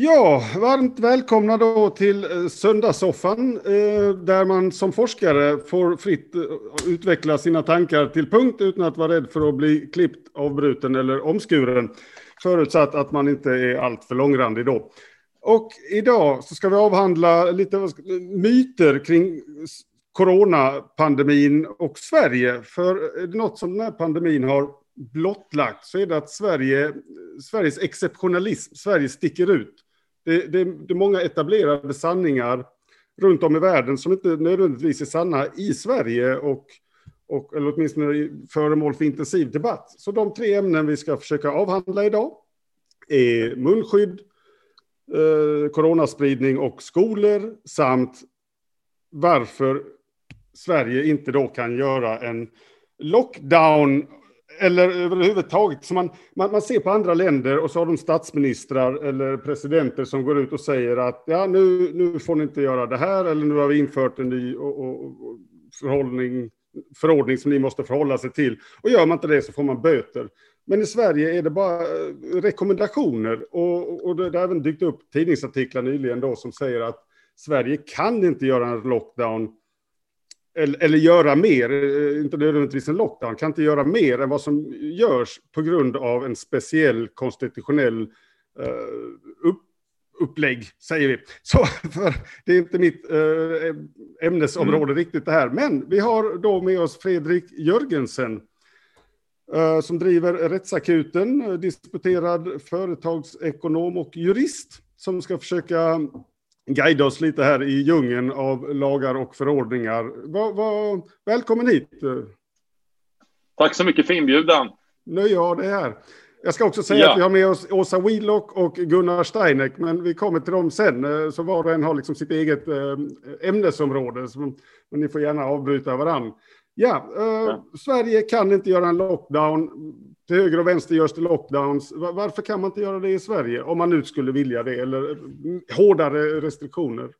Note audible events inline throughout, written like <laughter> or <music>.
Ja, varmt välkomna då till eh, Söndagssoffan eh, där man som forskare får fritt eh, utveckla sina tankar till punkt utan att vara rädd för att bli klippt, avbruten eller omskuren. Förutsatt att man inte är alltför långrandig då. Och idag så ska vi avhandla lite myter kring coronapandemin och Sverige. För är det något som den här pandemin har blottlagt så är det att Sverige, Sveriges exceptionalism, Sverige sticker ut. Det, det, det, är många etablerade sanningar runt om i världen som inte nödvändigtvis är sanna i Sverige och, och eller åtminstone föremål för intensiv debatt. Så de tre ämnen vi ska försöka avhandla idag är munskydd, eh, coronaspridning och skolor samt varför Sverige inte då kan göra en lockdown eller överhuvudtaget. Så man, man, man, ser på andra länder och så har de statsministrar eller presidenter som går ut och säger att ja, nu, nu får ni inte göra det här eller nu har vi infört en ny och, och, och förhållning, förordning som ni måste förhålla sig till. Och gör man inte det så får man böter. Men i Sverige är det bara eh, rekommendationer och, och det har även dykt upp tidningsartiklar nyligen då som säger att Sverige kan inte göra en lockdown eller, eller göra mer, eh, inte nödvändigtvis en lockdown, kan inte göra mer än vad som görs på grund av en speciell konstitutionell uh, upp, upplägg, säger vi. <laughs> Så för det är inte mitt uh, ämnesområde mm. riktigt det här. Men vi har då med oss Fredrik Jörgensen uh, som driver Rättsakuten, disputerad företagsekonom och jurist som ska försöka guida oss lite här i djungeln av lagar och förordningar. Va, va, välkommen hit! Tack så mycket för inbjudan. Nöje ja, det här. Jag ska också säga ja. att vi har med oss Åsa Wheelock och Gunnar Steineck, men vi kommer till dem sen. Eh, så var och en har liksom sitt eget eh, ämnesområde, men ni får gärna avbryta varandra. Ja, eh, ja, Sverige kan inte göra en lockdown. Till höger och vänster görs det lockdowns. Varför kan man inte göra det i Sverige? Om man nu skulle vilja det, eller hårdare restriktioner.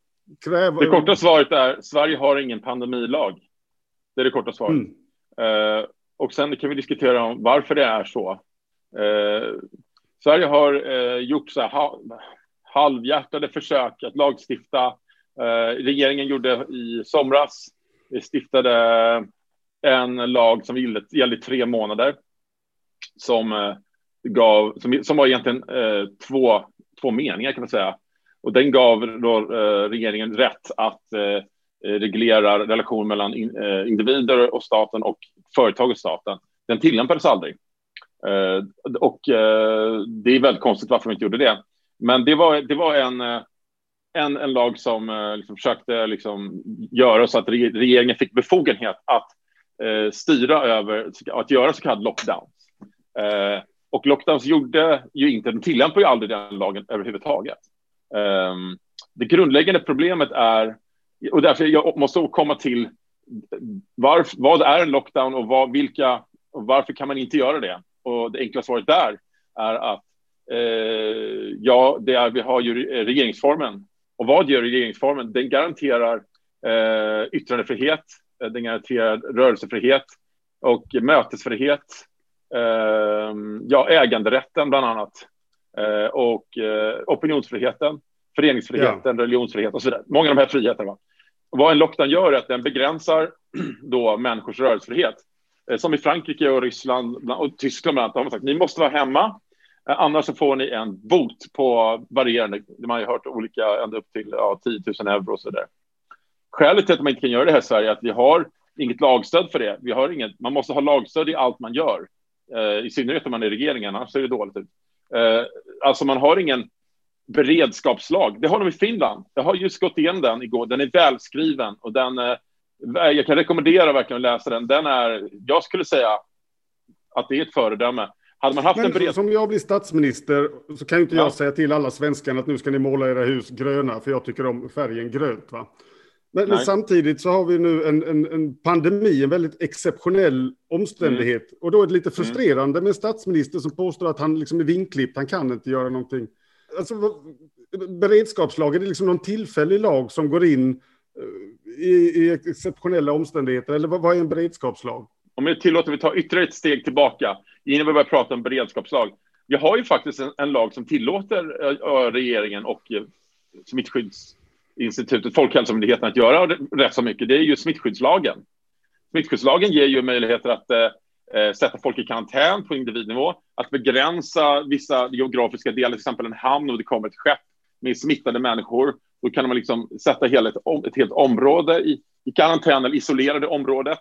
Kräver... Det korta svaret är Sverige har ingen pandemilag. Det är det korta svaret. Mm. Eh, och sen kan vi diskutera om varför det är så. Eh, Sverige har eh, gjort så här halvhjärtade försök att lagstifta. Eh, regeringen gjorde i somras, vi stiftade en lag som gällde, i tre månader som eh, gav, som, som var egentligen eh, två, två meningar kan man säga. Och den gav då eh, regeringen rätt att eh, reglera relationen mellan in, eh, individer och staten och företag och staten. Den tillämpades aldrig. Eh, och eh, det är väldigt konstigt varför de inte gjorde det. Men det var, det var en, eh, en, en lag som eh, liksom försökte liksom göra så att regeringen fick befogenhet att eh, styra över att göra så kallad lockdown. Eh, och lockdowns gjorde ju inte, de tillämpar ju aldrig den lagen överhuvudtaget. Eh, det grundläggande problemet är, och därför jag måste komma till varf, vad är en lockdown och vad, vilka, och varför kan man inte göra det? Och det enkla svaret där är att eh, ja, det är, vi har ju regeringsformen. Och vad gör regeringsformen? Den garanterar eh, yttrandefrihet, den garanterar rörelsefrihet och mötesfrihet. Eh, ja, äganderätten bland annat eh, och opinionsfriheten, föreningsfriheten, ja. religionsfrihet och så vidare. Många av de här friheterna. Vad en lockdown gör är att den begränsar <clears throat> då människors rörelsefrihet. Som i Frankrike och Ryssland och Tyskland bland annat har man sagt ni måste vara hemma Annars så får ni en bot på varierande, man har ju hört olika, ända upp till ja, 10 000 euro och så där. Skälet till att man inte kan göra det här i Sverige är att vi har inget lagstöd för det. Vi har inget, man måste ha lagstöd i allt man gör, eh, i synnerhet om man är regeringen, annars ser det dåligt ut. Eh, alltså man har ingen beredskapslag. Det har de i Finland. Jag har just gått igenom den igår. Den är välskriven och den. Eh, jag kan rekommendera verkligen att läsa den. Den är. Jag skulle säga att det är ett föredöme. Hade man haft Men en bered... som jag blir statsminister så kan ju inte ja. jag säga till alla svenskar att nu ska ni måla era hus gröna, för jag tycker om färgen grönt. Va? Men, men, samtidigt så har vi nu en, en, en, pandemi, en väldigt exceptionell omständighet. Mm. Och då är det lite mm. frustrerande med en statsminister som påstår att han liksom är vinklippt, han kan inte göra någonting. Alltså, beredskapslagen är liksom någon tillfällig lag som går in eh, i, i exceptionella omständigheter, eller vad, vad är en beredskapslag? Om jag tillåter vi ta ytterligare ett steg tillbaka, innan vi börjar prata om beredskapslag. vi har ju faktiskt en, en lag som tillåter uh, regeringen och uh, institutet Folkhälsomyndigheten att göra rätt så mycket. Det är ju smittskyddslagen. Smittskyddslagen ger ju möjligheter att eh, eh, sätta folk i karantän på individnivå, att begränsa vissa geografiska delar, till exempel en hamn och det kommer ett skepp med smittade människor. Då kan man liksom sätta hela ett, ett helt område i, i karantän eller isolera det området.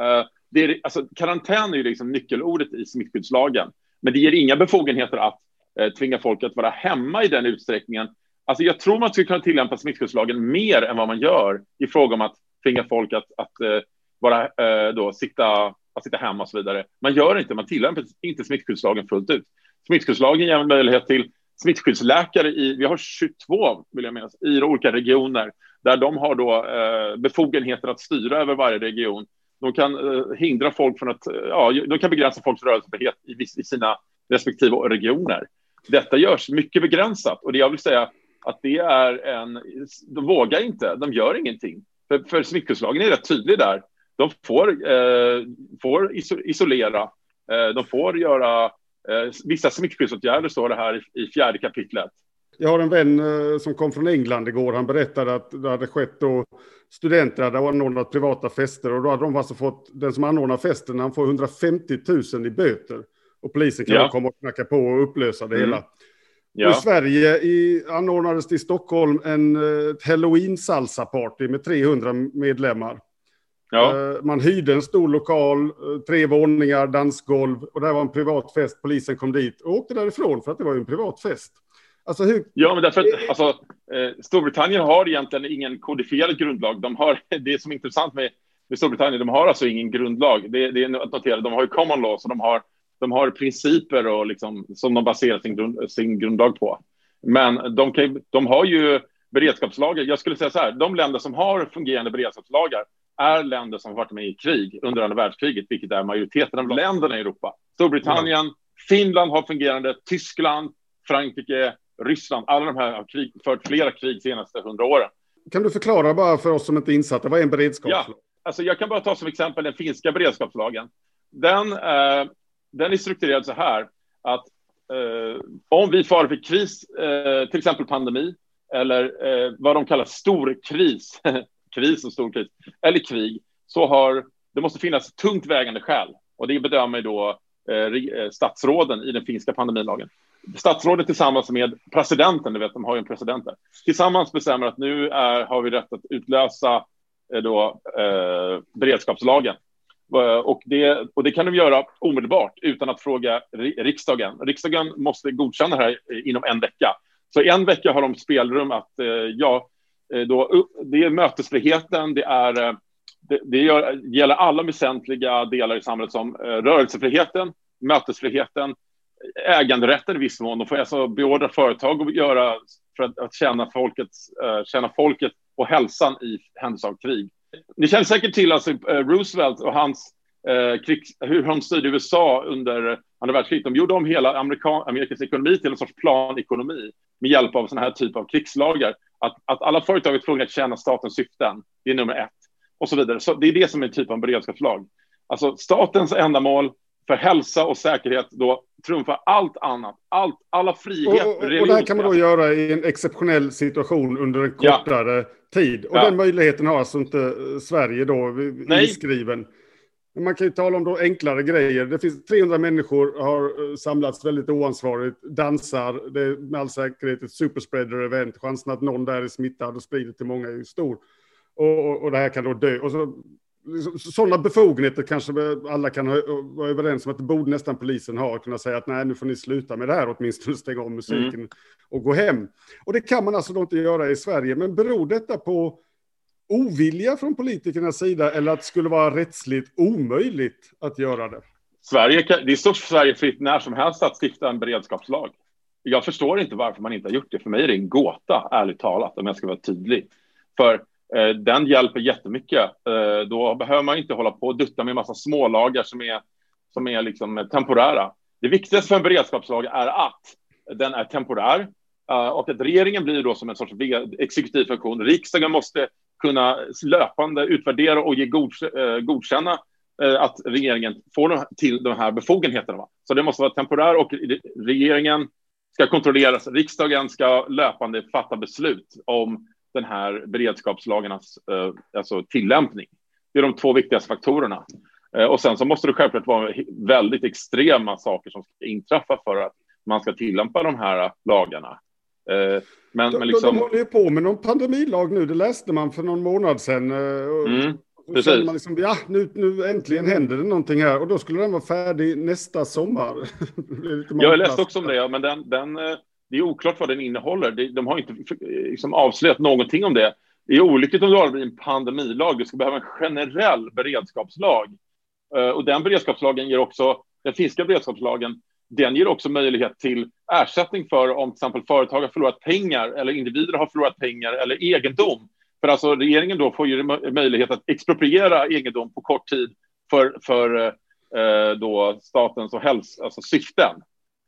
Eh, det är, alltså, karantän är ju liksom nyckelordet i smittskyddslagen, men det ger inga befogenheter att eh, tvinga folk att vara hemma i den utsträckningen. Alltså, jag tror man skulle kunna tillämpa smittskyddslagen mer än vad man gör i fråga om att tvinga folk att, att uh, då, sitta, att sitta hemma och så vidare. Man gör inte, man tillämpar inte smittskyddslagen fullt ut. Smittskyddslagen ger möjlighet till smittskyddsläkare i, vi har 22 vill jag minnas, i olika regioner där de har då eh, befogenheter att styra över varje region. De kan eh, hindra folk från att, eh, ja, de kan begränsa folks rörelsefrihet i, i sina respektive regioner. Detta görs mycket begränsat och det jag vill säga att det är en, de vågar inte, de gör ingenting. För, för smittskyddslagen är rätt tydlig där. De får, eh, får isolera, eh, de får göra Eh, vissa smittskyddsåtgärder står det här i, fjärde kapitlet. Jag har en vän eh, som kom från England igår. Han berättade att det hade skett då studenter hade anordnat privata fester och då hade de alltså fått, den som anordnar festen, han får 150 000 i böter. Och polisen kan ja. komma och knacka på och upplösa det mm. hela. Ja. Och I Sverige i, anordnades det i Stockholm en eh, halloween-salsa-party med 300 medlemmar. Ja. Eh, man hyrde en stor lokal, eh, tre våningar, dansgolv och det var en privat fest. Polisen kom dit och åkte därifrån för att det var en privat fest. Alltså hur... Ja, men därför att alltså, Storbritannien har egentligen ingen kodifierad grundlag. De har, <laughs> det som är intressant med, med Storbritannien, de har alltså ingen grundlag. Det, det är att notera, de har ju common law, så de har, de har principer och liksom, som de baserar sin, grund, sin grundlag på. Men de, kan, de har ju beredskapslagar. Jag skulle säga så här, de länder som har fungerande beredskapslagar, är länder som varit med i krig under andra världskriget, vilket är majoriteten av länderna i Europa. Storbritannien, mm. Finland har fungerande, Tyskland, Frankrike, Ryssland. Alla de här har krig, fört flera krig de senaste hundra åren. Kan du förklara bara för oss som inte är insatta, vad är en beredskapslag? Ja, alltså jag kan bara ta som exempel den finska beredskapslagen. Den, eh, den är strukturerad så här att eh, om vi far för kris, eh, till exempel pandemi, eller eh, vad de kallar stor kris, <laughs> kris och stor kris, eller krig, så har det måste finnas tungt vägande skäl. Och det bedömer då eh, eh, statsråden i den finska pandemilagen. Statsrådet tillsammans med presidenten, du vet, de har ju en president där, tillsammans bestämmer att nu är, har vi rätt att utlösa eh, då, eh, beredskapslagen. Eh, och det, och det kan de göra omedelbart utan att fråga riksdagen. Riksdagen måste godkänna det här inom en vecka. Så en vecka har de spelrum att eh, ja, eh, då, det är mötesfriheten, det, är, det, det gäller alla väsentliga delar i samhället som rörelsefriheten, mötesfriheten, äganderätten i viss mån. De får alltså beordra företag att göra för att, att tjäna, folkets, tjäna folket och hälsan i händelse av krig. Ni känner säkert till alltså, eh, Roosevelt och hans eh, krigs, hur han styrde USA under andra världskriget. De gjorde om hela Amerika, Amerikas ekonomi till en sorts planekonomi med hjälp av sådana här typer av krigslagar. Att, att alla företag är tvungna att tjäna statens syften, det är nummer ett. Och så vidare. Så det är det som är en typ av beredskapslag. Alltså statens ändamål för hälsa och säkerhet då trumfar allt annat. Allt, alla friheter. Och, och, och det här kan man då göra i en exceptionell situation under en kortare ja. tid. Och ja. den möjligheten har alltså inte Sverige då inskriven. Men man kan ju tala om då enklare grejer. Det finns 300 människor har eh, samlats väldigt oansvarigt, dansar. Det är med all säkerhet ett superspreader-event. Chansen att någon där är smittad och sprider till många är stor. Och, och, och det här kan då dö. Och så, sådana befogenheter kanske alla kan vara överens om att det borde nästan polisen ha. Kunna säga att nej, nu får ni sluta med det här, åtminstone stänga av musiken mm. och gå hem. Och det kan man alltså då inte göra i Sverige. Men beror detta på ovilja från politikernas sida eller att det skulle vara rättsligt omöjligt att göra det? Sverige, det står Sverige fritt när som helst att stifta en beredskapslag. Jag förstår inte varför man inte har gjort det. För mig är det en gåta, ärligt talat, om jag ska vara tydlig. För Eh, den hjälper jättemycket. Eh, då behöver man inte hålla på och dutta med en massa smålagar som är, som är liksom temporära. Det viktigaste för en beredskapslag är att den är temporär eh, och att regeringen blir då som en sorts exekutiv funktion. Riksdagen måste kunna löpande utvärdera och ge godkänna att regeringen får till de här befogenheterna. Så det måste vara temporär och regeringen ska kontrolleras. Riksdagen ska löpande fatta beslut om den här beredskapslagarnas eh, alltså tillämpning. Det är de två viktigaste faktorerna. Eh, och sen så måste det självklart vara väldigt extrema saker som ska inträffa för att man ska tillämpa de här lagarna. Eh, men, de, men liksom... de håller ju på med någon pandemilag nu, det läste man för någon månad sedan. Mm. Känner man liksom, ja, nu, nu äntligen händer det någonting här och då skulle den vara färdig nästa sommar. <laughs> jag läste också om det, men den, den, det är oklart vad den innehåller. De har inte eh, liksom avslöjat någonting om det. Det är olyckligt om det blir en pandemilag. Du ska behöva en generell beredskapslag. Eh, och den beredskapslagen ger också, den finska beredskapslagen, den ger också möjlighet till ersättning för om till exempel företag har förlorat pengar eller individer har förlorat pengar eller egendom för alltså regeringen då får ju möjlighet att expropriera egendom på kort tid för, för eh, då statens och häls alltså syften.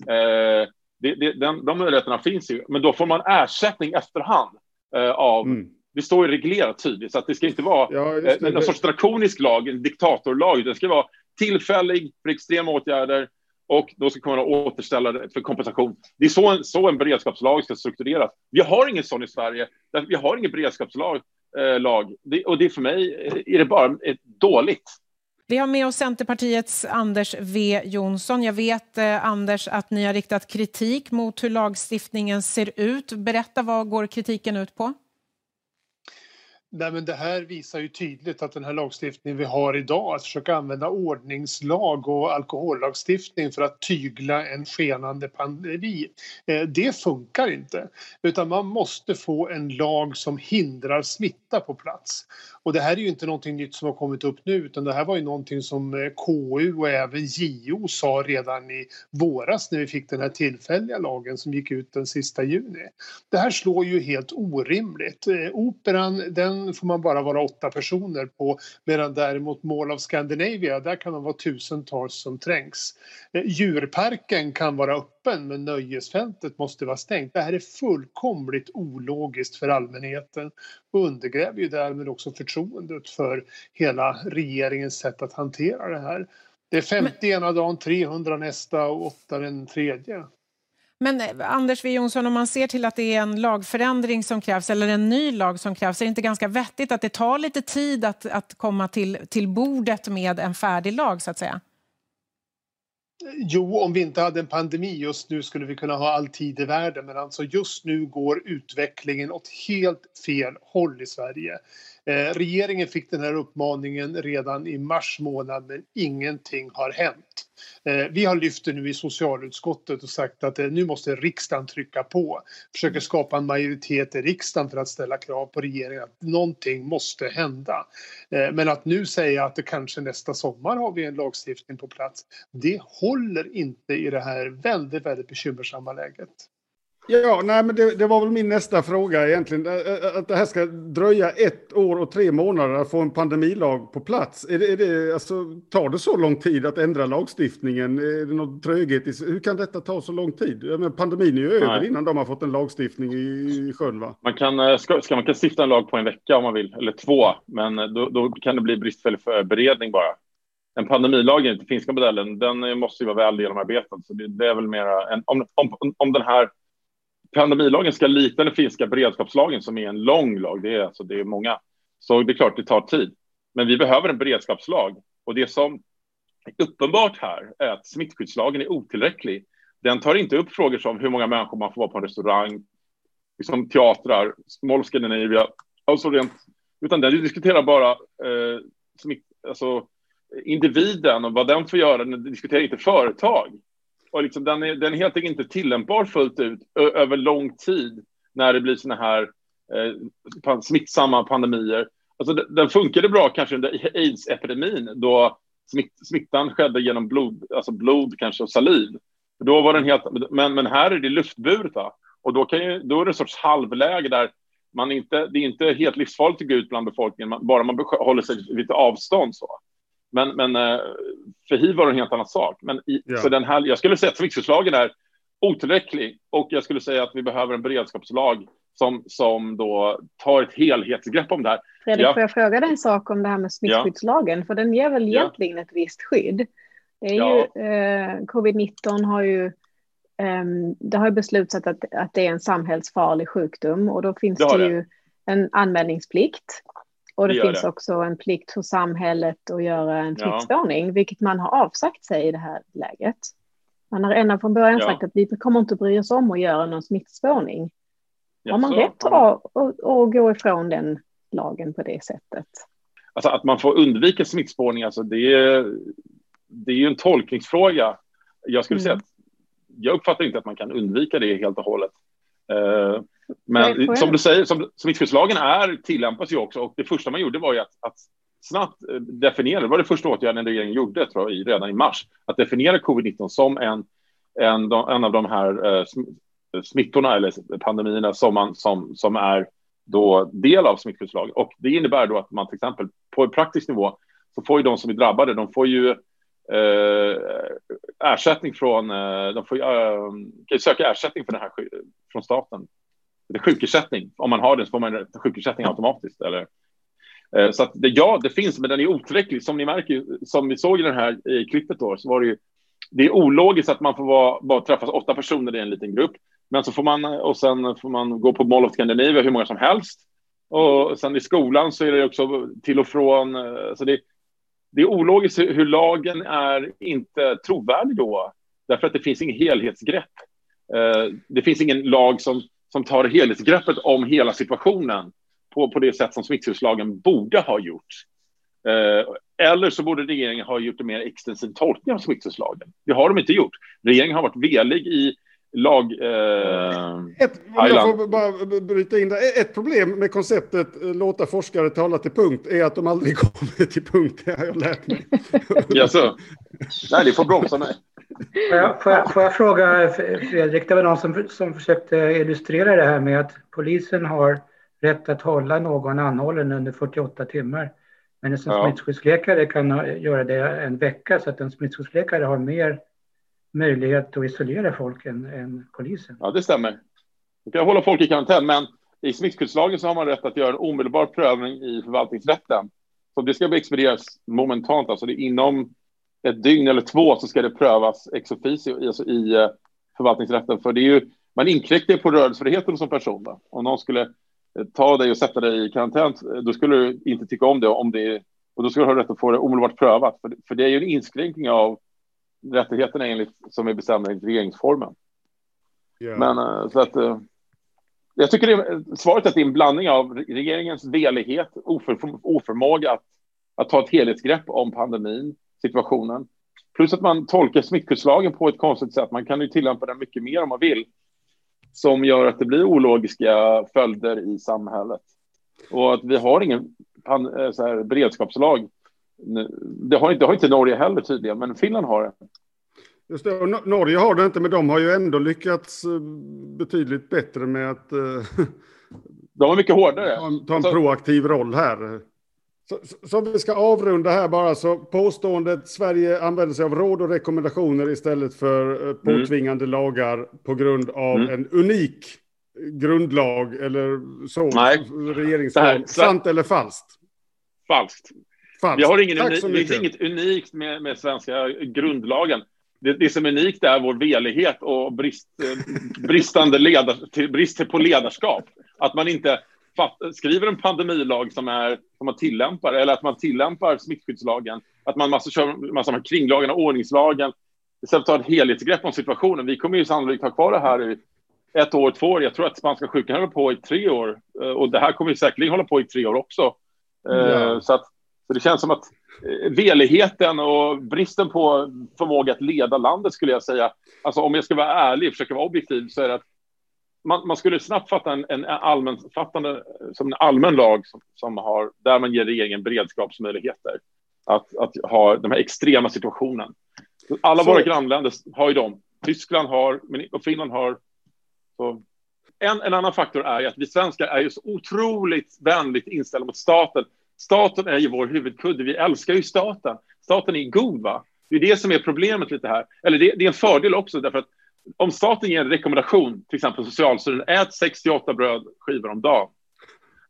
Eh, det, det, den, de möjligheterna finns ju, men då får man ersättning efterhand eh, av mm. Det står ju reglerat tydligt, så att det ska inte vara ja, eh, någon sorts drakonisk lag, en diktatorlag. Det ska vara tillfällig för extrema åtgärder och då ska kunna återställa det för kompensation. Det är så en, så en beredskapslag ska struktureras. Vi har ingen sån i Sverige. Vi har ingen beredskapslag. Eh, lag. Det, och det är för mig är det bara ett dåligt. Vi har med oss Centerpartiets Anders W Jonsson. Jag vet, eh, Anders, att ni har riktat kritik mot hur lagstiftningen ser ut. Berätta, vad går kritiken ut på? Nej, men det här visar ju tydligt att den här lagstiftningen vi har idag, att försöka använda ordningslag och alkohollagstiftning för att tygla en skenande pandemi, eh, det funkar inte. Utan man måste få en lag som hindrar smitta på plats. Och det här är ju inte någonting nytt som har kommit upp nu utan det här var ju någonting som eh, KU och även JO sa redan i våras när vi fick den här tillfälliga lagen som gick ut den sista juni. Det här slår ju helt orimligt. Eh, operan den får man bara vara åtta personer på medan däremot Mall of Scandinavia där kan man vara tusentals som trängs. Eh, djurparken kan vara öppen men nöjesfältet måste vara stängt. Det här är fullkomligt ologiskt för allmänheten och undergräver ju därmed också förtroendet för hela regeringens sätt att hantera det här. Det är 50 men... ena dagen, 300 nästa och 8 den tredje. Men eh, Anders W Jonsson, om man ser till att det är en lagförändring som krävs eller en ny lag som krävs, är det inte ganska vettigt att det tar lite tid att, att komma till, till bordet med en färdig lag så att säga? Jo, om vi inte hade en pandemi just nu skulle vi kunna ha all tid i världen men alltså just nu går utvecklingen åt helt fel håll i Sverige. Eh, regeringen fick den här uppmaningen redan i mars månad men ingenting har hänt. Eh, vi har lyft det nu i socialutskottet och sagt att eh, nu måste riksdagen trycka på. Försöker skapa en majoritet i riksdagen för att ställa krav på regeringen att någonting måste hända. Eh, men att nu säga att det kanske nästa sommar har vi en lagstiftning på plats. Det håller inte i det här väldigt, väldigt bekymmersamma läget. Ja, nej, men det, det, var väl min nästa fråga egentligen. Att det här ska dröja ett år och tre månader att få en pandemilag på plats. Är det, är det, alltså, tar det så lång tid att ändra lagstiftningen? Är det någon tröghet? I, hur kan detta ta så lång tid? Men pandemin är ju över innan de har fått en lagstiftning i, i sjön, va? Man kan, eh, ska, ska man kan stifta en lag på en vecka om man vill, eller två, men eh, då, då kan det bli bristfällig beredning bara. En pandemilag enligt den finska modellen, den måste ju vara väl genomarbetad. Så det, det är väl mera en, om, om, om den här pandemilagen ska likna den finska beredskapslagen som är en lång lag. Det är, alltså, det är många. Så det är klart det tar tid. Men vi behöver en beredskapslag. Och det som är uppenbart här är att smittskyddslagen är otillräcklig. Den tar inte upp frågor som hur många människor man får vara på en restaurang, liksom teatrar, Mall Scandinavia, alltså rent, utan den diskuterar bara eh, smitt, alltså, individen och vad den får göra. Den diskuterar inte företag och liksom den, är, den är helt enkelt inte tillämpbar fullt ut över lång tid när det blir såna här eh, smittsamma pandemier. Alltså, den funkade bra kanske under aids-epidemin då smitt, smittan skedde genom blod, alltså blod kanske och saliv. Då var den helt, men, men här är det luftburet va? och då, kan ju, då är det en sorts halvläge där man inte, det är inte helt livsfarligt att gå ut bland befolkningen, man, bara man håller sig lite avstånd så. Men, men eh, för hiv var det en helt annan sak. Men i, ja. så den här, jag skulle säga att smittskyddslagen är otillräcklig och jag skulle säga att vi behöver en beredskapslag som, som då tar ett helhetsgrepp om det här. Fredrik, ja. får jag fråga dig en sak om det här med smittskyddslagen? Ja. För den ger väl egentligen ja. ett visst skydd? Det är ju, eh, Covid-19 har ju eh, det har beslutat att, att det är en samhällsfarlig sjukdom och då finns det, det ju en anmälningsplikt. Och det, det finns det. också en plikt för samhället att göra en smittspårning, ja. vilket man har avsagt sig i det här läget. Man har ända från början ja. sagt att vi kommer inte bry oss om att göra någon smittspårning. Ja, har man så, rätt att, att, att gå ifrån den lagen på det sättet? Alltså att man får undvika smittspårning, alltså det är, det är ju en tolkningsfråga. Jag skulle mm. säga att jag uppfattar inte att man kan undvika det helt och hållet. Uh, men som du säger, som, smittskyddslagen är, tillämpas ju också och det första man gjorde var ju att, att snabbt eh, definiera, det var det första åtgärden regeringen gjorde tror jag, redan i mars, att definiera covid-19 som en, en, en av de här eh, smittorna eller pandemierna som, man, som, som är då del av smittskyddslagen. Och det innebär då att man till exempel på en praktisk nivå så får ju de som är drabbade, de får ju eh, ersättning från, eh, de får eh, kan söka ersättning för den här från staten. Det sjukersättning. Om man har den så får man sjukersättning automatiskt. Eller, eh, så att det, ja, det finns, men den är otillräcklig. Som ni märker, som vi såg i den här i klippet då, så var det ju det är ologiskt att man får vara, bara träffas åtta personer i en liten grupp. Men så får man, och sen får man gå på Mall of Scandinavia hur många som helst. Och sen i skolan så är det också till och från. Eh, så det, det är ologiskt hur lagen är inte trovärdig då. Därför att det finns ingen helhetsgrepp. Eh, det finns ingen lag som, som tar helhetsgreppet om hela situationen på, på det sätt som smittskyddslagen borde ha gjort. Eh, eller så borde regeringen ha gjort en mer extensiv tolkning av smittskyddslagen. Det har de inte gjort. Regeringen har varit velig i lag... Eh, ett, jag får bara bryta in där. Ett problem med konceptet eh, låta forskare tala till punkt är att de aldrig <laughs> kommer till punkt. Det har jag lärt mig. Jaså? Nej, det får bromsa mig. Får jag, får, jag, får jag, fråga Fredrik, det var någon som, som försökte illustrera det här med att polisen har rätt att hålla någon anhållen under 48 timmar. Men en ja. smittskyddsläkare kan göra det en vecka så att en smittskyddsläkare har mer möjlighet att isolera folk än, än polisen. Ja, det stämmer. Du kan hålla folk i karantän, men i smittskyddslagen så har man rätt att göra en omedelbar prövning i förvaltningsrätten. Så det ska expedieras momentant, alltså det är inom ett dygn eller två så ska det prövas ex officio alltså i eh, förvaltningsrätten. För det är ju, man inkräktar på rörelsefriheten som person. Då. Om någon skulle eh, ta dig och sätta dig i karantän, eh, då skulle du inte tycka om det, om det och då skulle du ha rätt att få det omedelbart prövat. För, för det är ju en inskränkning av rättigheterna enligt, som är bestämda enligt regeringsformen. Yeah. Men så att jag tycker det, svaret är att det är en blandning av regeringens velighet, oför, oförmåga att, att ta ett helhetsgrepp om pandemin, situationen, plus att man tolkar smittskyddslagen på ett konstigt sätt. Man kan ju tillämpa den mycket mer om man vill, som gör att det blir ologiska följder i samhället. Och att vi har ingen eh, så här, beredskapslag det har, inte, det har inte Norge heller tydligen, men Finland har det. Just det, och Norge har det inte, men de har ju ändå lyckats eh, betydligt bättre med att... Eh, <laughs> de är mycket hårdare. Ta, en, ta en alltså, proaktiv roll här. Så, så, vi ska avrunda här bara, så påståendet Sverige använder sig av råd och rekommendationer istället för eh, mm. påtvingande mm. lagar på grund av mm. en unik grundlag eller så, Nej. regeringsform. Sant eller falskt? Falskt. Falskt. Vi har ingen unik, det finns inget unikt med, med svenska grundlagen. Det, det som är unikt är vår velighet och brist, eh, bristande ledar, brist på ledarskap. Att man inte skriver en pandemilag som, är, som man tillämpar, eller att man tillämpar smittskyddslagen, att man massa, kör massa av kringlagarna, ordningslagen, istället för att ta ett helhetsgrepp om situationen. Vi kommer ju sannolikt ha kvar det här i ett år, två år. Jag tror att spanska sjukan håller på i tre år eh, och det här kommer säkerligen hålla på i tre år också. Eh, ja. Så att så det känns som att eh, veligheten och bristen på förmåga att leda landet skulle jag säga. Alltså om jag ska vara ärlig och försöka vara objektiv så är det att man, man skulle snabbt fatta en, en allmänfattande, som en allmän lag som, som, har, där man ger regeringen beredskapsmöjligheter att, att ha den här extrema situationen. Alla så. våra grannländer har ju dem. Tyskland har, och Finland har. Så. En, en annan faktor är att vi svenskar är ju så otroligt vänligt inställda mot staten Staten är ju vår huvudkudde. Vi älskar ju staten. Staten är god, va? Det är det som är problemet lite här. Eller det, det är en fördel också, därför att om staten ger en rekommendation, till exempel Socialstyrelsen, ät 68 brödskivor om dagen.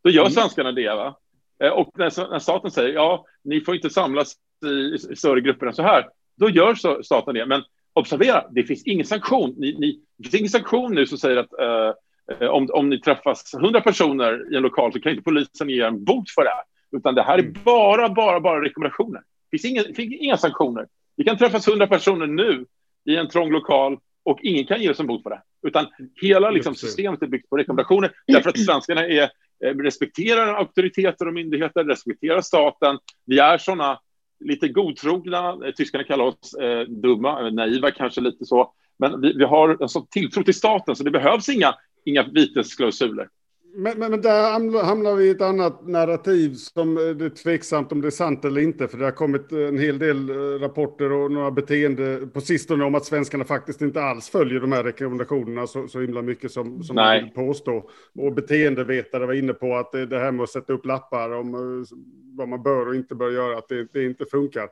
Då gör mm. svenskarna det. Va? Eh, och när, när, staten säger ja, ni får inte samlas i, i större grupper än så här, då gör staten det. Men observera, det finns ingen sanktion. Ni, ni, det finns ingen sanktion nu som säger att eh, om, om ni träffas 100 personer i en lokal så kan inte polisen ge en bot för det här. Utan det här är mm. bara, bara, bara rekommendationer. Det finns, ingen, det finns inga sanktioner. Vi kan träffas 100 personer nu i en trång lokal och ingen kan ge oss en bot för det. Utan hela liksom, systemet är byggt på rekommendationer därför att svenskarna är, eh, respekterar auktoriteter och myndigheter, respekterar staten. Vi är sådana lite godtrogna, eh, tyskarna kallar oss eh, dumma, naiva kanske lite så, men vi, vi har en sån tilltro till staten så det behövs inga, inga vitesklausuler. Men, men, men, där hamnar vi i ett annat narrativ som det är tveksamt om det är sant eller inte. För det har kommit en hel del eh, rapporter och några beteende på sistone om att svenskarna faktiskt inte alls följer de här rekommendationerna så, så himla mycket som, som man vill påstå. Och beteendevetare var inne på att det, det här med att sätta upp lappar om eh, vad man bör och inte bör göra, att det, det inte funkar.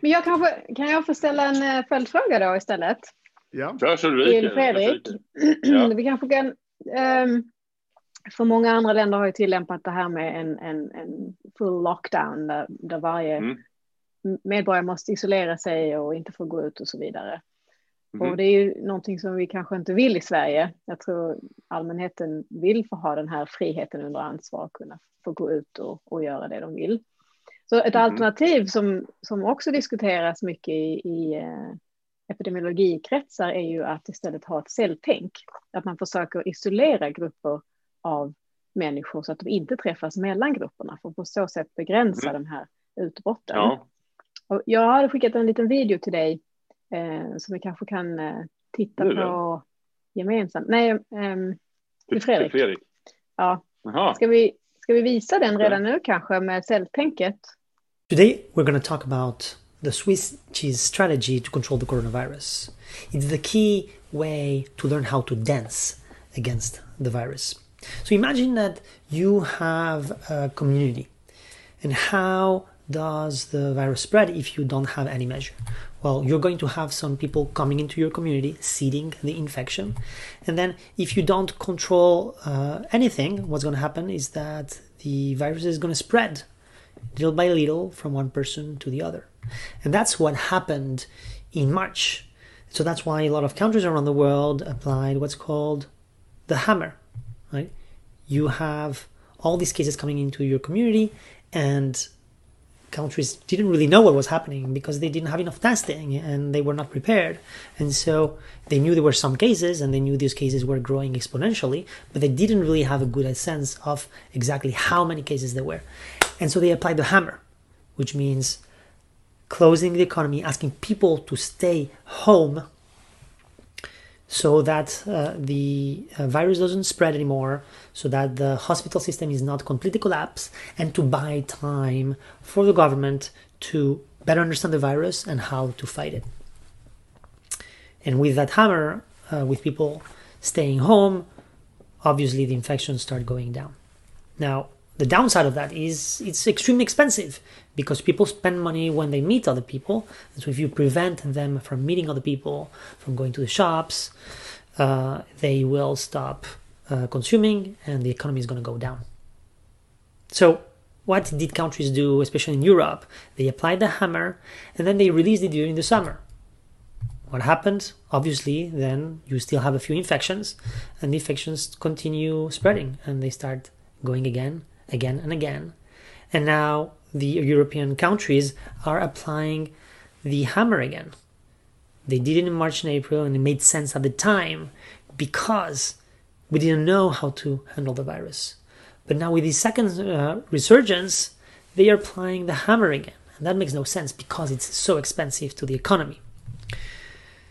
Men jag kanske, kan jag få ställa en eh, följdfråga då istället? Ja. Kör så Till Fredrik. Ja. <clears throat> Vi kanske kan... Um, för många andra länder har ju tillämpat det här med en, en, en full lockdown där, där varje mm. medborgare måste isolera sig och inte få gå ut och så vidare. Mm. Och det är ju någonting som vi kanske inte vill i Sverige. Jag tror allmänheten vill få ha den här friheten under ansvar kunna få gå ut och, och göra det de vill. Så ett mm. alternativ som, som också diskuteras mycket i, i eh, epidemiologikretsar är ju att istället ha ett celltänk. Att man försöker isolera grupper av människor så att de inte träffas mellan grupperna för att på så sätt begränsa mm. de här utbrotten. Ja. Och jag hade skickat en liten video till dig eh, som vi kanske kan eh, titta nu, på ja. gemensamt. Nej, eh, till Fredrik. Till Fredrik. Ja. Ska vi, ska vi visa den redan nu kanske med celltänket? Today we're going to talk about the Swiss cheese strategy to control the coronavirus. It's the key way to learn how to dance against the virus. So imagine that you have a community and how does the virus spread if you don't have any measure? Well, you're going to have some people coming into your community, seeding the infection. And then, if you don't control uh, anything, what's going to happen is that the virus is going to spread little by little from one person to the other. And that's what happened in March. So that's why a lot of countries around the world applied what's called the hammer right? You have all these cases coming into your community, and countries didn't really know what was happening because they didn't have enough testing and they were not prepared. And so they knew there were some cases and they knew these cases were growing exponentially, but they didn't really have a good sense of exactly how many cases there were. And so they applied the hammer, which means closing the economy, asking people to stay home so that uh, the uh, virus doesn't spread anymore, so that the hospital system is not completely collapsed, and to buy time for the government to better understand the virus and how to fight it. And with that hammer, uh, with people staying home, obviously the infections start going down. Now, the downside of that is it's extremely expensive because people spend money when they meet other people. And so if you prevent them from meeting other people, from going to the shops, uh, they will stop uh, consuming and the economy is going to go down. So what did countries do, especially in Europe? They applied the hammer and then they released it during the summer. What happened? Obviously, then you still have a few infections, and the infections continue spreading and they start going again again and again. And now the European countries are applying the hammer again. They did it in March and April, and it made sense at the time because we didn't know how to handle the virus. But now, with the second uh, resurgence, they are applying the hammer again. And that makes no sense because it's so expensive to the economy.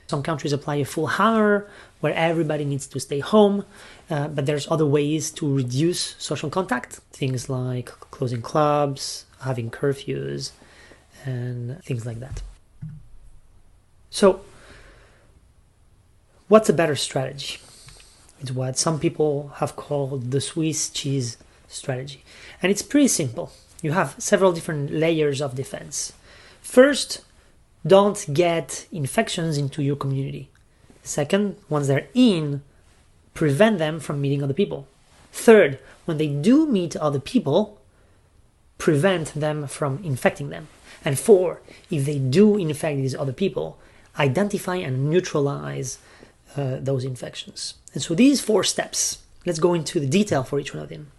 Some countries apply a full hammer where everybody needs to stay home, uh, but there's other ways to reduce social contact, things like closing clubs, having curfews, and things like that. So, what's a better strategy? It's what some people have called the Swiss cheese strategy. And it's pretty simple. You have several different layers of defense. First, don't get infections into your community. Second, once they're in, prevent them from meeting other people. Third, when they do meet other people, prevent them from infecting them. And four, if they do infect these other people, identify and neutralize uh, those infections. And so these four steps, let's go into the detail for each one of them.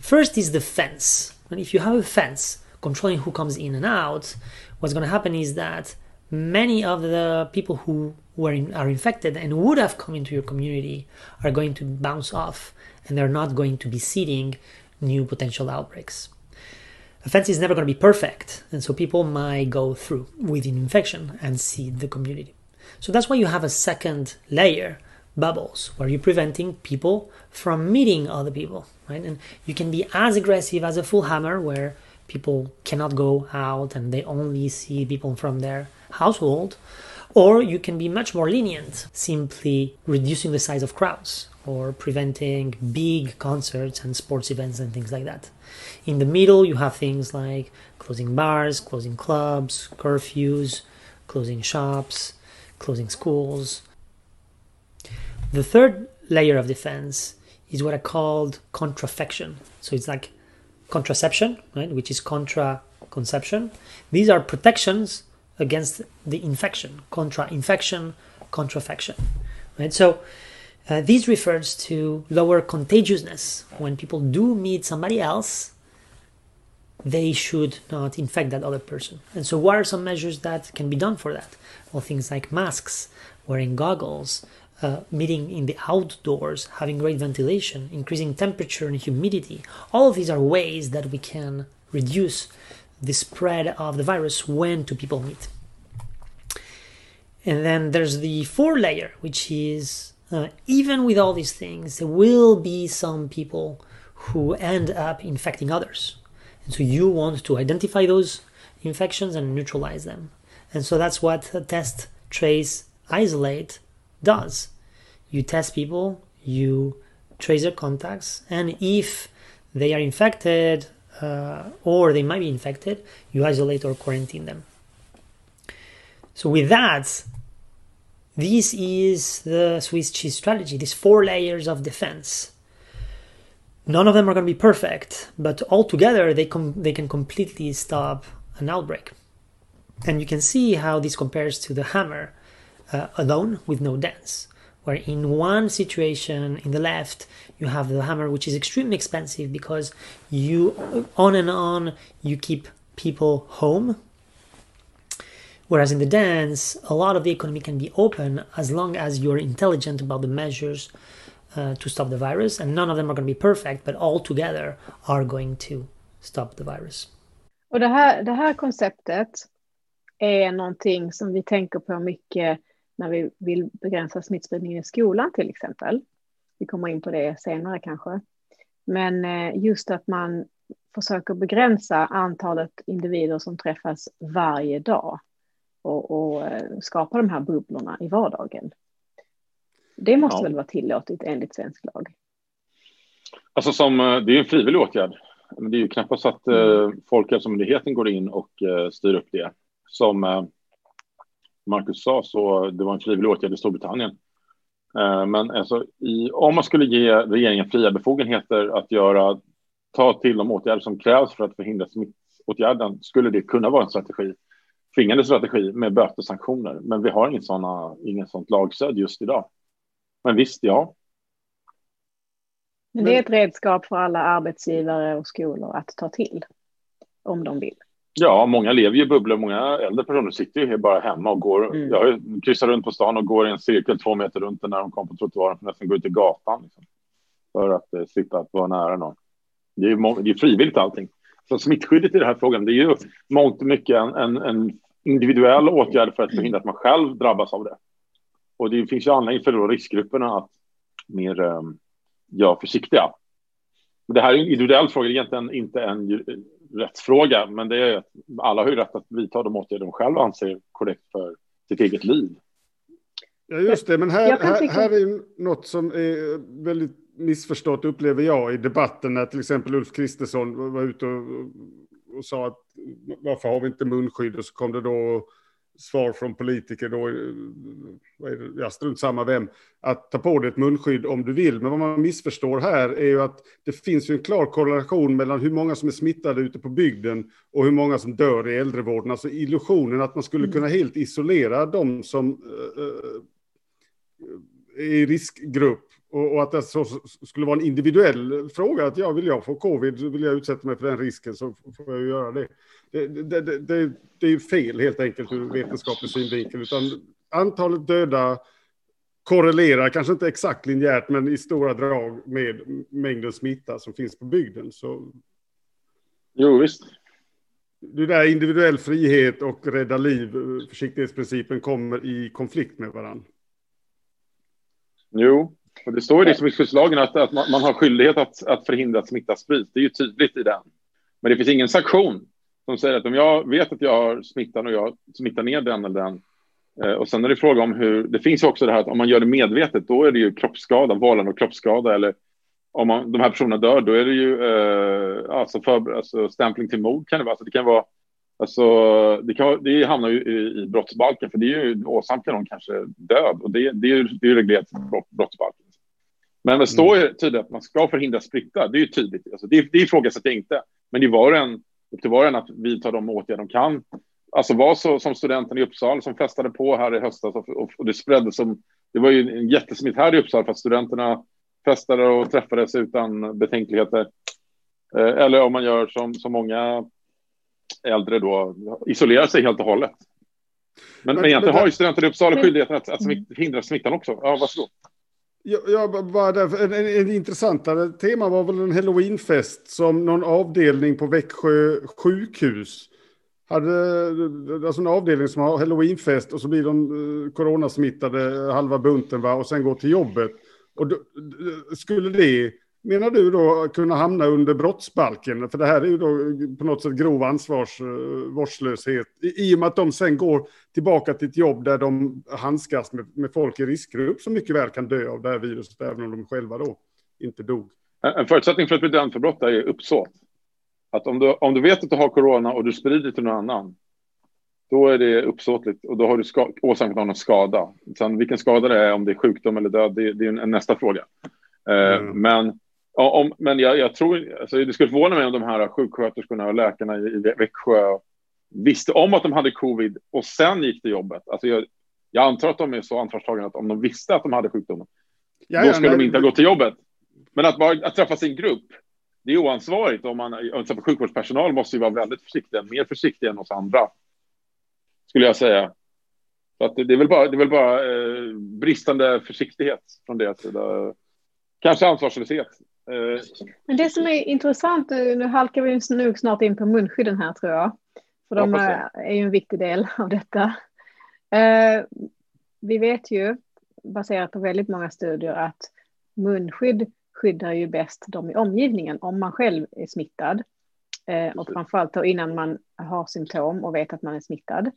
First is the fence. And if you have a fence controlling who comes in and out, what's going to happen is that many of the people who were in, are infected and would have come into your community are going to bounce off and they're not going to be seeding new potential outbreaks. A fence is never going to be perfect, and so people might go through with an infection and seed the community. So that's why you have a second layer, bubbles, where you're preventing people from meeting other people, right? And you can be as aggressive as a full hammer, where people cannot go out and they only see people from their household, or you can be much more lenient, simply reducing the size of crowds or preventing big concerts and sports events and things like that. In the middle, you have things like closing bars, closing clubs, curfews, closing shops, closing schools. The third layer of defense is what I called contrafection. So it's like contraception, right, which is contra conception. These are protections against the infection, contra infection, contrafection, right? So uh, this refers to lower contagiousness. When people do meet somebody else, they should not infect that other person. And so, what are some measures that can be done for that? Well, things like masks, wearing goggles, uh, meeting in the outdoors, having great ventilation, increasing temperature and humidity. All of these are ways that we can reduce the spread of the virus when two people meet. And then there's the fourth layer, which is uh, even with all these things, there will be some people who end up infecting others. And so you want to identify those infections and neutralize them. And so that's what test, trace, isolate does. You test people, you trace their contacts, and if they are infected uh, or they might be infected, you isolate or quarantine them. So with that, this is the Swiss cheese strategy, these four layers of defense. None of them are going to be perfect, but altogether they, com- they can completely stop an outbreak. And you can see how this compares to the hammer uh, alone with no dents, where in one situation in the left you have the hammer which is extremely expensive because you on and on you keep people home Whereas in the dance, a lot of the economy can be open as long as you're intelligent about the measures uh, to stop the virus, and none of them are going to be perfect, but all together are going to stop the virus. Och det här, det här konceptet är någonting som vi tänker på mycket när vi vill begränsa smittspridningen i skolan till exempel. Vi kommer in på det senare kanske. Men eh, just att man försöker begränsa antalet individer som träffas varje dag och, och eh, skapa de här bubblorna i vardagen. Det måste ja. väl vara tillåtet enligt svensk lag? Alltså som, eh, det är en frivillig åtgärd. Men det är ju knappast att eh, mm. Folkhälsomyndigheten går in och styr upp det. Som Marcus sa så det var en frivillig åtgärd i Storbritannien. Eh, men alltså, i, om man skulle ge regeringen fria befogenheter att göra, ta till de åtgärder som krävs för att förhindra smittåtgärden skulle det kunna vara en strategi tvingande strategi med bötessanktioner. Men vi har inget, såna, ingen sånt lagstöd just idag. Men visst, ja. Men det är ett redskap för alla arbetsgivare och skolor att ta till om de vill. Ja, många lever ju i bubblor. Många äldre personer sitter ju bara hemma och går. Mm. Jag kryssar runt på stan och går i en cirkel två meter runt när de kommer på trottoaren för nästan gå ut i gatan. Liksom, för att eh, slippa vara nära någon. Det är det är frivilligt allting. Så smittskyddet i den här frågan, det är ju mångt och mycket en, en, en individuell åtgärd för att förhindra att man själv drabbas av det. Och det finns ju anledning för då riskgrupperna att mer um, ja, försiktiga. Det här är en individuell fråga, egentligen inte en rättsfråga, men det är att alla har ju rätt att vidta de åtgärder de själva anser korrekt för sitt eget liv. Ja, just det, men här, här, här är något som är väldigt missförstått upplever jag i debatten när till exempel Ulf Kristersson var ute och, och sa att varför har vi inte munskydd och så kom det då svar från politiker då, jag strunt samma vem, att ta på dig ett munskydd om du vill. Men vad man missförstår här är ju att det finns ju en klar korrelation mellan hur många som är smittade ute på bygden och hur många som dör i äldrevården. Alltså illusionen att man skulle kunna helt isolera de som äh, är i riskgrupp och, och, att det så skulle vara en individuell fråga, att ja, vill jag få covid, vill jag utsätta mig för den risken så får jag göra det. Det, det, det, det, det är fel helt enkelt ur vetenskaplig synvinkel, utan antalet döda korrelerar, kanske inte exakt linjärt, men i stora drag med mängden smitta som finns på bygden. Så... Jo, visst. Det där individuell frihet och rädda liv, försiktighetsprincipen kommer i konflikt med varandra. Jo, och det står ju i smittskyddslagen att, att man, man, har skyldighet att, att förhindra att smitta sprids. Det är ju tydligt i den. Men det finns ingen sanktion som säger att om jag vet att jag har smittan och jag smittar ner den eller den eh, och sen är det fråga om hur, det finns ju också det här att om man gör det medvetet, då är det ju kroppsskada, vållande och kroppsskada eller om man, de här personerna dör, då är det ju eh, alltså, för, alltså stämpling till mord kan det vara. Alltså, det kan vara Alltså, det, kan, det hamnar ju i, i brottsbalken, för det är ju åsamkar någon kanske död och det, det är ju det är reglerat i brottsbalken. Men det står ju tydligt att man ska förhindra splitta. Det är ju tydligt. Alltså, det, det ifrågasätter jag inte. Men det var en upp till var en att vidta de åtgärder de kan. Alltså var så som studenten i Uppsala som festade på här i höstas och, och, och det spredde som. Det var ju en jättesmitt här i Uppsala för att studenterna festade och träffades utan betänkligheter. Eh, eller om man gör som, som många äldre då, isolerar sig helt och hållet. Men, men, men egentligen har ju studenter i Uppsala skyldigheten att, att smitt, hindra smittan också. Ja, varsågod. Ja, ja, bara där, en, en, en intressantare tema var väl en halloweenfest som någon avdelning på Växjö sjukhus hade, alltså en avdelning som har halloweenfest och så blir de eh, coronasmittade halva bunten va, och sen går till jobbet. Och då, skulle det menar du då kunna hamna under brottsbalken? För det här är ju då på något sätt grov ansvarsvårdslöshet. I, I och med att de sen går tillbaka till ett jobb där de handskas med, med folk i riskgrupp som mycket väl kan dö av det här viruset, även om de själva då inte dog. En förutsättning för att bli dömd för brott är uppsåt. Att om du, om du vet att du har corona och du sprider till någon annan, då är det uppsåtligt och då har du ska, åsamkat någon skada. Sen vilken skada det är, om det är sjukdom eller död, det, det är en, nästa fråga. Eh, mm. Men Ja, om, men jag, jag, tror, alltså, det skulle förvåna mig om de här sjuksköterskorna och läkarna i, i Växjö visste om att de hade covid och sen gick till jobbet. Alltså jag, jag antar att de är så ansvarstagande att om de visste att de hade sjukdomen, ja, då skulle ja, de inte ha gått till jobbet. Men att bara att träffas i en grupp, det är oansvarigt. Om man, exempel sjukvårdspersonal måste ju vara väldigt försiktiga, mer försiktiga än oss andra, skulle jag säga. Så att det, det är väl bara, det är väl bara eh, bristande försiktighet från deras sida. Kanske ansvarslöshet. Eh, Men det som är intressant, nu halkar vi nog snart in på munskydden här tror jag. För de är, är ju en viktig del <laughs> av detta. Eh, vi vet ju, baserat på väldigt många studier, att munskydd skyddar ju bäst de i omgivningen om man själv är smittad. Eh, och framförallt då innan man har symptom och vet att man är smittad.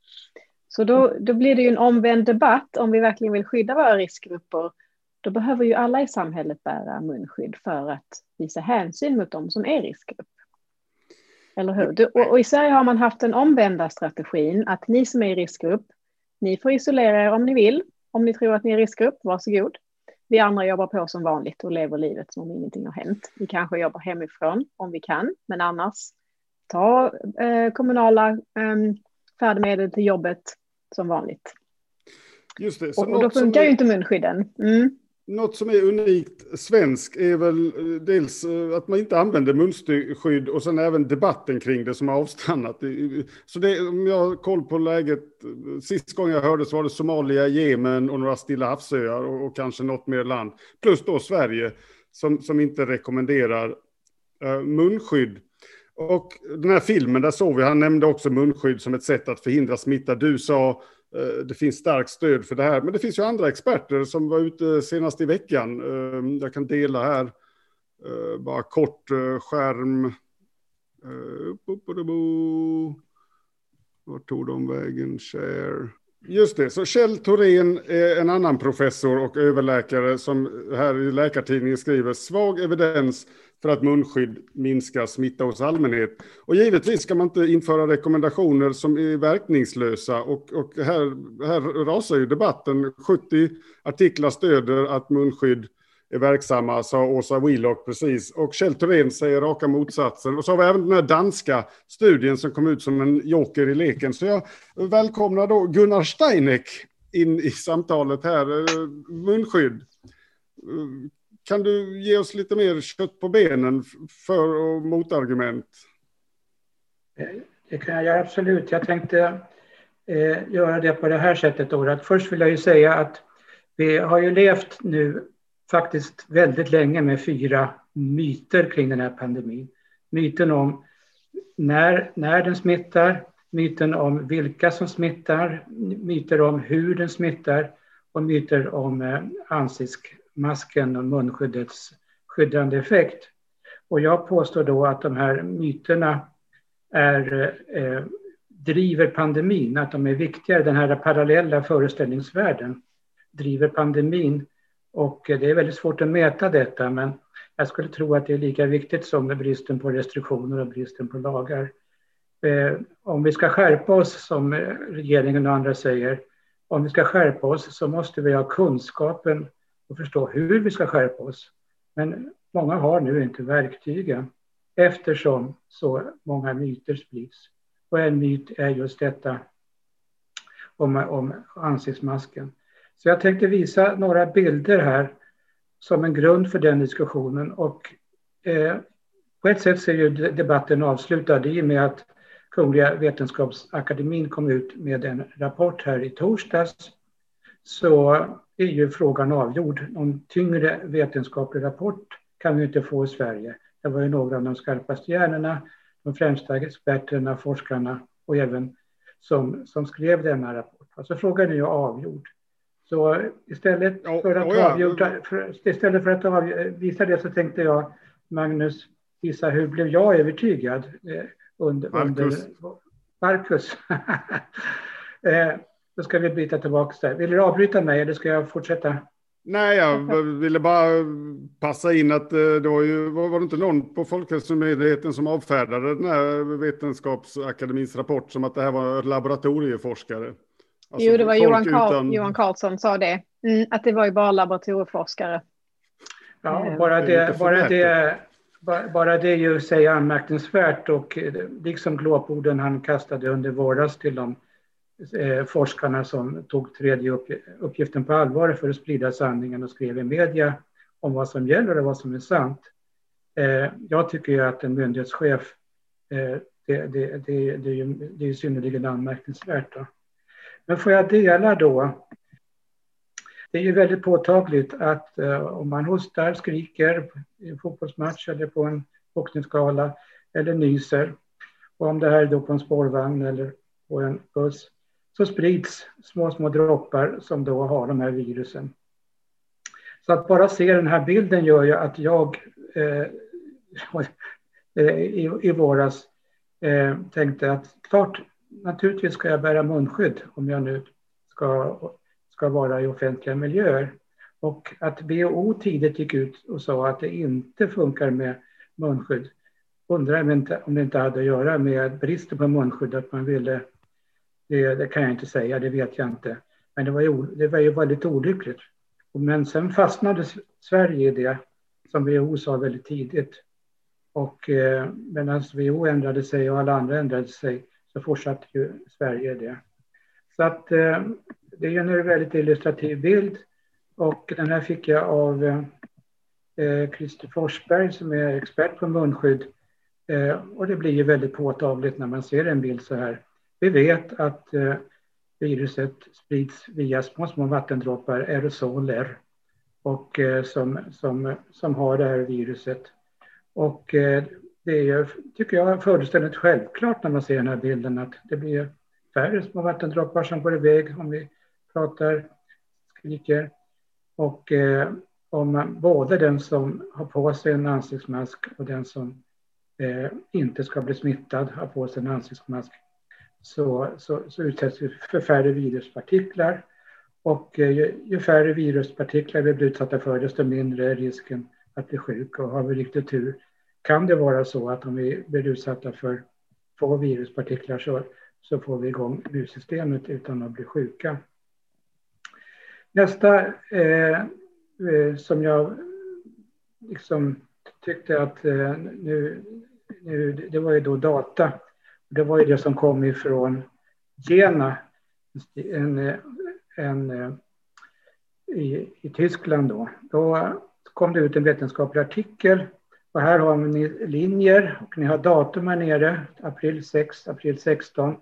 Så då, då blir det ju en omvänd debatt om vi verkligen vill skydda våra riskgrupper då behöver ju alla i samhället bära munskydd för att visa hänsyn mot dem som är riskgrupp. Eller hur? Och, och i Sverige har man haft den omvända strategin att ni som är i riskgrupp, ni får isolera er om ni vill. Om ni tror att ni är i riskgrupp, varsågod. Vi andra jobbar på som vanligt och lever livet som om ingenting har hänt. Vi kanske jobbar hemifrån om vi kan, men annars ta eh, kommunala eh, färdmedel till jobbet som vanligt. Just det, och, och då funkar ju inte munskydden. Mm. Något som är unikt svensk är väl eh, dels eh, att man inte använder munskydd och sen även debatten kring det som har avstannat. Så det, om jag har koll på läget, eh, sist gången jag hörde så var det Somalia, Jemen och några Stilla havsöar och, och kanske något mer land. Plus då Sverige som, som inte rekommenderar uh, munskydd. Och den här filmen, där såg vi, han nämnde också munskydd som ett sätt att förhindra smitta. Du sa Eh, det finns starkt stöd för det här. Men det finns ju andra experter som var ute senast i veckan. Eh, jag kan dela här, eh, bara kort skärm. Var tog de vägen? Share. Just det, så Kjell Thorén är en annan professor och överläkare som här i Läkartidningen skriver svag evidens för att munskydd minskar smitta hos allmänhet. Och givetvis ska man inte införa rekommendationer som är verkningslösa. Och, och här, här rasar ju debatten. 70 artiklar stöder att munskydd är verksamma, sa Åsa Wheelock precis. Och Kjell Thorén säger raka motsatsen. Och så har vi även den här danska studien som kom ut som en joker i leken. Så jag välkomnar då Gunnar Steineck in i samtalet här. Eh, munskydd. Eh, kan du ge oss lite mer kött på benen för och motargument? Eh, det kan jag göra absolut. Jag tänkte eh, göra det på det här sättet. Då. Att först vill jag ju säga att vi har ju levt nu faktiskt väldigt länge med fyra myter kring den här pandemin. Myten om när, när den smittar, myten om vilka som smittar, myter om hur den smittar och myter om eh, ansiktsmasken och munskyddets skyddande effekt. Och jag påstår då att de här myterna är, eh, driver pandemin, att de är viktigare. Den här parallella föreställningsvärlden driver pandemin och det är väldigt svårt att mäta detta, men jag skulle tro att det är lika viktigt som bristen på restriktioner och bristen på lagar. Eh, om vi ska skärpa oss, som regeringen och andra säger, om vi ska skärpa oss så måste vi ha kunskapen och förstå hur vi ska skärpa oss. Men många har nu inte verktygen eftersom så många myter sprids. Och en myt är just detta om, om ansiktsmasken. Så jag tänkte visa några bilder här som en grund för den diskussionen. Och eh, på ett sätt så är ju debatten avslutad i och med att Kungliga Vetenskapsakademin kom ut med en rapport här i torsdags. Så är ju frågan avgjord. Någon tyngre vetenskaplig rapport kan vi inte få i Sverige. Det var ju några av de skarpaste hjärnorna, de främsta experterna, forskarna och även som, som skrev denna rapport. Alltså frågan är ju avgjord. Så istället för att, oh, ja. avgjuta, för, istället för att av, visa det så tänkte jag, Magnus, visa hur blev jag övertygad eh, under Marcus. Under, Marcus. <laughs> eh, då ska vi byta tillbaka där. Vill du avbryta mig eller ska jag fortsätta? Nej, jag ville bara passa in att eh, det var ju, var det inte någon på Folkhälsomyndigheten som avfärdade den här Vetenskapsakademins rapport som att det här var laboratorieforskare? Alltså, jo, det var Johan, Karl, utan... Johan Karlsson sa det. Mm, att det var ju bara laboratorieforskare. Ja, eh, bara det, bara det, bara det ju säger anmärkningsvärt och eh, liksom glåporden han kastade under våras till de eh, forskarna som tog tredje uppgiften på allvar för att sprida sanningen och skrev i media om vad som gäller och vad som är sant. jag tycker ju att en myndighetschef, det, det, det, det, är ju, det är synnerligen anmärkningsvärt. Då. Men får jag dela då? Det är ju väldigt påtagligt att eh, om man hostar, skriker i en fotbollsmatch eller på en boxningsgala eller nyser, och om det här är då på en spårvagn eller på en buss, så sprids små, små droppar som då har de här virusen. Så att bara se den här bilden gör ju att jag eh, <laughs> i, i våras eh, tänkte att klart naturligtvis ska jag bära munskydd om jag nu ska, ska vara i offentliga miljöer. Och att WHO tidigt gick ut och sa att det inte funkar med munskydd undrar om, inte, om det inte hade att göra med bristen på munskydd, att man ville... Det, det, kan jag inte säga, det vet jag inte. Men det var ju, det var ju väldigt olyckligt. Men sen fastnade Sverige i det som WHO sa väldigt tidigt. Och eh, medan WHO ändrade sig och alla andra ändrade sig så fortsatte ju Sverige det. Så att eh, det är en väldigt illustrativ bild och den här fick jag av eh, Christer Forsberg som är expert på munskydd. Eh, och det blir ju väldigt påtagligt när man ser en bild så här. Vi vet att eh, viruset sprids via små, små vattendroppar, aerosoler, och, eh, som, som, som har det här viruset. Och eh, det är, tycker jag, fullständigt självklart när man ser den här bilden att det blir färre små vattendroppar som går iväg om vi pratar, skriker. Och eh, om man, både den som har på sig en ansiktsmask och den som eh, inte ska bli smittad har på sig en ansiktsmask så, så, så utsätts vi för färre viruspartiklar. Och eh, ju, ju färre viruspartiklar vi blir utsatta för, desto mindre är risken att bli sjuk. Och har vi riktigt tur kan det vara så att om vi blir utsatta för få viruspartiklar så, så får vi igång immunsystemet utan att bli sjuka. Nästa eh, eh, som jag liksom tyckte att eh, nu, nu, det var ju då data. Det var ju det som kom ifrån Jena, en, en, eh, i, i Tyskland då. Då kom det ut en vetenskaplig artikel och här har ni linjer och ni har datum här nere, april 6, april 16.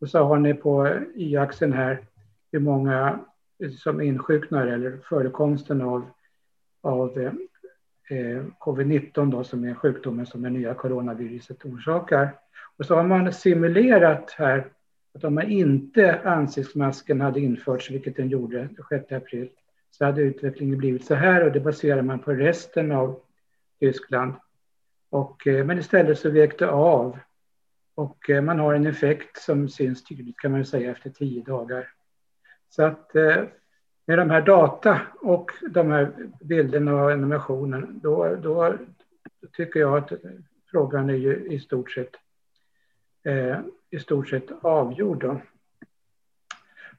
Och så har ni på y-axeln här hur många som insjuknar eller förekomsten av, av eh, covid-19 då, som är sjukdomen som det nya coronaviruset orsakar. Och så har man simulerat här att om man inte ansiktsmasken hade införts, vilket den gjorde den 6 april, så hade utvecklingen blivit så här och det baserar man på resten av Tyskland. Och, eh, men istället så vek det av och eh, man har en effekt som syns tydligt kan man säga efter tio dagar. Så att eh, med de här data och de här bilderna och animationen då, då tycker jag att frågan är ju i stort sett, eh, i stort sett avgjord. Då.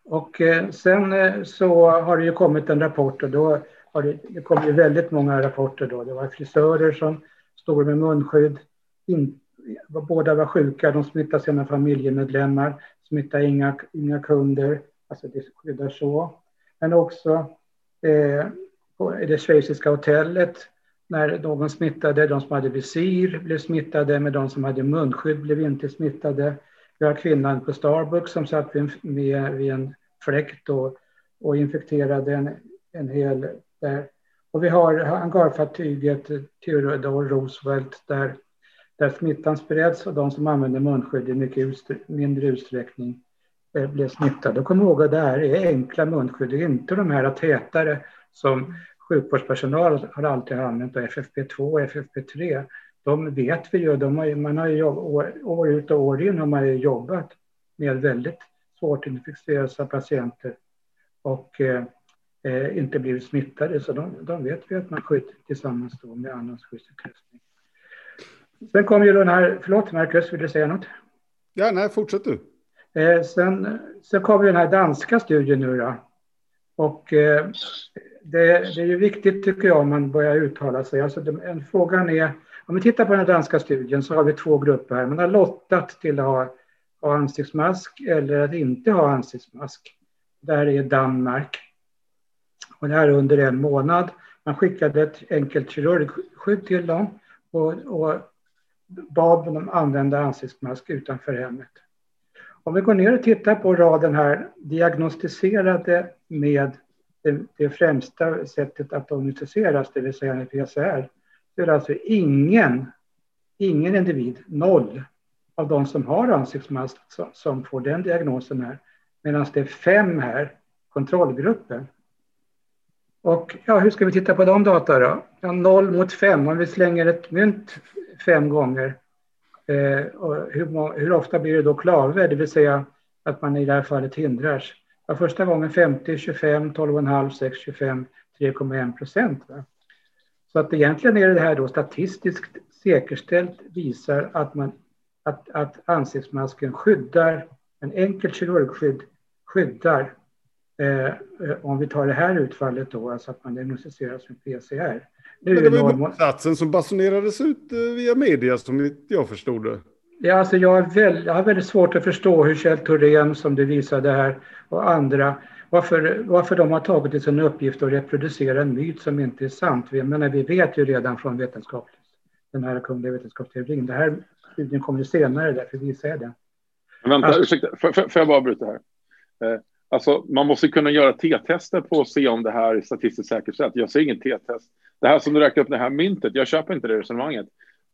Och eh, sen eh, så har det ju kommit en rapport och då har det, det kom ju väldigt många rapporter då. Det var frisörer som stod med munskydd. In, båda var sjuka, de smittade sina familjemedlemmar, smittade inga, inga kunder, alltså det skyddar så. Men också eh, på det schweiziska hotellet när någon smittade, de som hade visir blev smittade, men de som hade munskydd blev inte smittade. Vi har kvinnan på Starbucks som satt vid en, med, vid en fläkt och, och infekterade en, en hel där. Och vi har hangarfartyget Theodore Roosevelt där, där smittan spreds och de som använder munskydd i mycket utstr mindre utsträckning eh, blev smittade. Och kom ihåg att det här är enkla munskydd, det är inte de här tätare som sjukvårdspersonal har alltid använt, och FFP2 och FFP3. De vet vi ju, de har, man har ju år, år ut och år in har man ju jobbat med väldigt svårt infektiösa patienter. Och eh, eh, inte blivit smittade. Så de, de vet vi att man skyddar tillsammans då med annans skyddsutrustning. Sen kom ju den här, förlåt Marcus, vill du säga något? Ja, nej, fortsätt du. Eh, sen, sen kom ju den här danska studien nu då. Och eh, det, det, är ju viktigt tycker jag om man börjar uttala sig. Alltså, en, frågan är, om vi tittar på den danska studien så har vi två grupper här. Man har lottat till att ha, ha ansiktsmask eller att inte ha ansiktsmask. Där är Danmark. Och det här under en månad. Man skickade ett enkelt kirurgskydd till dem och, och bad dem använda ansiktsmask utanför hemmet. Om vi går ner och tittar på raden här, diagnostiserade med det, det främsta sättet att diagnostiseras, det vill säga med PCR, så är det alltså ingen, ingen individ, noll, av de som har ansiktsmask som får den diagnosen här. Medan det är fem här, kontrollgruppen, och ja, hur ska vi titta på de data då? Ja, 0 mot 5, om vi slänger ett mynt fem gånger. Eh, och hur, hur, ofta blir det då klave, det vill säga att man i det här fallet hindras? Ja, första gången 50, 25, 12,5, 6, 25, 3,1 procent. Så att egentligen är det här då statistiskt säkerställt visar att, man, att, att ansiktsmasken skyddar, en enkel kirurgskydd skyddar Eh, om vi tar det här utfallet då, alltså att man diagnostiseras med PCR. Nu Men det var ju motsatsen som basunerades ut eh, via media som jag förstod det. Ja, alltså jag, väl, jag har väldigt svårt att förstå hur Kjell Thorén, som du visade här, och andra, varför, varför de har tagit till sin uppgift att reproducera en myt som inte är sant. Vi, menar, vi vet ju redan från vetenskapligt, den här kungliga vetenskapsteorin. Det här studien kommer senare, därför visar jag den. Vänta, alltså, ursäkta, får, får jag bara bryta här? Alltså, man måste kunna göra T-tester på att se om det här är statistiskt säkerställt. Jag ser ingen T-test. Det här som du räknar upp, det här myntet, jag köper inte det resonemanget.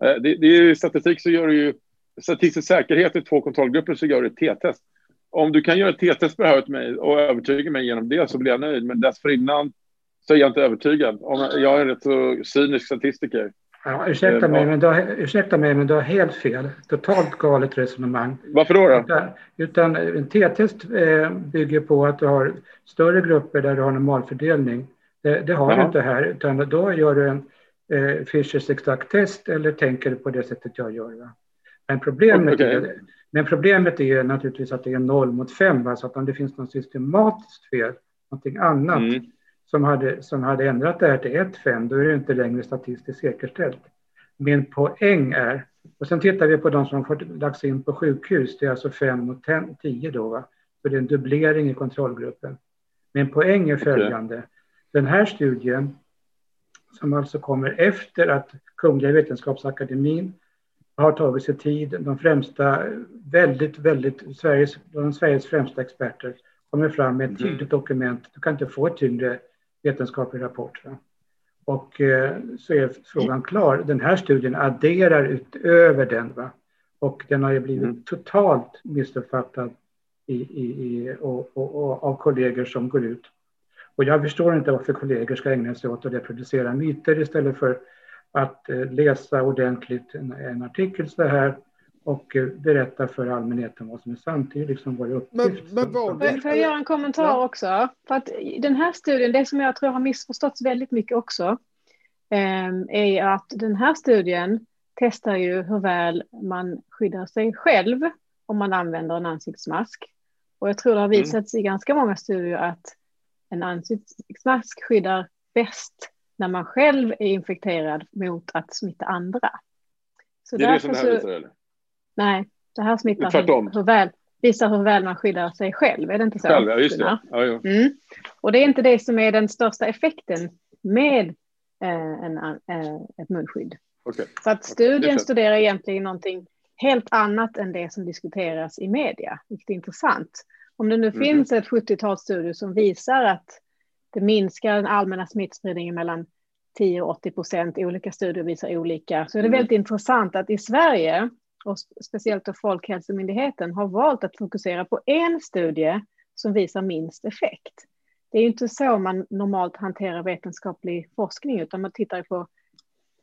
Eh, det, det är statistik så gör du ju statistisk säkerhet i två kontrollgrupper så gör du ett T-test. Om du kan göra ett T-test på det här åt mig och övertyga mig genom det så blir jag nöjd. Men dessförinnan så är jag inte övertygad. Om jag är en rätt så cynisk statistiker. Ja, ursäkta, mig, men du har, ursäkta mig, men du har helt fel. Totalt galet resonemang. Varför då? då? Utan, utan en T-test eh, bygger på att du har större grupper där du har normalfördelning. Det, det har Aha. du inte här, utan då gör du en eh, Fischers exakt test eller tänker på det sättet jag gör. Va? Men, problemet okay. är, men problemet är naturligtvis att det är 0 mot 5, va? så att om det finns något systematiskt fel, någonting annat, mm som hade, som hade ändrat det här till 1,5, då är det inte längre statistiskt säkerställt. Min poäng är, och sen tittar vi på de som har lagts in på sjukhus, det är alltså 5 mot 10 då, va? så det är en dubblering i kontrollgruppen. Min poäng är följande, den här studien, som alltså kommer efter att Kungliga Vetenskapsakademin har tagit sig tid, de främsta, väldigt, väldigt, Sveriges, de Sveriges främsta experter kommer fram med ett mm. tydligt dokument. Du kan inte få ett tyngre vetenskaplig rapport. Va? Och eh, så är frågan klar. Den här studien adderar utöver den. Va? Och den har ju blivit mm. totalt missuppfattad i, i, i, och, och, och, av kollegor som går ut. Och jag förstår inte varför kollegor ska ägna sig åt att reproducera myter istället för att eh, läsa ordentligt en, en artikel så här och eh, berätta för allmänheten vad som är sant. Det är liksom vår uppgift. Men, men Får jag göra en kommentar ja. också? För att den här studien, det som jag tror har missförståtts väldigt mycket också, ehm, är att den här studien testar ju hur väl man skyddar sig själv om man använder en ansiktsmask. Och jag tror det har mm. visats mm. i ganska många studier att en ansiktsmask skyddar bäst när man själv är infekterad mot att smitta andra. Så det är det som det här visar, eller? Nej, det här smittar hur, hur, väl, visar hur väl man skyddar sig själv, är det inte så? Själv, ja, just det. Ja, ja. Mm. Och det är inte det som är den största effekten med eh, en, eh, ett munskydd. Okay. Så att studien okay. studerar egentligen någonting helt annat än det som diskuteras i media, vilket är intressant. Om det nu mm. finns ett 70-tal studier som visar att det minskar den allmänna smittspridningen mellan 10 och 80 procent, olika studier visar olika, så är det mm. väldigt intressant att i Sverige och speciellt då Folkhälsomyndigheten har valt att fokusera på en studie som visar minst effekt. Det är ju inte så man normalt hanterar vetenskaplig forskning, utan man tittar på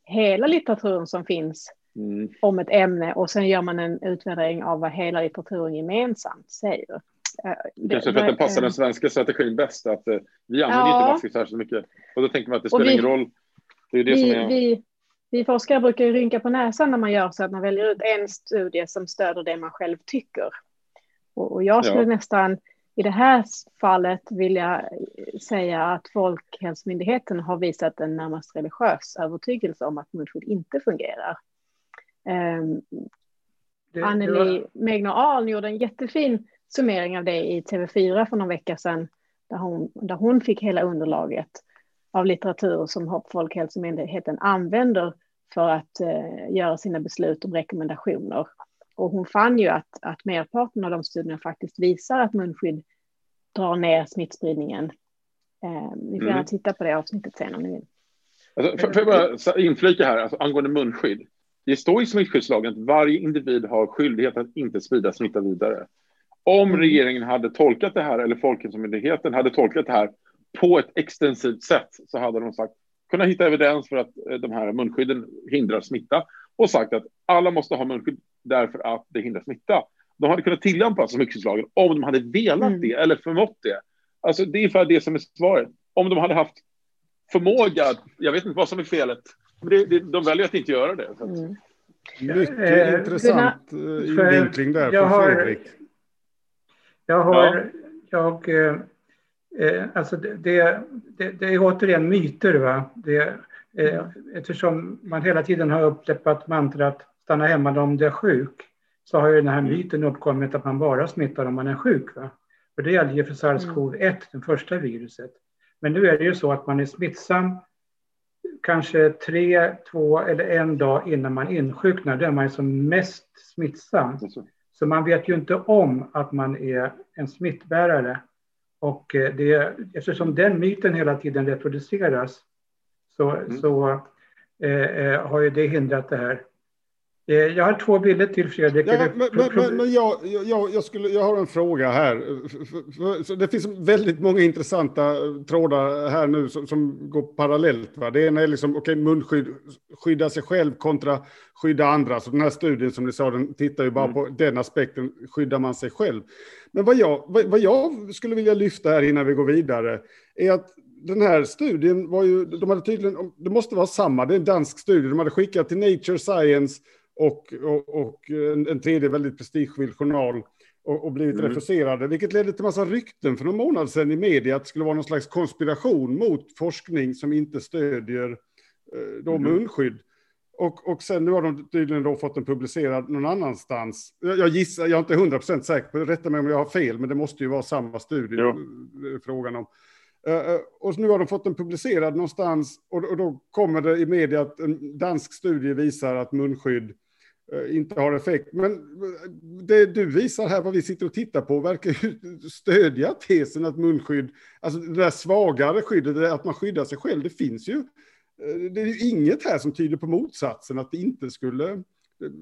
hela litteraturen som finns mm. om ett ämne och sen gör man en utvärdering av vad hela litteraturen gemensamt säger. Eh, Kanske för att det passar den svenska strategin bäst, att eh, vi använder ja. inte masker särskilt mycket. Och då tänker man att det spelar vi, ingen roll. Det är det vi, som är... Vi, vi forskare brukar ju rynka på näsan när man gör så att man väljer ut en studie som stöder det man själv tycker. Och, jag skulle ja. nästan i det här fallet vilja säga att Folkhälsomyndigheten har visat en närmast religiös övertygelse om att munskydd inte fungerar. Um, Anneli Megner Ahl gjorde en jättefin summering av det i TV4 för någon vecka sedan, där hon, där hon fick hela underlaget av litteratur som Folkhälsomyndigheten använder för att eh, göra sina beslut om rekommendationer. Och hon fann ju att, att merparten av de studierna faktiskt visar att munskydd drar ner smittspridningen. Eh, ni får gärna mm. titta på det avsnittet sen om ni vill. Alltså, får jag bara inflika här, alltså, angående munskydd. Det står i smittskyddslagen att varje individ har skyldighet att inte sprida smitta vidare. Om mm. regeringen hade tolkat det här, eller Folkhälsomyndigheten hade tolkat det här på ett extensivt sätt, så hade de sagt kunnat hitta evidens för att eh, de här munskydden hindrar smitta och sagt att alla måste ha munskydd därför att det hindrar smitta. De hade kunnat tillämpa smittskyddslagen om de hade velat mm. det eller förmått det. Alltså det är för det som är svaret. Om de hade haft förmåga, jag vet inte vad som är felet, men det, det, de väljer att inte göra det. Mm. Mycket eh, intressant eh, invinkling där från Fredrik. Jag har, jag, Eh, alltså det, det, det, är återigen myter. Va? Det, eh, mm. eftersom man hela tiden har upprepat mantrat stanna hemma om du är sjuk så har ju den här mm. myten uppkommit att man bara smittar om man är sjuk. Va? Och det gäller ju för sars-cov-1, mm. det första viruset. Men nu är det ju så att man är smittsam kanske tre, två eller en dag innan man insjuknar. Då är man som mest smittsam. Så man vet ju inte om att man är en smittbärare. Och eh, det, eftersom den myten hela tiden reproduceras så, mm. så eh, eh, har ju det hindrat det här. Eh, jag har två bilder till Fredrik. Ja, men, men, men jag, jag, jag, skulle, jag har en fråga här. Det finns väldigt många intressanta trådar här nu som, som går parallellt. Va? Det ena är liksom, okay, munskydd, skydda sig själv kontra skydda andra. Så den här studien som ni sa, den tittar ju bara mm. på den aspekten, skyddar man sig själv. Men vad jag, vad, vad jag skulle vilja lyfta här innan vi går vidare är att den här studien var ju, de hade tydligen, det måste vara samma, det är en dansk studie, de hade skickat till Nature Science och, och, och en, en, tredje väldigt prestigefylld journal och, och blivit mm. refuserade, vilket ledde till massa rykten för någon månad sedan i media att det skulle vara någon slags konspiration mot forskning som inte stödjer eh, då mm. munskydd. Och, och sen nu har de tydligen då fått den publicerad någon annanstans. Jag, jag gissar, jag är inte hundra procent säker på, rätta mig om jag har fel, men det måste ju vara samma studie jo. frågan om. Uh, och nu har de fått den publicerad någonstans och, och, då kommer det i media att en dansk studie visar att munskydd inte har effekt. Men det du visar här, vad vi sitter och tittar på, verkar ju <laughs> stödja tesen att munskydd, alltså det där svagare skyddet, att man skyddar sig själv, det finns ju Eh, det är ju inget här som tyder på motsatsen, att det inte skulle... Eh,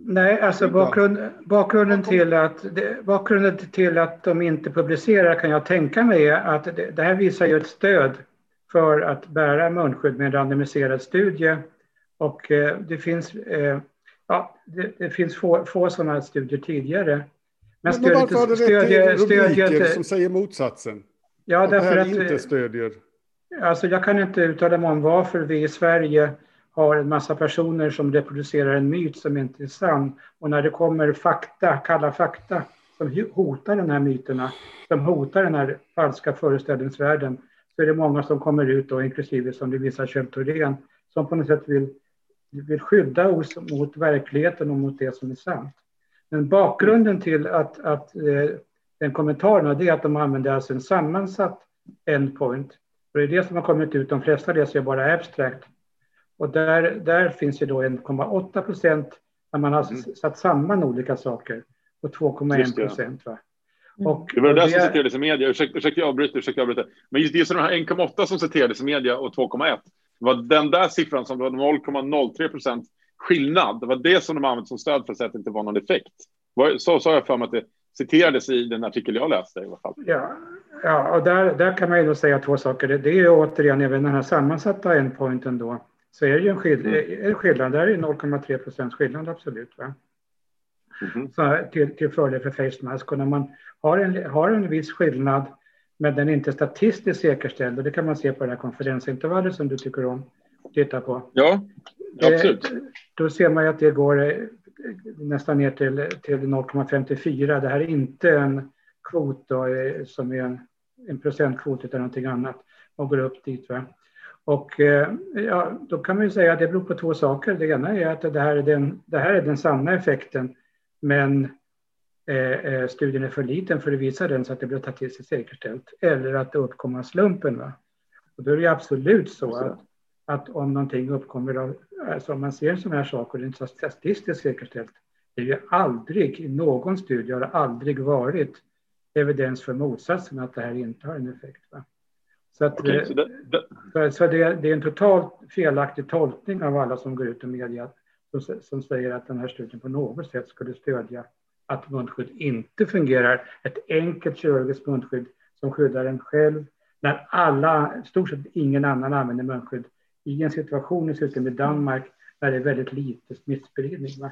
Nej, alltså bakgrund, bakgrunden, till att, bakgrunden till att de inte publicerar kan jag tänka mig att det, det här visar ju ett stöd för att bära munskydd med en randomiserad studie. Och eh, det finns, eh, ja, det, det, finns få, få sådana studier tidigare. Men, men varför har det stödjer, stödjer, som säger motsatsen? Ja, därför att det här inte stödjer... Alltså jag kan inte uttala mig om varför vi i Sverige har en massa personer som reproducerar en myt som inte är sann. Och när det kommer fakta, kalla fakta, som hotar de här myterna, som hotar den här falska föreställningsvärlden, så är det många som kommer ut, då, inklusive som det visar Kjell Thorén, som på något sätt vill, vill skydda oss mot verkligheten och mot det som är sant. Men bakgrunden till att, att eh, den kommentaren är att de använder alltså en sammansatt endpoint och det är det som har kommit ut. De flesta läser ju bara abstract. Och där, där finns ju då 1,8 procent när man har mm. satt samman olika saker och 2,1 procent. Va? Mm. Och, det var det där det... som citerades i media. Ursäkta, ursäkta jag avbryter, ursäkta jag avbryter. Men just, just de här 1,8 som citerades i media och 2,1 var den där siffran som var 0,03 procent skillnad. Det var det som de använde som stöd för att säga att det inte var någon effekt. Så sa jag för mig att det citerades i den artikel jag läste i alla fall. Ja, ja och där, där kan man ju då säga två saker. Det är ju återigen även den här sammansatta endpointen då. Så är det ju en, skill mm. en skillnad. Där är 0,3 procents skillnad absolut. Va? Mm. Så, till, till fördel för face mask. Och när man har en, har en viss skillnad men den är inte statistiskt säkerställd och det kan man se på det här konferensintervallet som du tycker om att titta på. Ja, absolut. Eh, då ser man ju att det går nästan ner till, till 0,54. Det här är inte en kvot då, eh, som är en, en procentkvot utan någonting annat och går upp dit. Va? Och eh, ja, då kan man ju säga att det beror på två saker. Det ena är att det här är den, det här är den sanna effekten, men eh, eh studien är för liten för att visa den så att det blir statistiskt säkerställt. Eller att det uppkommer slumpen. Va? Och då är det absolut så att att om någonting uppkommer, alltså om man ser sådana här saker, det är inte statistiskt säkerställt. Det är ju aldrig, i någon studie har det aldrig varit evidens för motsatsen att det här inte har en effekt. Va? Så, att, okay, så, det, det... så det, det, är en totalt felaktig tolkning av alla som går ut i media som, som säger att den här studien på något sätt skulle stödja att munskydd inte fungerar. Ett enkelt kirurgiskt munskydd som skyddar en själv när alla, stort sett ingen annan använder munskydd i en situation i slutet med Danmark där det är väldigt lite smittspridning. Va?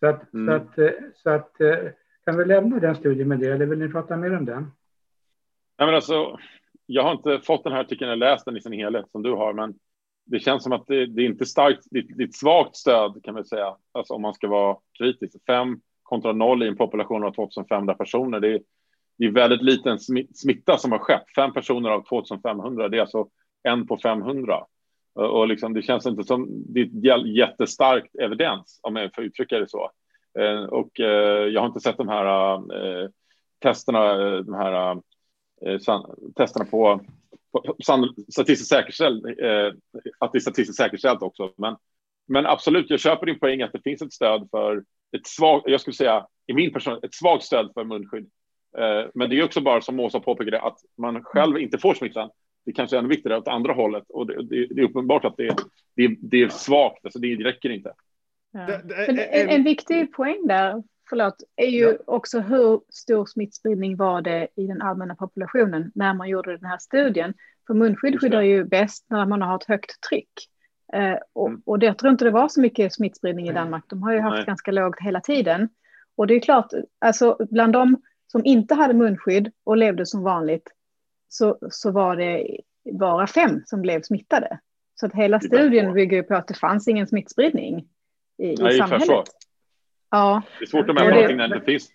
Så att, mm. så att, eh, så att eh, kan vi lämna den studien med det eller vill ni prata mer om den? Nej, men alltså, jag har inte fått den här artikeln eller läst den i sin helhet som du har, men det känns som att det, det är inte starkt, det, det är ett svagt stöd kan man säga, alltså om man ska vara kritisk. Fem kontra noll i en population av 2500 personer, det är, det är väldigt liten smitta som har skett. Fem personer av 2500, det är alltså en på 500. Och liksom, det känns inte som det är jättestarkt evidens, om jag får uttrycka det så. Eh, och eh, jag har inte sett de här äh, testerna, de här testerna på, på statistiskt säkerställt, att det är statistiskt säkerställt också. Men, men absolut, jag köper din poäng att det finns ett stöd för ett svagt, jag skulle säga i min person, ett svagt stöd för munskydd. Men det är också bara som Åsa påpekade att man själv inte får smittan det kanske är ännu viktigare åt andra hållet och det, det, det är uppenbart att det, det, det är svagt, alltså det, det räcker inte. Ja. En, en, viktig poäng där, förlåt, är ju ja. också hur stor smittspridning var det i den allmänna populationen när man gjorde den här studien. För munskydd skyddar ju bäst när man har ett högt tryck. Eh, och, mm. och det, jag tror inte det var så mycket smittspridning i Danmark. De har ju haft Nej. ganska lågt hela tiden. Och det är klart, alltså bland de som inte hade munskydd och levde som vanligt så, så var det bara fem som blev smittade. Så att hela studien bygger på att det fanns ingen smittspridning i, Nej, i samhället. Ja. Det är svårt att mäta någonting när det inte finns.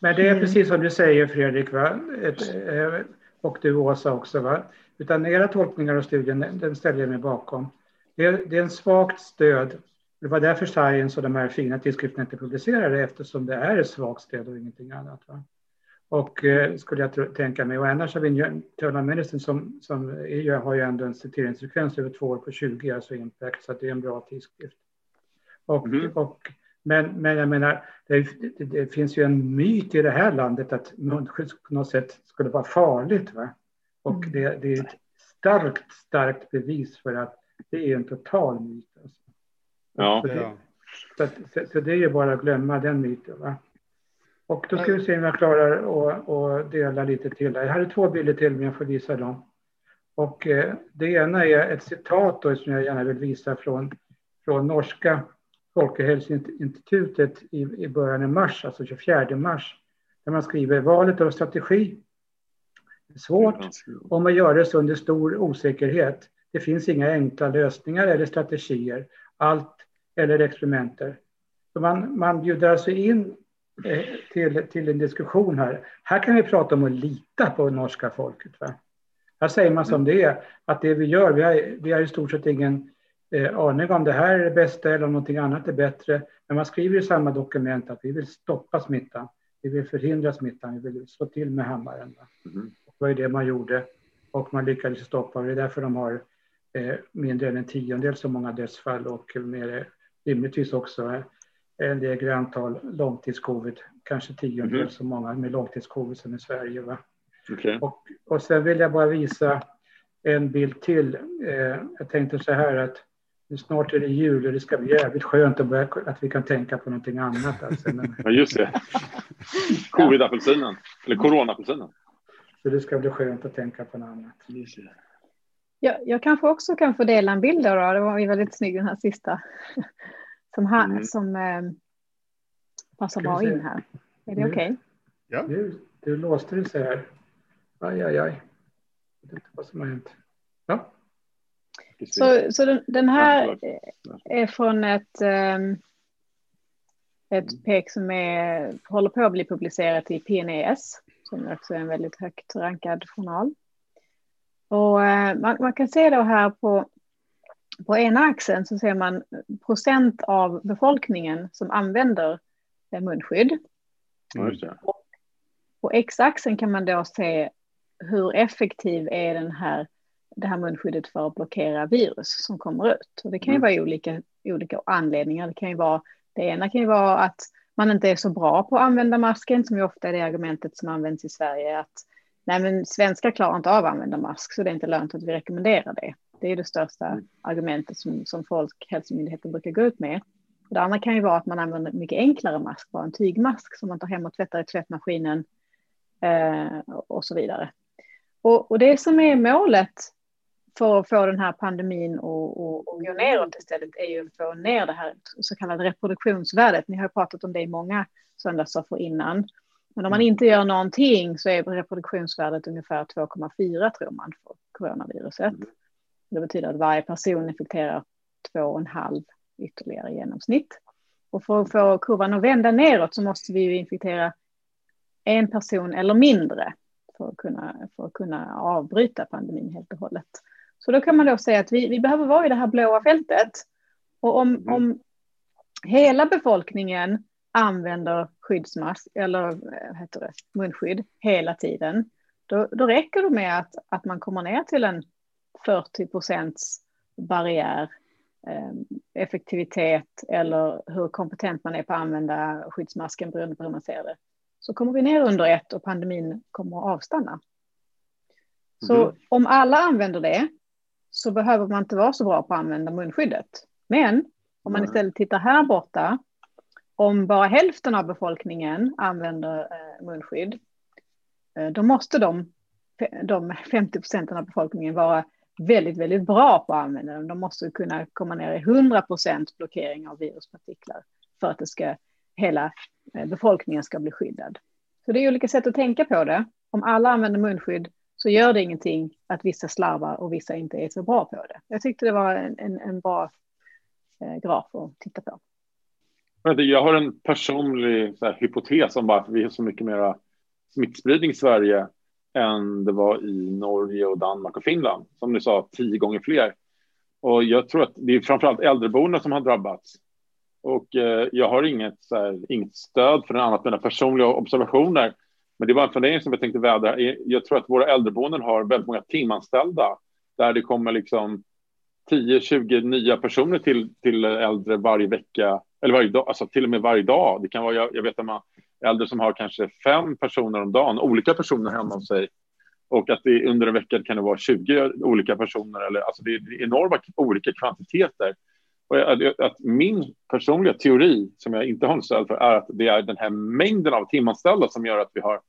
Men det är precis som du säger Fredrik, va? Eh, och du Åsa också. Va? Utan era tolkningar av studien, den ställer jag mig bakom. Det är, det är en svagt stöd. Det var därför Science och de här fina tidskrifterna inte publicerade eftersom det är ett svagt stöd och ingenting annat. Va? Och eh, skulle jag tänka mig. Och annars har vi Internal Medicine som, som är, har ju ändå en citeringsfrekvens över två år på 20, alltså Impact, så det är en bra tidskrift. Och, mm. och, men, men jag menar, det, det, det, finns ju en myt i det här landet att munskydd på något sätt skulle vara farligt. Va? Och mm. det, det, är ett starkt, starkt bevis för att det är en total myt. Alltså. Ja. Så det, så, så, så, det är ju bara att glömma den myten. Va? Och då ska vi se om jag klarar att dela lite till. Jag hade två bilder till, men jag får visa dem. Och eh, det ena är ett citat då, som jag gärna vill visa från, från norska Folkhälsoinstitutet i, i början av mars, alltså 24 mars, där man skriver valet av strategi svårt och man gör det under stor osäkerhet. Det finns inga enkla lösningar eller strategier, allt eller experimenter. Så man, man bjuder alltså in eh, till, till en diskussion här. Här kan vi prata om att lita på norska folket. Va? Här säger man som det är, att det vi gör, vi har, vi har i stort sett ingen eh, aning om det här är det bästa eller om någonting annat är bättre. Men man skriver i samma dokument att vi vill stoppa smittan. Vi vill förhindra smittan, vi vill slå till med hammaren. Mm. Var ju det man gjorde och man lyckades stoppa det är därför de har eh, mindre än en tiondel så många dödsfall och mer, rimligtvis också eh, en lägre antal långtidscovid, kanske tiondel mm. så många med långtidscovid som i Sverige. Va? Okay. Och, och sen vill jag bara visa en bild till. Eh, jag tänkte så här att Snart är det jul och det ska bli jävligt skönt att, börja, att vi kan tänka på någonting annat. Alltså. Men... Ja, just det. <laughs> Covid-apelsinen, eller corona-apelsinen. Så det ska bli skönt att tänka på något annat. Ja, jag kanske också kan få dela en bild då. Det var ju väldigt snygg den här sista. Som, här, mm. som eh, passar bra in här. Är det okej? Okay? Ja. Du, du låste dig så här. Aj, aj, aj. Jag vet inte vad som har hänt. Ja. Så, så den, den här är från ett, um, ett. PEK som är, håller på att bli publicerat i PNES, som också är en väldigt högt rankad journal. Och uh, man, man, kan se då här på, på ena axeln så ser man procent av befolkningen som använder munskydd. Mm. Och på x-axeln kan man då se hur effektiv är den här det här munskyddet för att blockera virus som kommer ut. Och det kan ju mm. vara olika, olika anledningar. Det, kan ju vara, det ena kan ju vara att man inte är så bra på att använda masken, som ju ofta är det argumentet som används i Sverige, att nej men svenskar klarar inte av att använda mask, så det är inte lönt att vi rekommenderar det. Det är det största mm. argumentet som, som Folkhälsomyndigheten brukar gå ut med. Det andra kan ju vara att man använder mycket enklare mask, bara en tygmask som man tar hem och tvättar i tvättmaskinen eh, och så vidare. Och, och, det som är målet för att få den här pandemin att gå neråt istället är ju att få ner det här så kallade reproduktionsvärdet. Ni har pratat om det i många söndagsoffer innan. Men om man mm. inte gör någonting så är reproduktionsvärdet ungefär 2,4 tror man för coronaviruset. Mm. Det betyder att varje person infekterar 2,5 ytterligare i genomsnitt. Och för att få kurvan att vända neråt så måste vi ju infektera en person eller mindre för att kunna, för att kunna avbryta pandemin helt och hållet. Så då kan man då säga att vi, vi behöver vara i det här blåa fältet. Och om, mm. om hela befolkningen använder skyddsmask eller eh, heter det, munskydd hela tiden, då, då räcker det med att, att man kommer ner till en 40 procents barriär eh, effektivitet eller hur kompetent man är på att använda skyddsmasken beroende på hur man ser det. Så kommer vi ner under ett och pandemin kommer att avstanna. Så mm. om alla använder det så behöver man inte vara så bra på att använda munskyddet. Men Om man istället tittar här borta, om bara hälften av befolkningen använder eh, munskydd, eh, då måste de, de 50 procenten av befolkningen vara väldigt, väldigt bra på att använda dem. De måste kunna komma ner i 100 procent blockering av viruspartiklar för att det ska, hela eh, befolkningen ska bli skyddad. Så det är olika sätt att tänka på det. Om alla använder munskydd så gör det ingenting att vissa slarvar och vissa inte är så bra på det. Jag tyckte det var en, en, en bra eh, graf att titta på. Jag har en personlig här, hypotes om varför vi har så mycket mer smittspridning i Sverige än det var i Norge och Danmark och Finland. Som du sa, tio gånger fler. Och jag tror att det är framförallt äldreboende som har drabbats. Och eh, jag har inget, här, inget stöd för det annat mina personliga observationer. Men det var en fundering som jag tänkte vädra. Jag tror att våra äldreboenden har väldigt många timanställda där det kommer liksom 10-20 nya personer till, till äldre varje vecka eller varje dag, alltså till och med varje dag. Det kan vara, jag, jag vet att man äldre som har kanske fem personer om dagen, olika personer hemma hos sig. Och att det under en vecka kan det vara 20 olika personer. Eller, alltså det är enorma olika kvantiteter. Och att min personliga teori, som jag inte har stöd för, är att det är den här mängden av timanställda som gör att vi har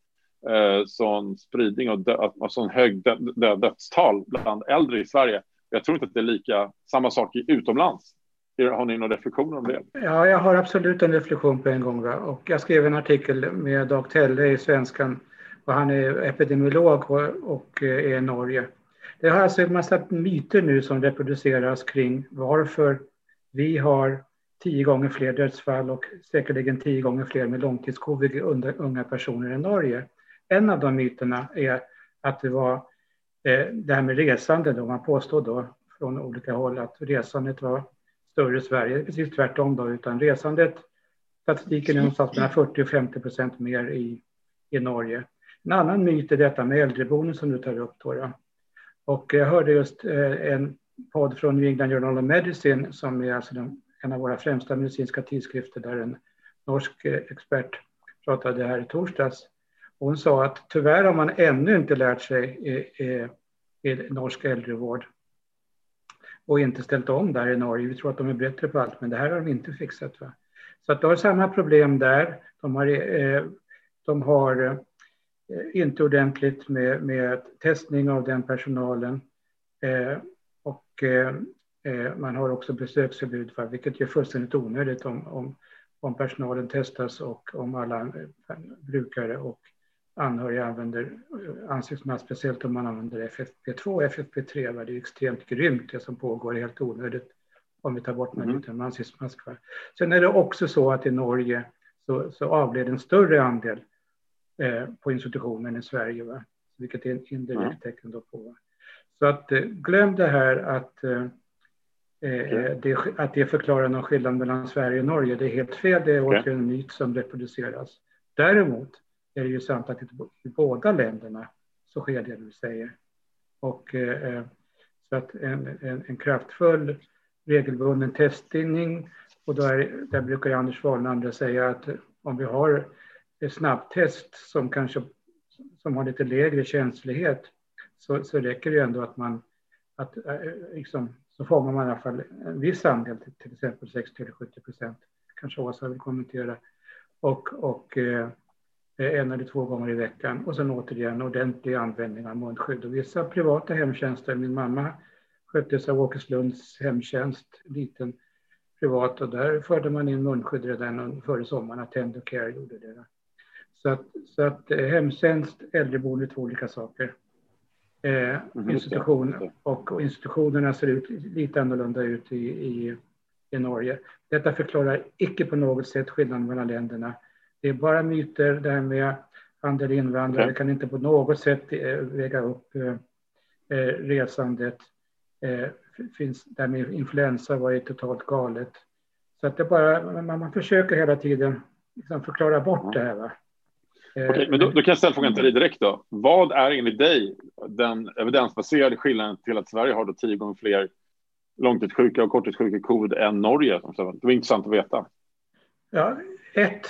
eh, sån spridning och, dö, och sån hög dö, dö, dödstal bland äldre i Sverige. Jag tror inte att det är lika samma sak i utomlands. Har ni några reflektioner om det? Ja, jag har absolut en reflektion på en gång. Va? Och jag skrev en artikel med Dag Telle i Svenskan och han är epidemiolog och, och eh, är i Norge. Det har alltså en massa myter nu som reproduceras kring varför vi har tio gånger fler dödsfall och säkerligen tio gånger fler med långtidscovid under unga personer än Norge. En av de myterna är att det var eh, det här med resande. Då. Man påstod då från olika håll att resandet var större i Sverige. Det är precis tvärtom då, utan resandet, statistiken är någonstans mellan 40 och 50 procent mer i, i Norge. En annan myt är detta med äldreboenden som du tar upp, Tora. Och jag hörde just eh, en podd från New England Journal of Medicine som är alltså den, en av våra främsta medicinska tidskrifter där en norsk eh, expert pratade här i torsdags. Hon sa att tyvärr har man ännu inte lärt sig i, i, i norsk äldrevård och inte ställt om där i Norge. Vi tror att de är bättre på allt, men det här har de inte fixat. Va? Så att de har samma problem där. De har, eh, de har eh, inte ordentligt med, med testning av den personalen. Eh, och eh, eh, man har också besöksförbud, va? vilket är fullständigt onödigt om, om, om personalen testas och om alla eh, brukare och anhöriga använder eh, ansiktsmask, speciellt om man använder FFP2 och FFP3. Det är extremt grymt det som pågår, helt onödigt om vi tar bort mm. med ansiktsmask. Sen är det också så att i Norge så, så avled en större andel eh, på institutionen än i Sverige, va? vilket är en indirekt mm. tecken då på. Så att eh, glöm det här att eh, okay. det, att det förklarar någon skillnad mellan Sverige och Norge. Det är helt fel, det är okay. återigen en myt som reproduceras. Däremot är det ju sant att i båda länderna så sker det du säger. Och eh, så att en, en, en, kraftfull regelbunden testning och där, där brukar Anders Wahlnander säga att om vi har snabbtest som kanske som har lite lägre känslighet så, så räcker det ändå att man att eh, liksom, så fångar man i alla fall en viss andel, till, exempel 60 eller 70 procent, kanske Åsa vill kommentera. Och, och eh, en eller två gånger i veckan och sen återigen ordentlig användning av munskydd. Och vissa privata hemtjänster, min mamma sköttes av Åkeslunds hemtjänst, liten privat och där förde man in munskydd redan före sommaren, Attendo Care gjorde det. Så att, så att eh, hemtjänst, äldreboende två olika saker. Eh, mm, institution och, institutionerna ser ut lite annorlunda ut i, i, i Norge. Detta förklarar icke på något sätt skillnaden mellan länderna. Det är bara myter, det här med andel invandrare kan inte på något sätt eh, väga upp eh, eh, resandet. Finns, det här med influensa var ju totalt galet. Så att det bara, man, man försöker hela tiden liksom förklara bort det här. Va? Okej, men då, då, kan jag ställa frågan till dig direkt då. Vad är enligt dig den evidensbaserade skillnaden till att Sverige har då tio gånger fler långtidssjuka och korttidssjuka i covid än Norge? Det var intressant att veta. Ja, ett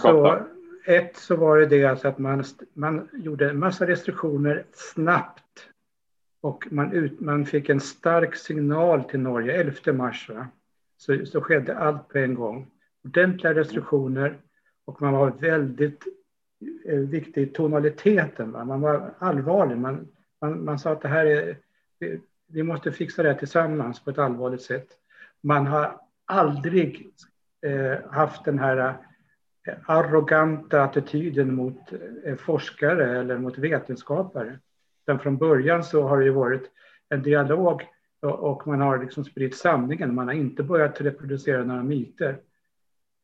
så, ett så var det det alltså att man, man gjorde en massa restriktioner snabbt och man, ut, man fick en stark signal till Norge 11 mars. Va? så, så skedde allt på en gång. Ordentliga restriktioner och man var väldigt eh, Eh, viktig tonaliteten. Va? Man var allvarlig. Man, man, man sa att det här är, vi måste fixa det här tillsammans på ett allvarligt sätt. Man har aldrig eh, haft den här eh, arroganta attityden mot eh, forskare eller mot vetenskapare. Utan från början så har det ju varit en dialog och man har liksom spritt sanningen. Man har inte börjat reproducera några myter.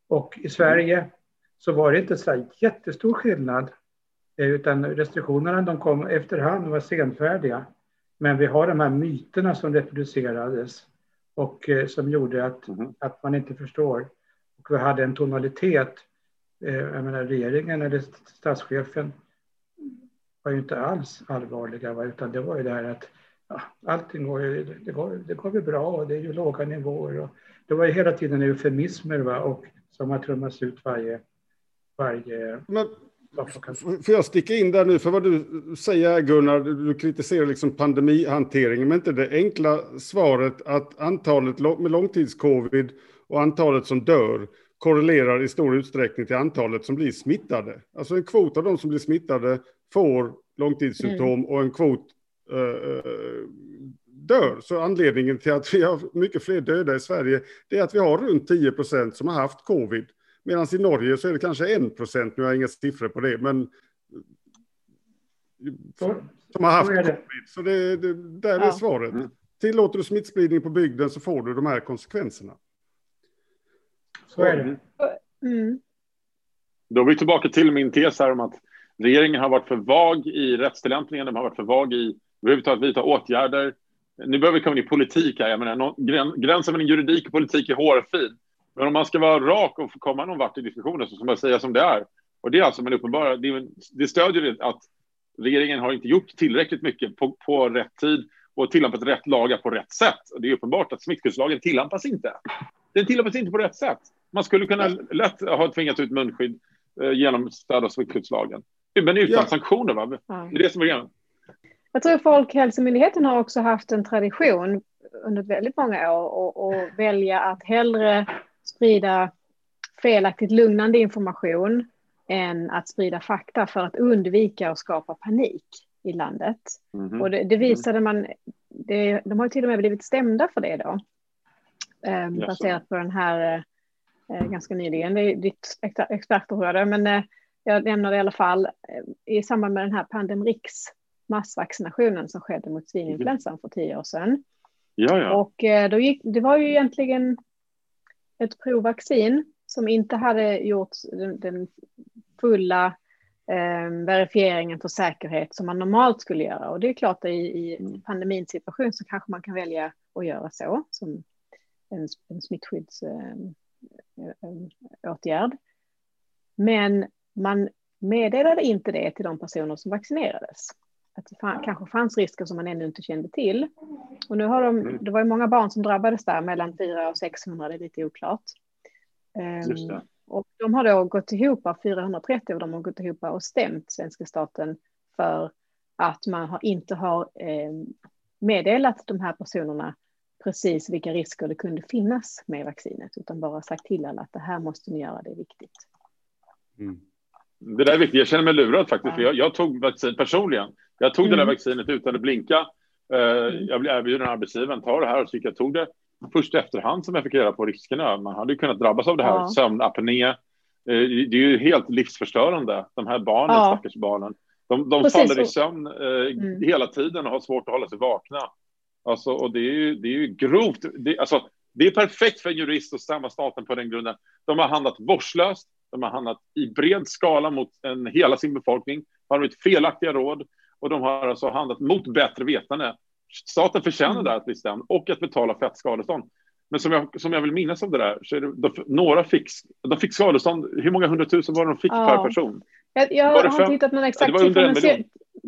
Och i Sverige så var det inte så jättestor skillnad eh, utan restriktionerna de kom efterhand och var senfärdiga. Men vi har de här myterna som reproducerades och eh, som gjorde att, mm. att man inte förstår. Och vi hade en tonalitet. Eh, jag menar, regeringen eller statschefen var ju inte alls allvarliga, utan det var ju det här att ja, allting går ju, det går, det går väl bra och det är ju låga nivåer. Och det var ju hela tiden eufemismer va? och som har trummats ut varje... varje Men, får jag sticka in där nu? För vad du säger Gunnar, du kritiserar liksom pandemihanteringen, men inte det enkla svaret att antalet med långtidscovid och antalet som dör korrelerar i stor utsträckning till antalet som blir smittade. Alltså en kvot av de som blir smittade får långtidssymptom mm. och en kvot uh, dör. Så anledningen till att vi har mycket fler döda i Sverige det är att vi har runt 10 procent som har haft covid. Medan i Norge så är det kanske 1 procent, nu har jag inga siffror på det, men som har haft covid. Så det, det där ja. är svaret. Mm. Tillåter du smittspridning på bygden så får du de här konsekvenserna. Så är det. Mm. Då är vi tillbaka till min tes här om att regeringen har varit för vag i rättstillämpningen, de har varit för vag i överhuvudtaget vidta åtgärder. Nu behöver vi komma in i politik här. Jag menar, gränsen mellan juridik och politik är hårfin. Men om man ska vara rak och få komma någon vart i diskussionen så ska man säga som det är. Och det är alltså, men uppenbara, det, det stödjer att regeringen har inte gjort tillräckligt mycket på, på rätt tid och tillämpat rätt lagar på rätt sätt. Och det är uppenbart att smittskyddslagen tillämpas inte. Den tillämpas inte på rätt sätt. Man skulle kunna lätt ha tvingat ut munskydd eh, genom stöd av smittskyddslagen. Men utan ja. sanktioner, va? Det är det som är grejen. Jag tror Folkhälsomyndigheten har också haft en tradition under väldigt många år och, och välja att hellre sprida felaktigt lugnande information än att sprida fakta för att undvika att skapa panik i landet. Mm. Och det, det, visade man, det, de har till och med blivit stämda för det då. Eh, baserat på den här eh, ganska nyligen, det är ditt expertområde, men eh, jag nämner det i alla fall eh, i samband med den här Pandemrix massvaccinationen som skedde mot svininfluensan för tio år sedan. Ja, ja. Och eh, då gick, det var ju egentligen ett provvaccin som inte hade gjort den, den fulla eh, verifieringen för säkerhet som man normalt skulle göra. Och det är klart att i, i pandemins situation så kanske man kan välja att göra så som en, en smittskyddsåtgärd. Eh, eh Men man meddelade inte det till de personer som vaccinerades att det fan, kanske fanns risker som man ännu inte kände till. Och nu har de, mm. det var ju många barn som drabbades där, mellan 400 och 600, det är lite oklart. Um, och de har då gått ihop, 430 av dem har gått ihop och stämt svenska staten för att man har, inte har eh, meddelat de här personerna precis vilka risker det kunde finnas med vaccinet, utan bara sagt till alla att det här måste ni göra, det är viktigt. Mm. Det där är viktigt. Jag känner mig lurad faktiskt. Jag, jag, tog vaccin personligen. Jag tog mm. det där vaccinet utan att blinka. Uh, jag blev erbjuden arbetsgivaren, ta det här, och så gick jag tog det. Först efterhand som jag fick reda på riskerna. Man hade ju kunnat drabbas av det här, ja. sömnapné. Uh, det är ju helt livsförstörande, de här barnen, ja. stackars barnen. De, de faller i sömn uh, mm. hela tiden och har svårt att hålla sig vakna. Alltså, och det är ju, det är ju grovt. Det, alltså, det är perfekt för en jurist att stämma staten på den grunden. De har handlat vårdslöst, de har handlat i bred skala mot en, hela sin befolkning, har gett felaktiga råd och de har alltså handlat mot bättre vetande. Staten förtjänar där att bli stämd och att betala fett skadestånd. Men som jag, som jag vill minnas av det där, så är det, de, några fick, de fick skadestånd, hur många hundratusen var det de fick ja. per person? Jag, jag har inte hittat någon exakt ja, siffra, men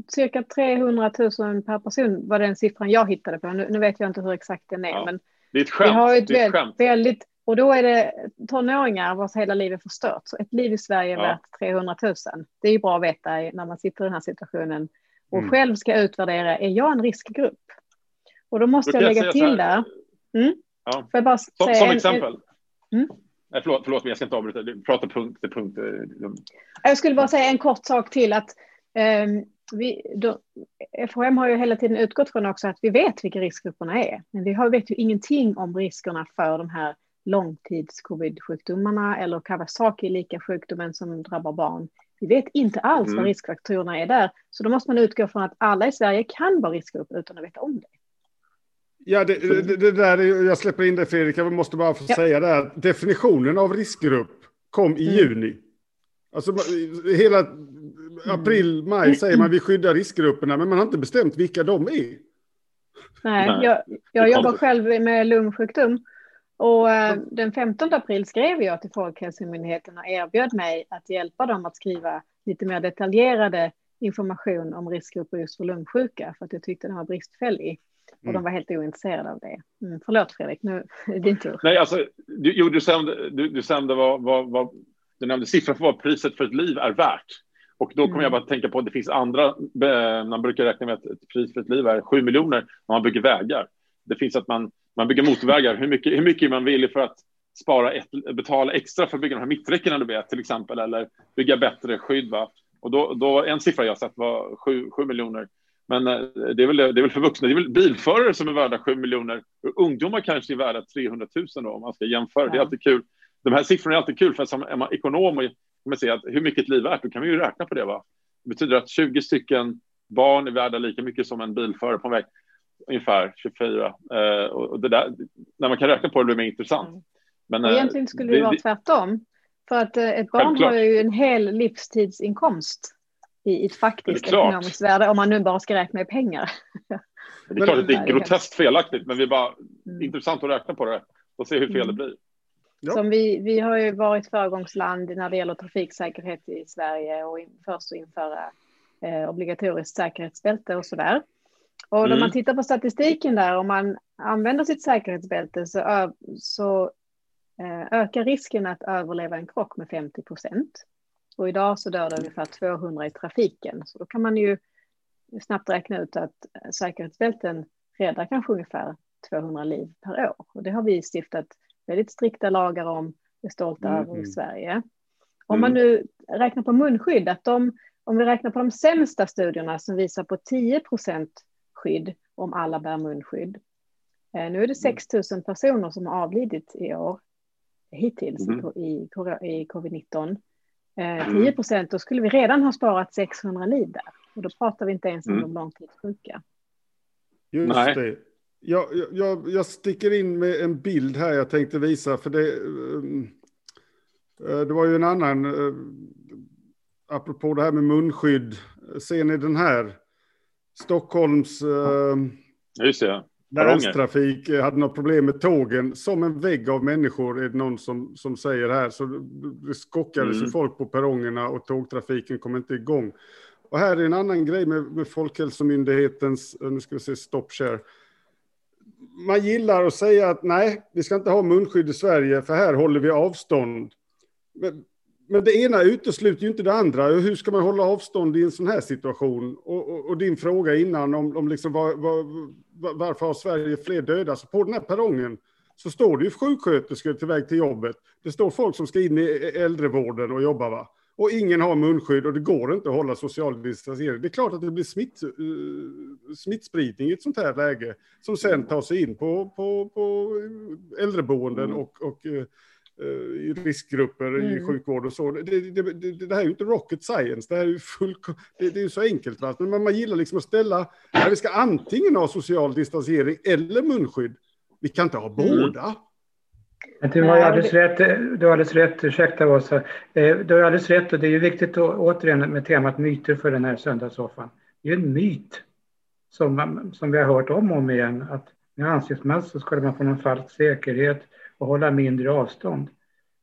cirka 300 000 per person var den siffran jag hittade på. Nu, nu vet jag inte hur exakt den är, ja. men det är ett skämt. Vi har ett, ett väldigt, väldigt och då är det tonåringar vars hela liv är förstört. Så ett liv i Sverige är ja. värt 300 000. Det är ju bra att veta när man sitter i den här situationen och mm. själv ska utvärdera, är jag en riskgrupp? Och då måste då jag lägga jag till där. Mm? Ja. Bara som, som exempel. En, mm? Nej, förlåt, förlåt, men jag ska inte avbryta. Du pratar punkt till punkt. Jag skulle bara säga en kort sak till. att um, vi, då, FHM har ju hela tiden utgått från också att vi vet vilka riskgrupperna är. Men vi har, vet ju ingenting om riskerna för de här långtids-covid-sjukdomarna eller Kawasaki-lika sjukdomen som drabbar barn. Vi vet inte alls mm. vad riskfaktorerna är där. Så då måste man utgå från att alla i Sverige kan vara riskgrupp utan att veta om det. Ja, det, det, det där, jag släpper in det Fredrik, jag måste bara få ja. säga det här. Definitionen av riskgrupp kom i mm. juni. Alltså hela april, maj säger man vi skyddar riskgrupperna, men man har inte bestämt vilka de är. Nej, jag, jag jobbar själv med lungsjukdom och eh, den 15 april skrev jag till Folkhälsomyndigheten och erbjöd mig att hjälpa dem att skriva lite mer detaljerade information om riskgrupper just för lungsjuka för att jag tyckte den var bristfällig. Och mm. de var helt ointresserade av det. Mm, förlåt Fredrik, nu <laughs> är det din tur. Nej, alltså, du, jo, du nämnde, du, du nämnde vad, vad, vad, du nämnde siffran för vad priset för ett liv är värt. Och då kommer mm. jag bara tänka på att det finns andra, man brukar räkna med att ett pris för ett liv är 7 miljoner när man bygger vägar. Det finns att man, man bygger motorvägar, hur mycket, hur mycket man villig för att spara, ett, betala extra för att bygga de här mitträckena du vet, till exempel, eller bygga bättre skydd. Va? Och då, då, en siffra jag sett var 7, 7 miljoner. Men eh, det är, väl, det är väl för vuxna, det är väl bilförare som är värda 7 miljoner. Ungdomar kanske är värda 300 000 då, om man ska jämföra. Ja. Det är alltid kul. De här siffrorna är alltid kul, för som är man ekonom och man säger att hur mycket ett liv är värt, då kan vi ju räkna på det. Va? Det betyder att 20 stycken barn är värda lika mycket som en bilförare på en väg. Ungefär 24. Eh, och det där, när man kan räkna på det blir det mer intressant. Mm. Men, eh, Egentligen skulle det, det vara tvärtom. För att eh, ett barn självklart. har ju en hel livstidsinkomst i ett faktiskt ekonomiskt värde, om man nu bara ska räkna i pengar. Det är klart att det är groteskt felaktigt, men det är bara mm. intressant att räkna på det och se hur fel mm. det blir. Ja. Som vi, vi har ju varit föregångsland när det gäller trafiksäkerhet i Sverige och in, först att införa eh, obligatoriskt säkerhetsbälte och så där. Och mm. när man tittar på statistiken där, om man använder sitt säkerhetsbälte så, så eh, ökar risken att överleva en krock med 50 procent. Och idag så dör det ungefär 200 i trafiken. Så då kan man ju snabbt räkna ut att säkerhetsbälten räddar kanske ungefär 200 liv per år. Och det har vi stiftat väldigt strikta lagar om, är stolta mm. över i Sverige. Om man mm. nu räknar på munskydd, att de, om vi räknar på de sämsta studierna som visar på 10 procent skydd om alla bär munskydd. Eh, nu är det 6 mm. 000 personer som har avlidit i år hittills mm. i, i covid-19. 10 eh, procent, då skulle vi redan ha sparat 600 liv där. Och då pratar vi inte ens om mm. de långtidssjuka. Just Nej. det. Jag, jag, jag sticker in med en bild här jag tänkte visa, för det, det var ju en annan, apropå det här med munskydd, ser ni den här? Stockholms... Det. Länstrafik hade något problem med tågen. Som en vägg av människor är det någon som, som säger här. Så det skockades mm. folk på perrongerna och tågtrafiken kom inte igång. Och här är en annan grej med, med Folkhälsomyndighetens, nu ska vi se, stoppshare man gillar att säga att nej, vi ska inte ha munskydd i Sverige, för här håller vi avstånd. Men, men det ena utesluter ju inte det andra. Hur ska man hålla avstånd i en sån här situation? Och, och, och din fråga innan om, om liksom var, var, varför har Sverige fler döda? Så på den här perrongen så står det ju sjuksköterskor till väg till jobbet. Det står folk som ska in i äldrevården och jobba. Va? och ingen har munskydd och det går inte att hålla social distansering. Det är klart att det blir smitt, uh, smittspridning i ett sånt här läge som sen tar sig in på, på, på äldreboenden mm. och, och uh, i riskgrupper mm. i sjukvård och så. Det, det, det, det, här är ju inte rocket science, det här är ju full, det, det är ju så enkelt. Va? Men man gillar liksom att ställa, vi ska antingen ha social distansering eller munskydd. Vi kan inte ha mm. båda. Du har alldeles rätt, du har alldeles rätt, ursäkta Åsa. Eh, du har alldeles rätt och det är ju viktigt att, återigen med temat myter för den här söndagssoffan. Det är en myt som, som vi har hört om och om igen att med ansiktsmask så skulle man få någon falsk säkerhet och hålla mindre avstånd.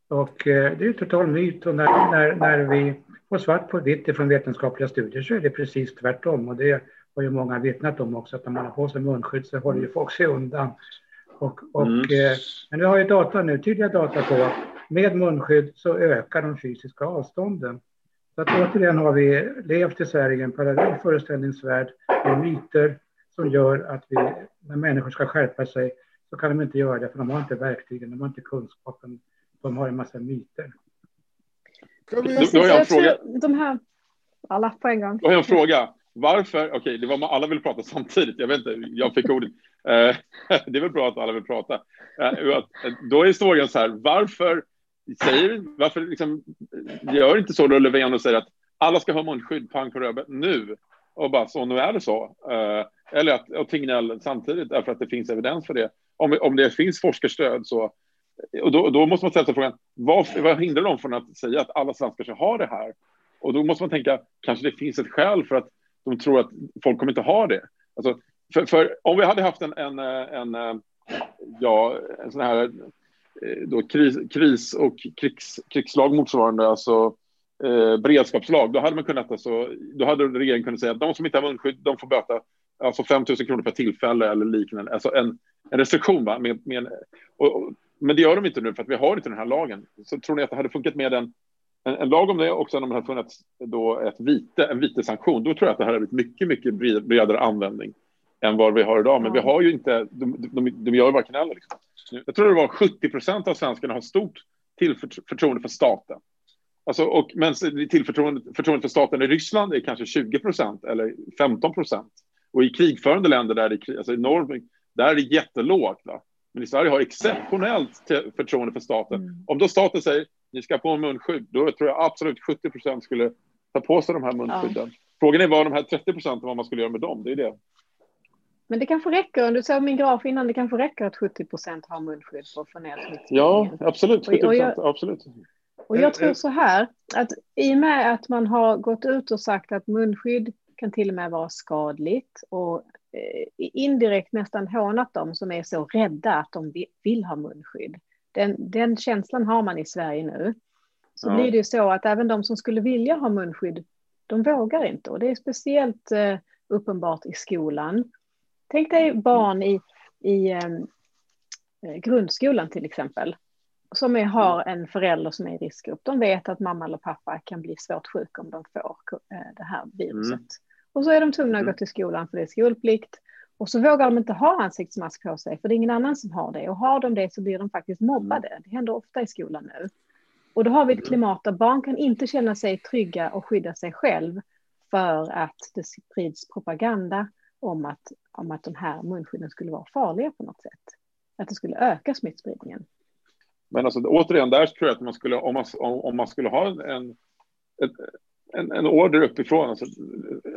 Och eh, det är ju total myt och när, när, när vi får svart på vitt från vetenskapliga studier så är det precis tvärtom och det har ju många vittnat om också att när man har på sig munskydd så håller ju folk sig undan och, och, mm. eh, men vi har ju data nu, tydliga data på att med munskydd så ökar de fysiska avstånden. Så att återigen har vi levt i Sverige i en parallell föreställningsvärld med myter som gör att vi, när människor ska skärpa sig, så kan de inte göra det för de har inte verktygen, de har inte kunskapen, de har en massa myter. Då har jag en fråga. De här, alla på en gång. Då har jag en fråga. Varför, okej, okay, det var alla vill prata samtidigt, jag vet inte, jag fick ordet. Eh, <laughs> det är väl bra att alla vill prata. Eh, då är frågan så här, varför säger, varför liksom, gör inte så då Löfven och säger att alla ska ha munskydd, pang på rödbet nu och bara så, nu är det så. Eller att och Tegnell samtidigt därför att det finns evidens för det. Om, om det finns forskarstöd så och då, då måste man ställa sig frågan vad, vad hindrar dem från att säga att alla svenskar ska ha det här? Och då måste man tänka kanske det finns ett skäl för att de tror att folk kommer inte ha det. Alltså, för, för om vi hade haft en, en, en, ja, en sån här eh, då kris, kris och krigs, krigslag motsvarande, alltså eh, beredskapslag, då hade man kunnat, alltså, då hade regeringen kunnat säga att de som inte har munskydd, de får böta alltså 5 000 kronor per tillfälle eller liknande, alltså en, en restriktion. Va? Med, med, och, och, men det gör de inte nu för att vi har inte den här lagen. Så tror ni att det hade funkat med en, en, en lag om det och sen om det hade funnits då ett vite, en vitesanktion, då tror jag att det här hade blivit mycket, mycket bredare användning än vad vi har idag. Men vi har ju inte, de, de, de gör ju varken eller. Liksom. Jag tror det var 70 procent av svenskarna har stort tillförtroende för staten. Alltså, och, men tillförtroendet förtroende för staten i Ryssland är kanske 20 procent eller 15 procent. Och i krigförande länder, där det, alltså i Norge, där är det jättelågt. Va? Men i Sverige har exceptionellt förtroende för staten. Mm. Om då staten säger ni ska på munskydd, då tror jag absolut 70 procent skulle ta på sig de här munskydden. Ja. Frågan är vad de här 30 procenten, vad man skulle göra med dem. Det är det. Men det kanske räcker, du såg min graf innan, det kanske räcker att 70 procent har munskydd för att få ner smittspridningen. Ja, absolut. 70 procent, absolut. Och jag tror så här, att i och med att man har gått ut och sagt att munskydd kan till och med vara skadligt och eh, indirekt nästan hånat dem som är så rädda att de vill ha munskydd. Den, den känslan har man i Sverige nu. Så ja. blir det ju så att även de som skulle vilja ha munskydd, de vågar inte. Och det är speciellt eh, uppenbart i skolan. Tänk dig barn i, i eh, grundskolan till exempel som är, har en förälder som är i riskgrupp, de vet att mamma eller pappa kan bli svårt sjuka om de får eh, det här viruset. Mm. Och så är de tvungna att mm. gå till skolan för det är skolplikt. Och så vågar de inte ha ansiktsmask på sig för det är ingen annan som har det. Och har de det så blir de faktiskt mobbade. Det händer ofta i skolan nu. Och då har vi ett mm. klimat där barn kan inte känna sig trygga och skydda sig själv för att det sprids propaganda om att, om att de här munskydden skulle vara farliga på något sätt. Att det skulle öka smittspridningen. Men alltså, återigen, där tror jag att man skulle, om man, om man skulle ha en, en, en order uppifrån, alltså,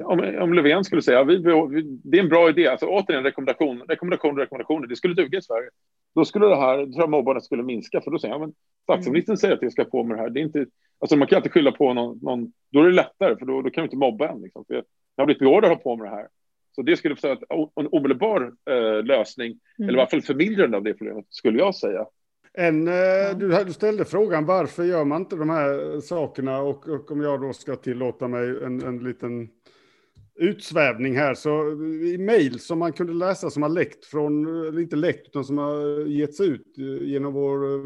om, om Löfven skulle säga vi, vi, det är en bra idé, alltså återigen rekommendation, rekommendation, rekommendationer, det skulle duga i Sverige. Då skulle det här, tror jag mobbarna skulle minska, för då säger jag, men statsministern mm. säger att jag ska på med det här, det är inte, alltså man kan inte skylla på någon, någon då är det lättare, för då, då kan vi inte mobba en, liksom. jag har blivit beordrad att ha på med det här. Så det skulle vara en omedelbar eh, lösning, mm. eller i alla fall förmildrande av det problemet, skulle jag säga. En, eh, du, du, ställde frågan varför gör man inte de här sakerna? Och, och om jag då ska tillåta mig en, en liten utsvävning här så i mejl som man kunde läsa som har läckt från, eller inte läckt utan som har getts ut genom vår, eh,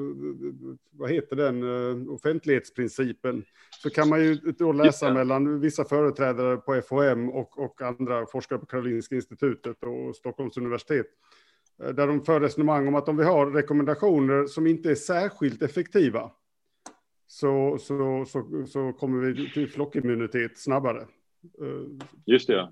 vad heter den, eh, offentlighetsprincipen så kan man ju då läsa mellan vissa företrädare på FHM och, och andra forskare på Karolinska institutet och Stockholms universitet. Eh, där de för resonemang om att om vi har rekommendationer som inte är särskilt effektiva så, så, så, så kommer vi till flockimmunitet snabbare. Eh, Just det.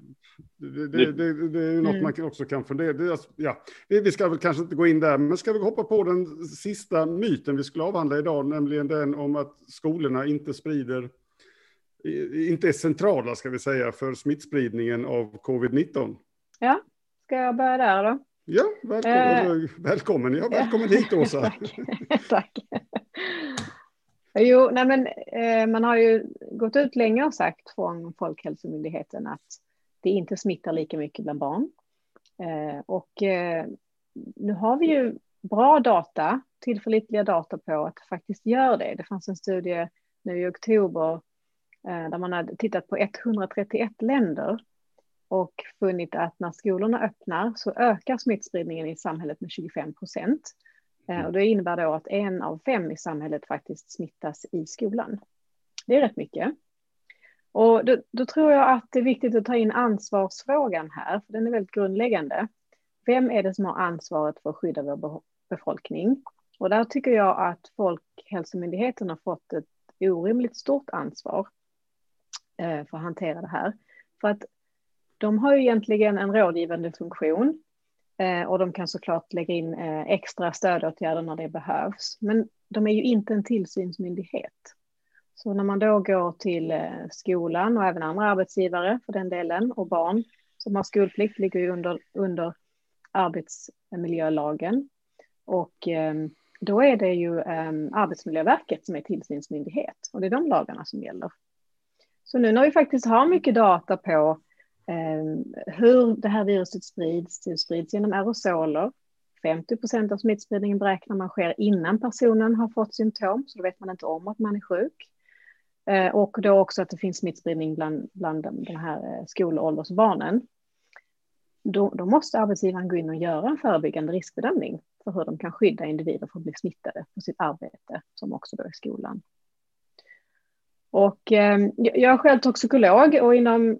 Det, det, det, det är ju något mm. man också kan fundera alltså, ja, Vi ska väl kanske inte gå in där, men ska vi hoppa på den sista myten vi skulle avhandla idag, nämligen den om att skolorna inte sprider, inte är centrala, ska vi säga, för smittspridningen av covid-19. Ja, ska jag börja där då? Ja, välkommen, eh, välkommen. Ja, välkommen hit <laughs> Åsa. tack. <laughs> tack. Jo, nej men, eh, man har ju gått ut länge och sagt från Folkhälsomyndigheten att det inte smittar lika mycket bland barn. Eh, och eh, nu har vi ju bra data, tillförlitliga data på att det faktiskt gör det. Det fanns en studie nu i oktober eh, där man hade tittat på 131 länder och funnit att när skolorna öppnar så ökar smittspridningen i samhället med 25 procent. Eh, och det innebär då att en av fem i samhället faktiskt smittas i skolan. Det är rätt mycket. Och då, då, tror jag att det är viktigt att ta in ansvarsfrågan här, för den är väldigt grundläggande. Vem är det som har ansvaret för att skydda vår befolkning? Och där tycker jag att Folkhälsomyndigheten har fått ett orimligt stort ansvar eh, för att hantera det här. För att de har ju egentligen en rådgivande funktion eh, och de kan såklart lägga in eh, extra stödåtgärder när det behövs. Men de är ju inte en tillsynsmyndighet. Så när man då går till eh, skolan och även andra arbetsgivare för den delen och barn som har skolplikt ligger ju under, under arbetsmiljölagen. Och då är det ju Arbetsmiljöverket som är tillsynsmyndighet och det är de lagarna som gäller. Så nu när vi faktiskt har mycket data på Ehm, hur det här viruset sprids, det sprids genom aerosoler. 50 procent av smittspridningen beräknar man sker innan personen har fått symptom, så då vet man inte om att man är sjuk. Ehm, och då också att det finns smittspridning bland, bland de här eh, skolåldersbarnen. Då, då måste arbetsgivaren gå in och göra en förebyggande riskbedömning för hur de kan skydda individer från att bli smittade på sitt arbete, som också då är skolan. Och eh, jag är själv toxikolog och inom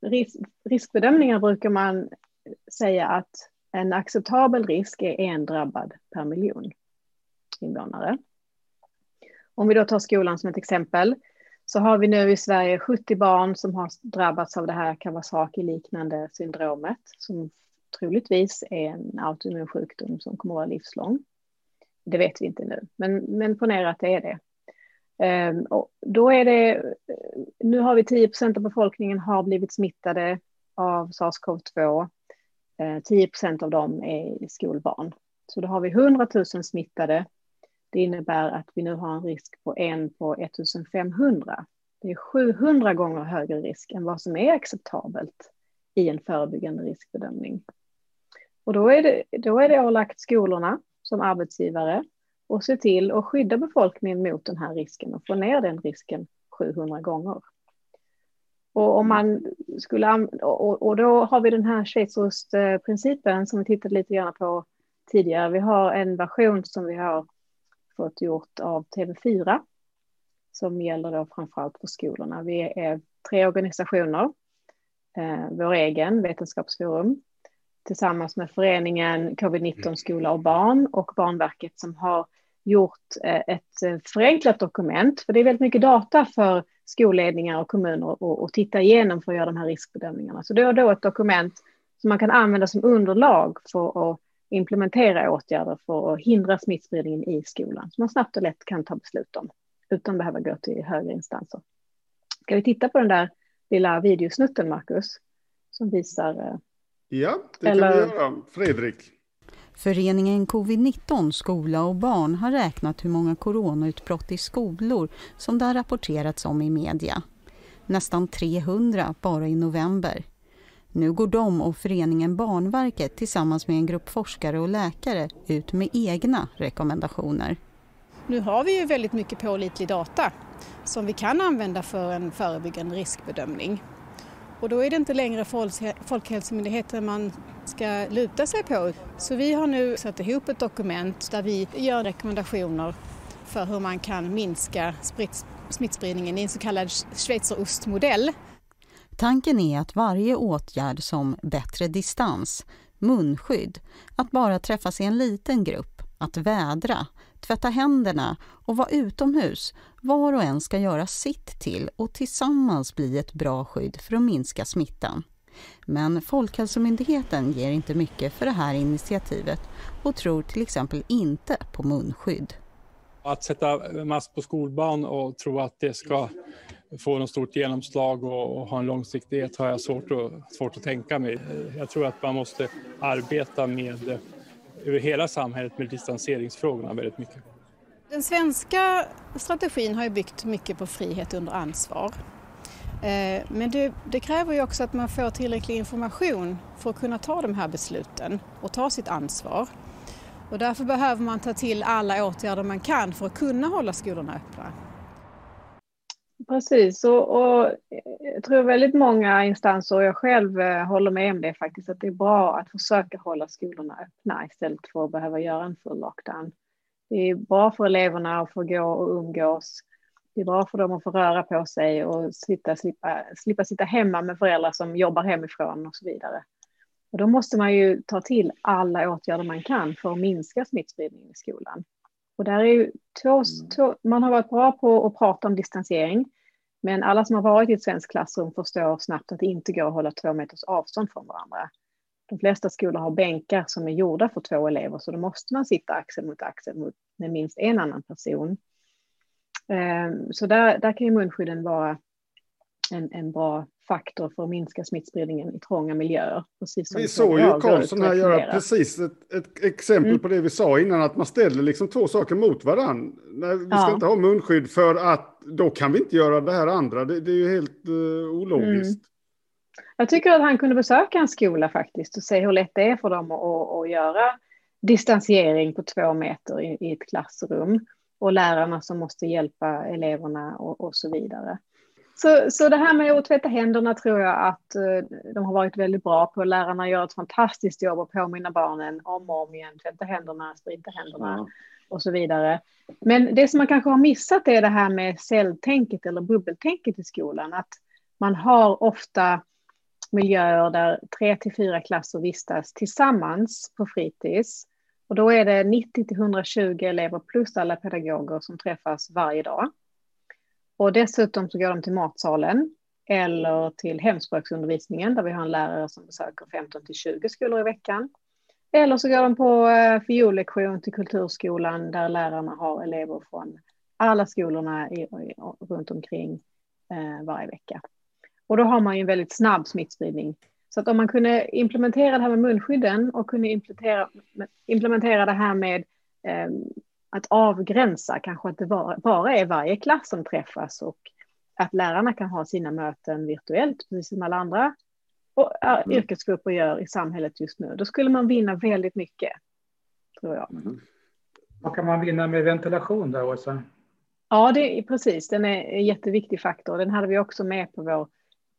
risk, riskbedömningar brukar man säga att en acceptabel risk är en drabbad per miljon invånare. Om vi då tar skolan som ett exempel så har vi nu i Sverige 70 barn som har drabbats av det här Kawasaki-liknande syndromet som troligtvis är en autoimmun sjukdom som kommer att vara livslång. Det vet vi inte nu, men, men ponera att det är det. Ehm, och då är det, nu har vi 10 procent av befolkningen har blivit smittade av sars-cov-2. 10 ehm, procent av dem är skolbarn. Så då har vi 100 000 smittade. Det innebär att vi nu har en risk på en på 1500. Det är 700 gånger högre risk än vad som är acceptabelt i en förebyggande riskbedömning. Och då är det, då är det ålagt skolorna som arbetsgivare och se till att skydda befolkningen mot den här risken och få ner den risken 700 gånger. Och, om man skulle, och, och då har vi den här schweizerostprincipen som vi tittade lite grann på tidigare. Vi har en version som vi har fått gjort av TV4 som gäller då framförallt för skolorna. Vi är tre organisationer, eh, vår egen Vetenskapsforum, tillsammans med föreningen Covid-19 skola och barn och Barnverket som har gjort eh, ett eh, förenklat dokument, för det är väldigt mycket data för skolledningar och kommuner att titta igenom för att göra de här riskbedömningarna. Så det är då ett dokument som man kan använda som underlag för att implementera åtgärder för att hindra smittspridningen i skolan, som man snabbt och lätt kan ta beslut om utan att behöva gå till högre instanser. Ska vi titta på den där lilla videosnutten, Marcus, som visar eh, Ja, det Eller... kan vi göra. Fredrik? Föreningen Covid-19 Skola och barn har räknat hur många coronautbrott i skolor som det har rapporterats om i media. Nästan 300 bara i november. Nu går de och föreningen Barnverket tillsammans med en grupp forskare och läkare ut med egna rekommendationer. Nu har vi ju väldigt mycket pålitlig data som vi kan använda för en förebyggande riskbedömning. Och då är det inte längre Folkhälsomyndigheten man ska luta sig på. Så vi har nu satt ihop ett dokument där vi gör rekommendationer för hur man kan minska smittspridningen i en så kallad schweizerostmodell. Tanken är att varje åtgärd som bättre distans, munskydd, att bara träffas i en liten grupp, att vädra, tvätta händerna och vara utomhus. Var och en ska göra sitt till och tillsammans bli ett bra skydd för att minska smittan. Men Folkhälsomyndigheten ger inte mycket för det här initiativet och tror till exempel inte på munskydd. Att sätta mask på skolbarn och tro att det ska få något stort genomslag och, ha en långsiktighet har jag svårt att, svårt att tänka mig. Jag tror att man måste arbeta med över hela samhället med distanseringsfrågorna väldigt mycket. Den svenska strategin har ju byggt mycket på frihet under ansvar. Eh, men det, det, kräver ju också att man får tillräcklig information för att kunna ta de här besluten och ta sitt ansvar. Och därför behöver man ta till alla åtgärder man kan för att kunna hålla skolorna öppna. Precis, och, och eh, jag tror väldigt många instanser, och jag själv eh, håller med om det faktiskt, att det är bra att försöka hålla skolorna öppna istället för att behöva göra en full lockdown. Det är bra för eleverna att få gå och umgås. Det är bra för dem att få röra på sig och sitta, slippa, slippa sitta hemma med föräldrar som jobbar hemifrån och så vidare. Och då måste man ju ta till alla åtgärder man kan för att minska smittspridningen i skolan. Och där är ju två, mm. två, man har varit bra på att prata om distansering, men alla som har varit i ett svenskt klassrum förstår snabbt att det inte går att hålla två meters avstånd från varandra. De flesta skolor har bänkar som är gjorda för två elever, så då måste man sitta axel mot axel med minst en annan person. Ehm, så där, där kan ju munskydden vara en, en bra faktor för att minska smittspridningen i trånga miljöer. Vi såg ju Karlsson här göra precis ett, ett exempel mm. på det vi sa innan, att man ställer liksom två saker mot varandra. Vi ska ja. inte ha munskydd för att då kan vi inte göra det här andra. Det, det är ju helt uh, ologiskt. Mm. Jag tycker att han kunde besöka en skola faktiskt och se hur lätt det är för dem att, att göra distansiering på två meter i, i ett klassrum och lärarna som måste hjälpa eleverna och, och så vidare. Så, så det här med att tvätta händerna tror jag att uh, de har varit väldigt bra på. Lärarna gör ett fantastiskt jobb att påminna barnen om och om igen. Tvätta händerna, sprita händerna ja. och så vidare. Men det som man kanske har missat är det här med celltänket eller bubbeltänket i skolan. Att man har ofta miljöer där tre till fyra klasser vistas tillsammans på fritids. Och då är det 90 till 120 elever plus alla pedagoger som träffas varje dag. Och dessutom så går de till matsalen eller till hemspråksundervisningen där vi har en lärare som besöker 15 till 20 skolor i veckan. Eller så går de på eh, fiollektion till kulturskolan där lärarna har elever från alla skolorna i, runt omkring eh, varje vecka. Och då har man ju en väldigt snabb smittspridning. Så att om man kunde implementera det här med munskydden och kunde implementera, implementera det här med eh, att avgränsa, kanske att det bara är varje klass som träffas och att lärarna kan ha sina möten virtuellt, precis som alla andra och, mm. yrkesgrupper gör i samhället just nu. Då skulle man vinna väldigt mycket, tror jag. Mm. Vad kan man vinna med ventilation då, Åsa? Ja, det är precis. Den är en jätteviktig faktor. Den hade vi också med på vår,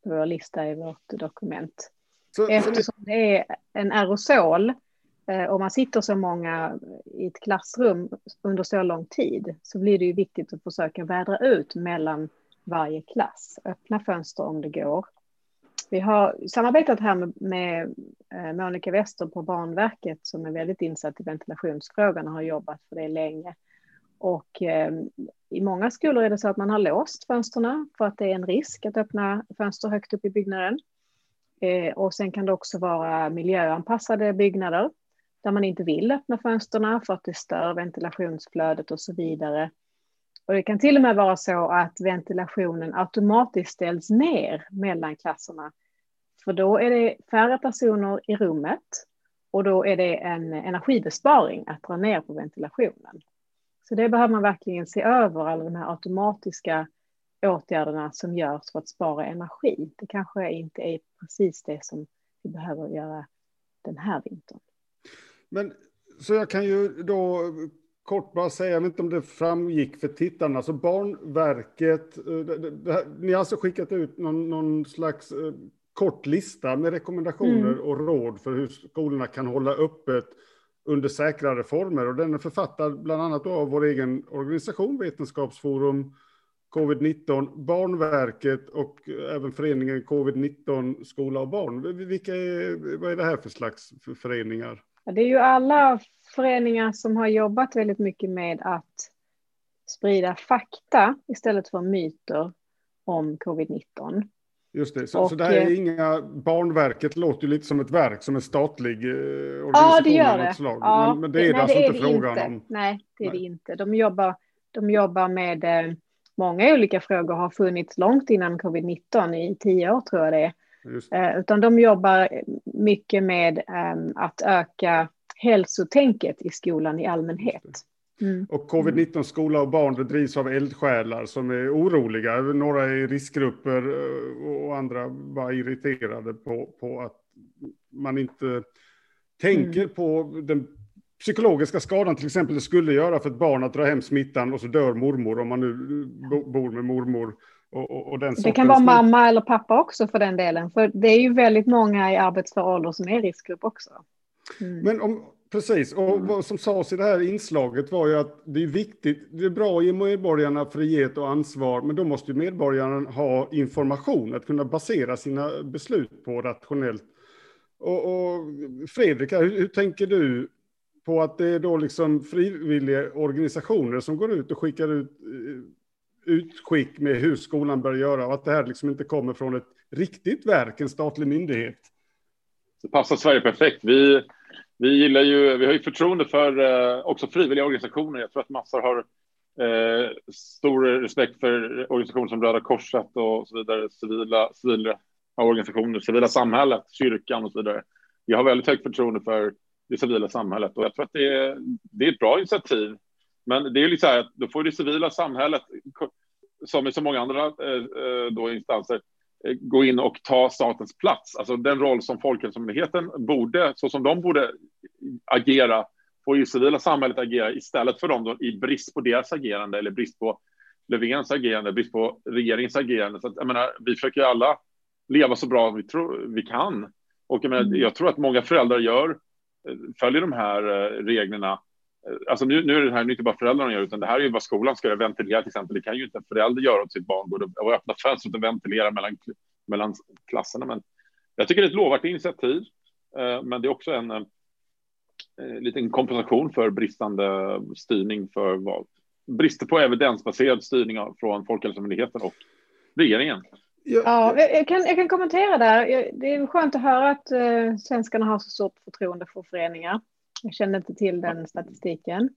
på vår lista i vårt dokument. Så, Eftersom så det är en aerosol Eh, om man sitter så många i ett klassrum under så lång tid så blir det ju viktigt att försöka vädra ut mellan varje klass. Öppna fönster om det går. Vi har samarbetat här med, med eh, Monica Wester på Banverket som är väldigt insatt i ventilationsfrågorna och har jobbat för det länge. Och eh, i många skolor är det så att man har låst fönstren för att det är en risk att öppna fönster högt upp i byggnaden. Eh, och sen kan det också vara miljöanpassade byggnader där man inte vill öppna fönstren för att det stör ventilationsflödet och så vidare. Och det kan till och med vara så att ventilationen automatiskt ställs ner mellan klasserna. För då är det färre personer i rummet och då är det en energibesparing att dra ner på ventilationen. Så det behöver man verkligen se över, alla de här automatiska åtgärderna som görs för att spara energi. Det kanske inte är precis det som vi behöver göra den här vintern. Men så jag kan ju då kort bara säga, jag vet inte om det framgick för tittarna, alltså Barnverket, eh, här, ni har alltså skickat ut någon, någon slags eh, kort lista med rekommendationer mm. och råd för hur skolorna kan hålla öppet under säkrare former. Och den är författad bland annat av vår egen organisation, Vetenskapsforum Covid-19, Barnverket och även föreningen Covid-19 Skola och barn. Vilka är, vad är det här för slags föreningar? Det är ju alla föreningar som har jobbat väldigt mycket med att sprida fakta istället för myter om covid-19. Just det, så, och, så det här är eh, inga, Barnverket låter ju lite som ett verk, som en statlig eh, organisation. Ja, det gör det. Ja, men, men, det är nej, alltså det inte frågan inte. om. Nej, det är nej. det inte. De jobbar, de jobbar med eh, många olika frågor, har funnits långt innan covid-19, i tio år tror jag det är. Eh, utan de jobbar mycket med eh, att öka hälsotänket i skolan i allmänhet. Mm. Och covid-19 skola och barn det drivs av eldsjälar som är oroliga. Några är i riskgrupper eh, och andra var irriterade på, på att man inte tänker mm. på den psykologiska skadan till exempel det skulle göra för ett barn att dra hem smittan och så dör mormor om man nu bor med mormor. Och, och, och det kan vara mamma eller pappa också för den delen. För det är ju väldigt många i arbetsför ålder som är riskgrupp också. Mm. Men om, precis, och mm. vad som sades i det här inslaget var ju att det är viktigt, det är bra att ge medborgarna frihet och ansvar, men då måste medborgarna ha information, att kunna basera sina beslut på rationellt Och, och Fredrik, hur, hur, tänker du på att det är då liksom frivilliga organisationer som går ut och skickar ut eh, utskick med hur skolan bör göra och att det här liksom inte kommer från ett riktigt verk, en statlig myndighet? Det passar Sverige perfekt. Vi, vi gillar ju, vi har ju förtroende för eh, också frivilliga organisationer. Jag tror att massor har eh, stor respekt för organisationer som Röda Korset och så vidare, civila, civila organisationer, civila samhället, kyrkan och så vidare. Vi har väldigt högt förtroende för det civila samhället och jag tror att det är, det är ett bra initiativ. Men det är ju så här att då får det civila samhället, som i så många andra eh, eh då instanser, eh, gå in och ta statens plats. Alltså den roll som Folkhälsomyndigheten borde, så som de borde agera, får ju civila samhället agera istället för dem då, i brist på deras agerande eller brist på Löfvens agerande, brist på regeringens agerande. Så att, jag menar, vi försöker alla leva så bra vi, tror, vi kan. Och jag, menar, mm. jag tror att många föräldrar gör, följer de här reglerna. Eh, alltså nu, nu är det här inte bara föräldrarna gör, utan det här är ju vad skolan ska göra, ventilera till exempel. Det kan ju inte en förälder göra åt sitt barn, gå och öppna fönstret och ventilera mellan, mellan klasserna. Men jag tycker det är ett lovvärt initiativ, men det är också en, en liten kompensation för bristande styrning för vad, brister på evidensbaserad styrning från Folkhälsomyndigheten och regeringen. Ja, jag kan, jag kan kommentera där. Det är skönt att höra att uh, svenskarna har så stort förtroende för föreningar. Jag kände inte till den statistiken.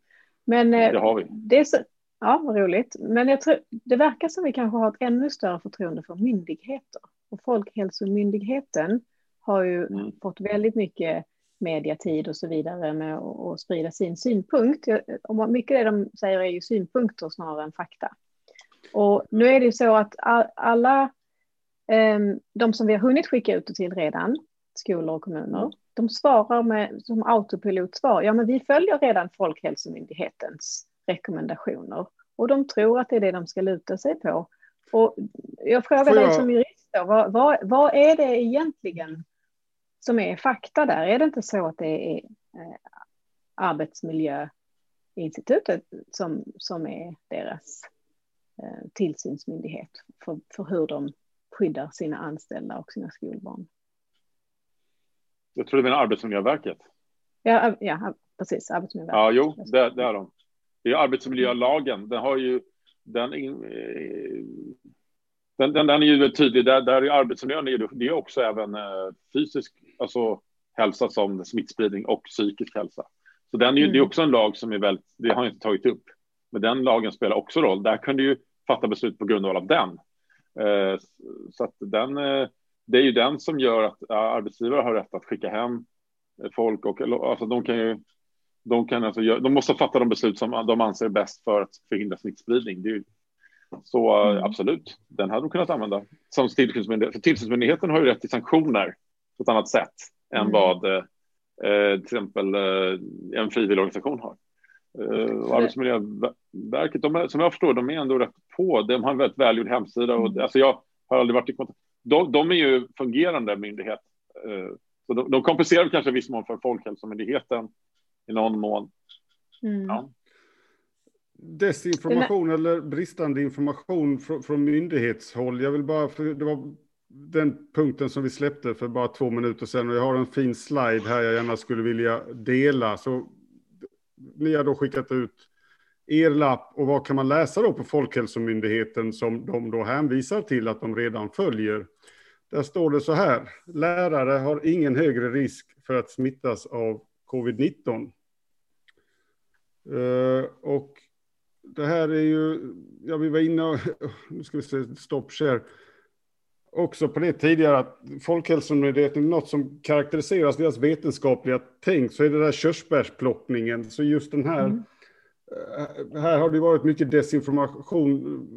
Men uh, det har vi. Det är så, ja, vad roligt. Men jag tror, det verkar som vi kanske har ett ännu större förtroende för myndigheter. Och Folkhälsomyndigheten har ju mm. fått väldigt mycket mediatid och så vidare med att sprida sin synpunkt. Och mycket det de säger är ju synpunkter snarare än fakta. Och nu är det ju så att alla Ehm, de som vi har hunnit skicka ut till redan, skolor och kommuner, mm. De svarar med som autopilotsvar. Ja, men vi följer redan Folkhälsomyndighetens rekommendationer och de tror att det är det de ska luta sig på. Och jag frågar jag... dig som jurist, då, vad, vad, vad, är det egentligen som är fakta där? Är det inte så att det är eh, Arbetsmiljöinstitutet som, som är deras eh, tillsynsmyndighet för, för hur de skyddar sina anställda och sina skolbarn. Jag tror du menar Arbetsmiljöverket? Ja, ja precis. Arbetsmiljöverket. Ja, jo, det, det är de. Det är arbetsmiljölagen. Den har ju den, eh, den, den, den är ju tydlig. Där, där är arbetsmiljön det är också även eh, fysisk alltså hälsa som smittspridning och psykisk hälsa. Så den är ju, mm. det är också en lag som är väldigt, det har jag inte tagit upp, men den lagen spelar också roll. Där kan du ju fatta beslut på grundval av den. Eh, så att den, det är ju den som gör att arbetsgivare har rätt att skicka hem folk och alltså de kan ju de, kan alltså, de måste fatta de beslut som de anser bäst för att förhindra smittspridning. Det är ju, så mm. absolut, den hade de kunnat använda som tillsynsmyndighet. För tillsynsmyndigheten har ju rätt till sanktioner på ett annat sätt mm. än vad eh, till exempel eh, en frivillig organisation har. Uh, Arbetsmiljöverket, de som jag förstår, de är ändå rätt på. De har en väldigt välgjord hemsida och mm. alltså jag har aldrig varit i kontakt. De, de är ju fungerande myndighet. Uh, så de, de kompenserar kanske i viss mån för Folkhälsomyndigheten i någon mån. Mm. Ja. Desinformation eller bristande information från, från myndighetshåll. Jag vill bara, för det var den punkten som vi släppte för bara två minuter sedan och jag har en fin slide här jag gärna skulle vilja dela. Så ni har då skickat ut er lapp och vad kan man läsa då på Folkhälsomyndigheten som de då hänvisar till att de redan följer? Där står det så här, lärare har ingen högre risk för att smittas av covid-19. Uh, eh, och det här är ju, ja vi var inne och, <laughs> nu ska vi se, stopp share också på det tidigare att Folkhälsomyndigheten, något som karaktäriseras deras vetenskapliga tänk, så är det där körsbärsplockningen. Så just den här, mm. Eh, här har det varit mycket desinformation,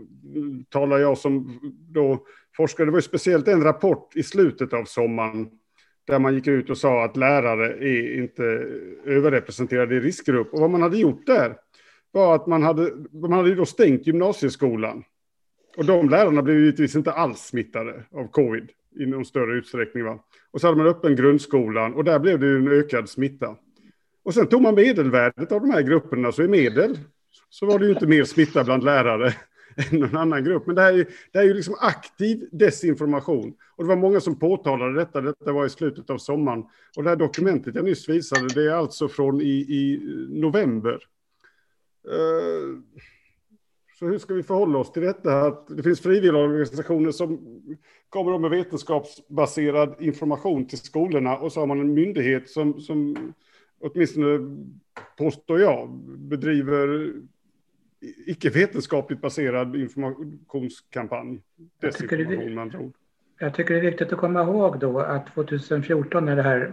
talar jag som då forskare. Det var ju speciellt en rapport i slutet av sommaren där man gick ut och sa att lärare är inte överrepresenterade i riskgrupp. Och vad man hade gjort där var att man hade, man hade då stängt gymnasieskolan. Och de lärarna blev givetvis inte alls smittade av covid i någon större utsträckning. Va? Och så hade man öppen grundskolan och där blev det en ökad smitta. Och sen tog man medelvärdet av de här grupperna, så i medel så var det ju inte mer smitta bland lärare <laughs> än någon annan grupp. Men det här är, det här är ju liksom aktiv desinformation. Och det var många som påtalade detta. Detta var i slutet av sommaren. Och det här dokumentet jag nyss visade, det är alltså från i, i november. Uh, så hur ska vi förhålla oss till detta? Att det finns frivilligorganisationer som kommer med vetenskapsbaserad information till skolorna och så har man en myndighet som, som åtminstone påstår jag, bedriver icke-vetenskapligt baserad informationskampanj. Desinformation med andra ord. Jag tycker det är viktigt att komma ihåg då att 2014 när den här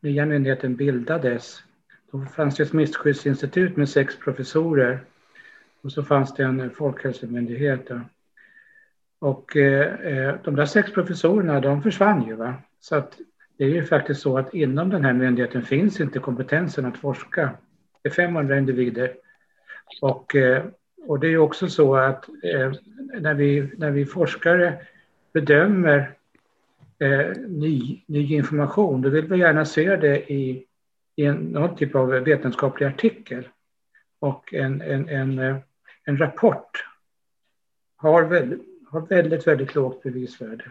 nya myndigheten bildades, då fanns det ett smittskyddsinstitut med sex professorer och så fanns det en folkhälsomyndighet. Och eh, de där sex professorerna, de försvann ju. Va? Så att det är ju faktiskt så att inom den här myndigheten finns inte kompetensen att forska. Det är 500 individer. Och, eh, och det är också så att eh, när, vi, när vi forskare bedömer eh, ny, ny information, då vill vi gärna se det i, i en, någon typ av vetenskaplig artikel. Och en, en, en, en rapport har väl har väldigt, väldigt lågt bevisvärde.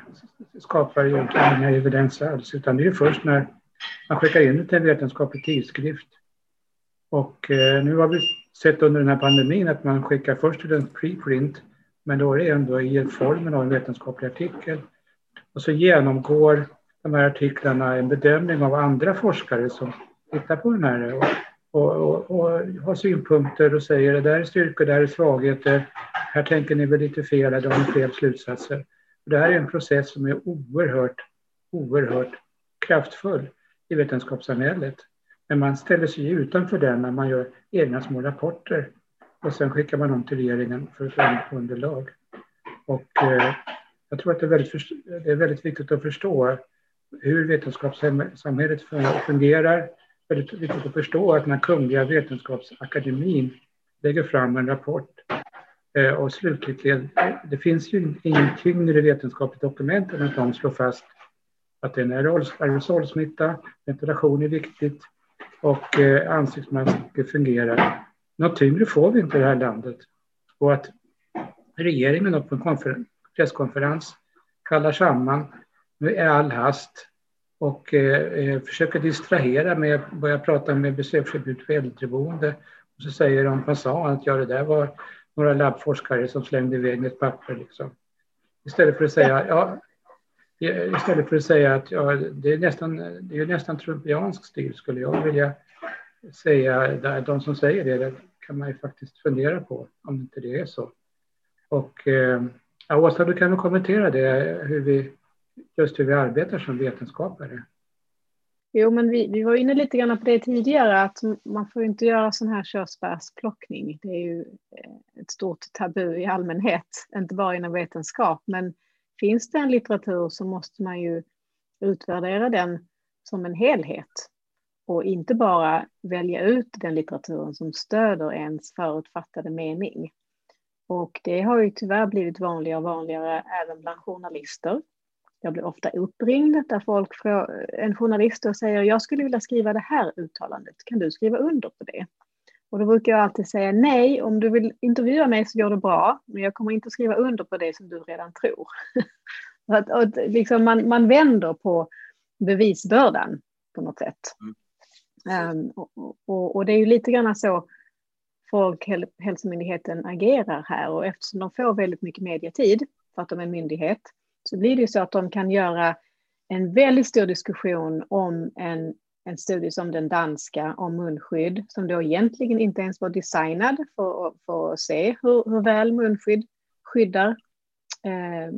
Det skapar ju inga evidens alls, utan det är först när man skickar in det till en vetenskaplig tidskrift. Och eh, nu har vi sett under den här pandemin att man skickar först till en preprint, men då är det ändå i formen av en vetenskaplig artikel. Och så genomgår de här artiklarna en bedömning av andra forskare som tittar på den här och, och, och, och har synpunkter och säger det där är styrkor, det där är svagheter, här tänker ni väl lite fel, eller har ni fel slutsatser. Det här är en process som är oerhört, oerhört kraftfull i vetenskapssamhället. Men man ställer sig utanför den när man gör egna små rapporter och sen skickar man dem till regeringen för att få underlag. Och eh, jag tror att det är, väldigt, det är väldigt viktigt att förstå hur vetenskapssamhället fungerar. Väldigt viktigt att förstå att när Kungliga Vetenskapsakademin lägger fram en rapport Eh, och slutligen, eh, det finns ju ingen tyngre vetenskapligt dokument än att de slår fast att det är en aerosolsmitta, ventilation är viktigt och eh, ansiktsmasker fungerar. Något tyngre får vi inte i det här landet. Och att regeringen på en presskonferens kallar samman med all hast och eh, eh, försöker distrahera med att börja prata med besöksförbud på äldreboende. Och så säger de passant att ja, det där var några labbforskare som slängde iväg ett papper. Liksom. Istället för att säga, ja, istället för att säga att ja, det är nästan, det är nästan trumpiansk stil skulle jag vilja säga. De som säger det, det kan man ju faktiskt fundera på om inte det är så. Och eh, Åsa, du kan väl kommentera det, hur vi, just hur vi arbetar som vetenskapare. Jo, men vi, vi var inne lite grann på det tidigare, att man får inte göra sån här körsbärsplockning. Det är ju eh, ett stort tabu i allmänhet, inte bara inom vetenskap. Men finns det en litteratur så måste man ju utvärdera den som en helhet och inte bara välja ut den litteraturen som stöder ens förutfattade mening. Och det har ju tyvärr blivit vanligare och vanligare även bland journalister jag blir ofta uppringd där folk, en journalist och säger jag skulle vilja skriva det här uttalandet, kan du skriva under på det? Och då brukar jag alltid säga nej, om du vill intervjua mig så går det bra, men jag kommer inte skriva under på det som du redan tror. <laughs> att, att liksom man, man vänder på bevisbördan på något sätt. Mm. Um, och, och, och, det är ju lite grann så Folkhälsomyndigheten agerar här och eftersom de får väldigt mycket mediatid för att de är en myndighet så blir det ju så att de kan göra en väldigt stor diskussion om en, en studie som den danska om munskydd som då egentligen inte ens var designad för, för att se hur, hur väl munskydd skyddar eh,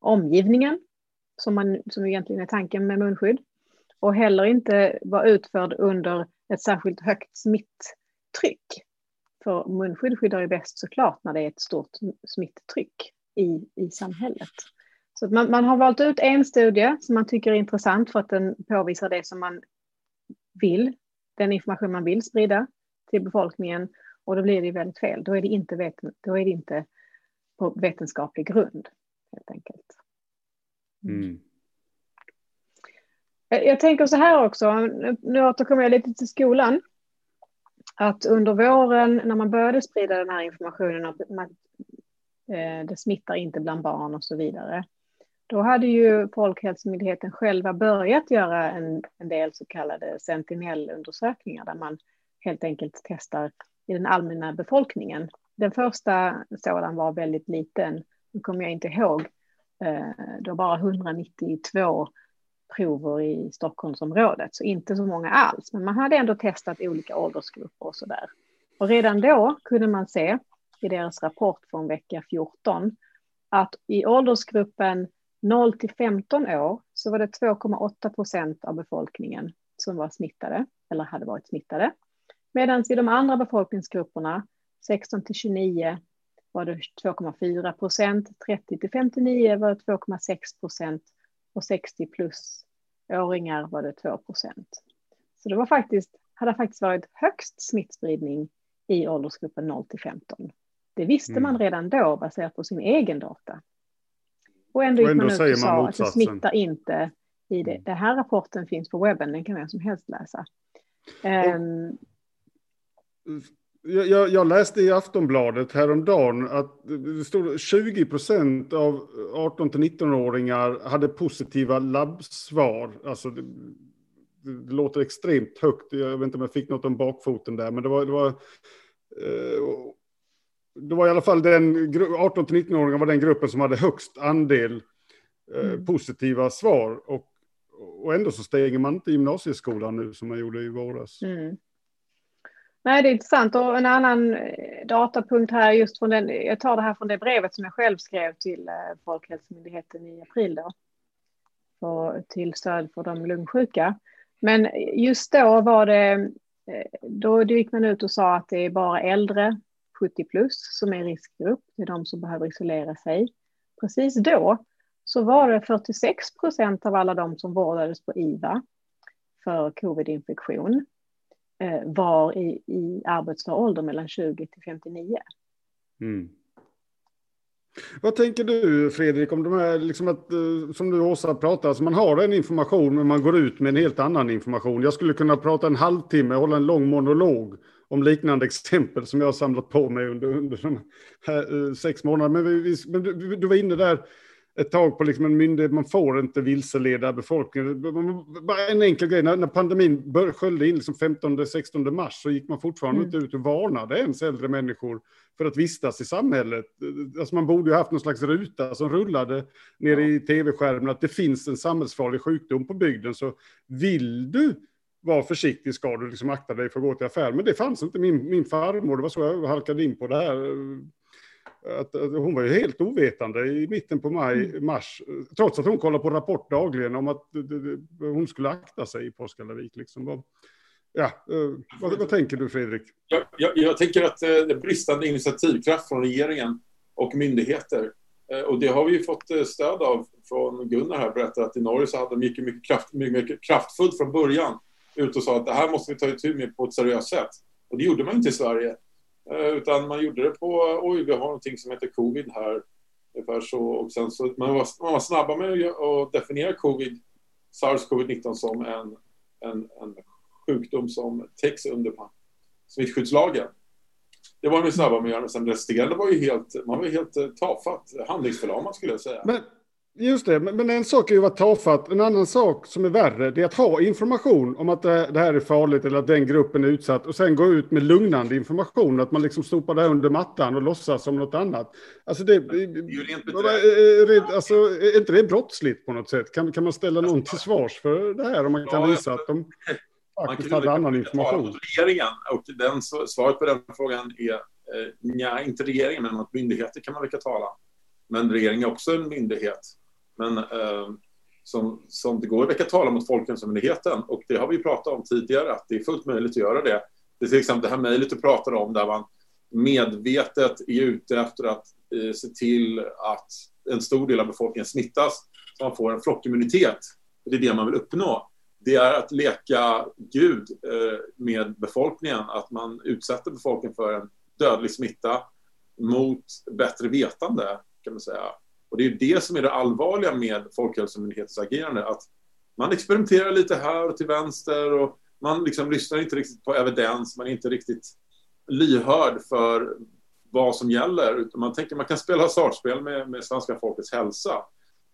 omgivningen som, man, som egentligen är tanken med munskydd och heller inte var utförd under ett särskilt högt smitttryck. För munskydd skyddar ju bäst såklart när det är ett stort smitttryck i, i samhället. Så man, man, har valt ut en studie som man tycker är intressant för att den påvisar det som man vill, den information man vill sprida till befolkningen och då blir det väldigt fel. Då är det inte, vet, då är det inte på vetenskaplig grund helt enkelt. Mm. Jag tänker så här också, nu återkommer jag lite till skolan. Att under våren när man började sprida den här informationen om Eh, det smittar inte bland barn och så vidare. Då hade ju Folkhälsomyndigheten själva börjat göra en, en del så kallade sentinellundersökningar där man helt enkelt testar i den allmänna befolkningen. Den första sådan var väldigt liten, nu kommer jag inte ihåg, eh, det var bara 192 prover i Stockholmsområdet, så inte så många alls. Men man hade ändå testat olika åldersgrupper och så där. Och redan då kunde man se i deras rapport från vecka 14 att i åldersgruppen 0 till 15 år så var det 2,8 procent av befolkningen som var smittade eller hade varit smittade. Medan i de andra befolkningsgrupperna 16 till 29 var det 2,4 procent, 30 till 59 var det 2,6 procent och 60 plus åringar var det 2 procent. Så det var faktiskt, hade faktiskt varit högst smittspridning i åldersgruppen 0 till 15. Det visste mm. man redan då baserat på sin egen data. Och ändå, och ändå gick man ut och sa att det smittar inte i det. Den här rapporten finns på webben, den kan vem som helst läsa. Um, jag, jag, läste i Aftonbladet häromdagen att det stod 20 procent av 18 till 19-åringar hade positiva labbsvar. Alltså det, det, låter extremt högt. Jag vet inte om jag fick något om bakfoten där, men det var, det var eh, det var i alla fall den 18 till 19-åringar var den gruppen som hade högst andel eh, mm. positiva svar. Och, och ändå så stänger man inte gymnasieskolan nu som man gjorde i våras. Mm. Nej, det är intressant. Och en annan eh, datapunkt här, just från den, jag tar det här från det brevet som jag själv skrev till eh, Folkhälsomyndigheten i april då. För, till stöd för de lungsjuka. Men just då var det, då gick man ut och sa att det är bara äldre 70 plus som är riskgrupp, det är de som behöver isolera sig. Precis då så var det 46 procent av alla de som vårdades på IVA för covidinfektion eh, var i, i arbetsför ålder mellan 20 till 59. Mm. Vad tänker du Fredrik om de här, liksom att, eh, som du Åsa pratar, alltså man har en information men man går ut med en helt annan information. Jag skulle kunna prata en halvtimme, hålla en lång monolog om liknande exempel som jag har samlat på mig under, under de här eh, sex månaderna. Men, vi, men du, du, var inne där ett tag på liksom en myndighet, man får inte vilseleda befolkningen. Bara en enkel grej, när, när pandemin bör, sköljde in liksom 15-16 mars så gick man fortfarande mm. inte ut och varnade ens äldre människor för att vistas i samhället. Alltså man borde ju haft någon slags ruta som rullade ner ja. i tv-skärmen att det finns en samhällsfarlig sjukdom på bygden. Så vill du var försiktig ska du liksom akta dig för att gå till affär. Men det fanns inte. Min, min farmor, det var så jag halkade in på det här. Att, att hon var ju helt ovetande i mitten på maj, mm. mars, trots att hon kollar på Rapport dagligen om att hon skulle akta sig i Påskallavik. Liksom. Ja, eh, vad, vad, tänker du Fredrik? Jag, jag, jag tänker att eh, det är bristande initiativkraft från regeringen och myndigheter. Eh, och det har vi ju fått stöd av från Gunnar här, berättar att i Norge så hade de mycket, mycket, kraft, mycket, mycket kraftfullt från början ut och sa att det här måste vi ta itu med på ett seriöst sätt. Och det gjorde man inte i Sverige. Eh, utan man gjorde det på, oj, vi har någonting som heter covid här. Ungefär så. Och sen så man, var, man var snabba med att definiera covid, sars-covid-19 som en, en, en sjukdom som täcks under smittskyddslagen. Det var de snabba med att göra, men sen resterande var ju helt, man var helt eh, tafatt, handlingsförlamad skulle jag säga. Men Just det, men en sak är ju att vara tafatt. En annan sak som är värre, det är att ha information om att det här är farligt eller att den gruppen är utsatt och sen gå ut med lugnande information, att man liksom sopar det under mattan och låtsas som något annat. Alltså det, det är ju alltså, är inte det brottsligt på något sätt? Kan, kan man ställa någon till svars för det här om man kan visa att de faktiskt hade annan information? Regeringen, och den, svaret på den frågan är eh, nej, inte regeringen, men att myndigheter kan man väcka tala. Men regeringen är också en myndighet men eh, som, som det går att väcka talan mot Folkhälsomyndigheten och det har vi pratat om tidigare att det är fullt möjligt att göra det. Det är till exempel det här mejlet du pratar om där man medvetet är ute efter att eh, se till att en stor del av befolkningen smittas så man får en flockimmunitet. Det är det man vill uppnå. Det är att leka Gud eh, med befolkningen, att man utsätter befolkningen för en dödlig smitta mot bättre vetande, kan man säga. Och det är det som är det allvarliga med Folkhälsomyndighetens agerande, att man experimenterar lite här och till vänster och man liksom lyssnar inte riktigt på evidens, man är inte riktigt lyhörd för vad som gäller. utan Man tänker man kan spela hasardspel med, med svenska folkets hälsa.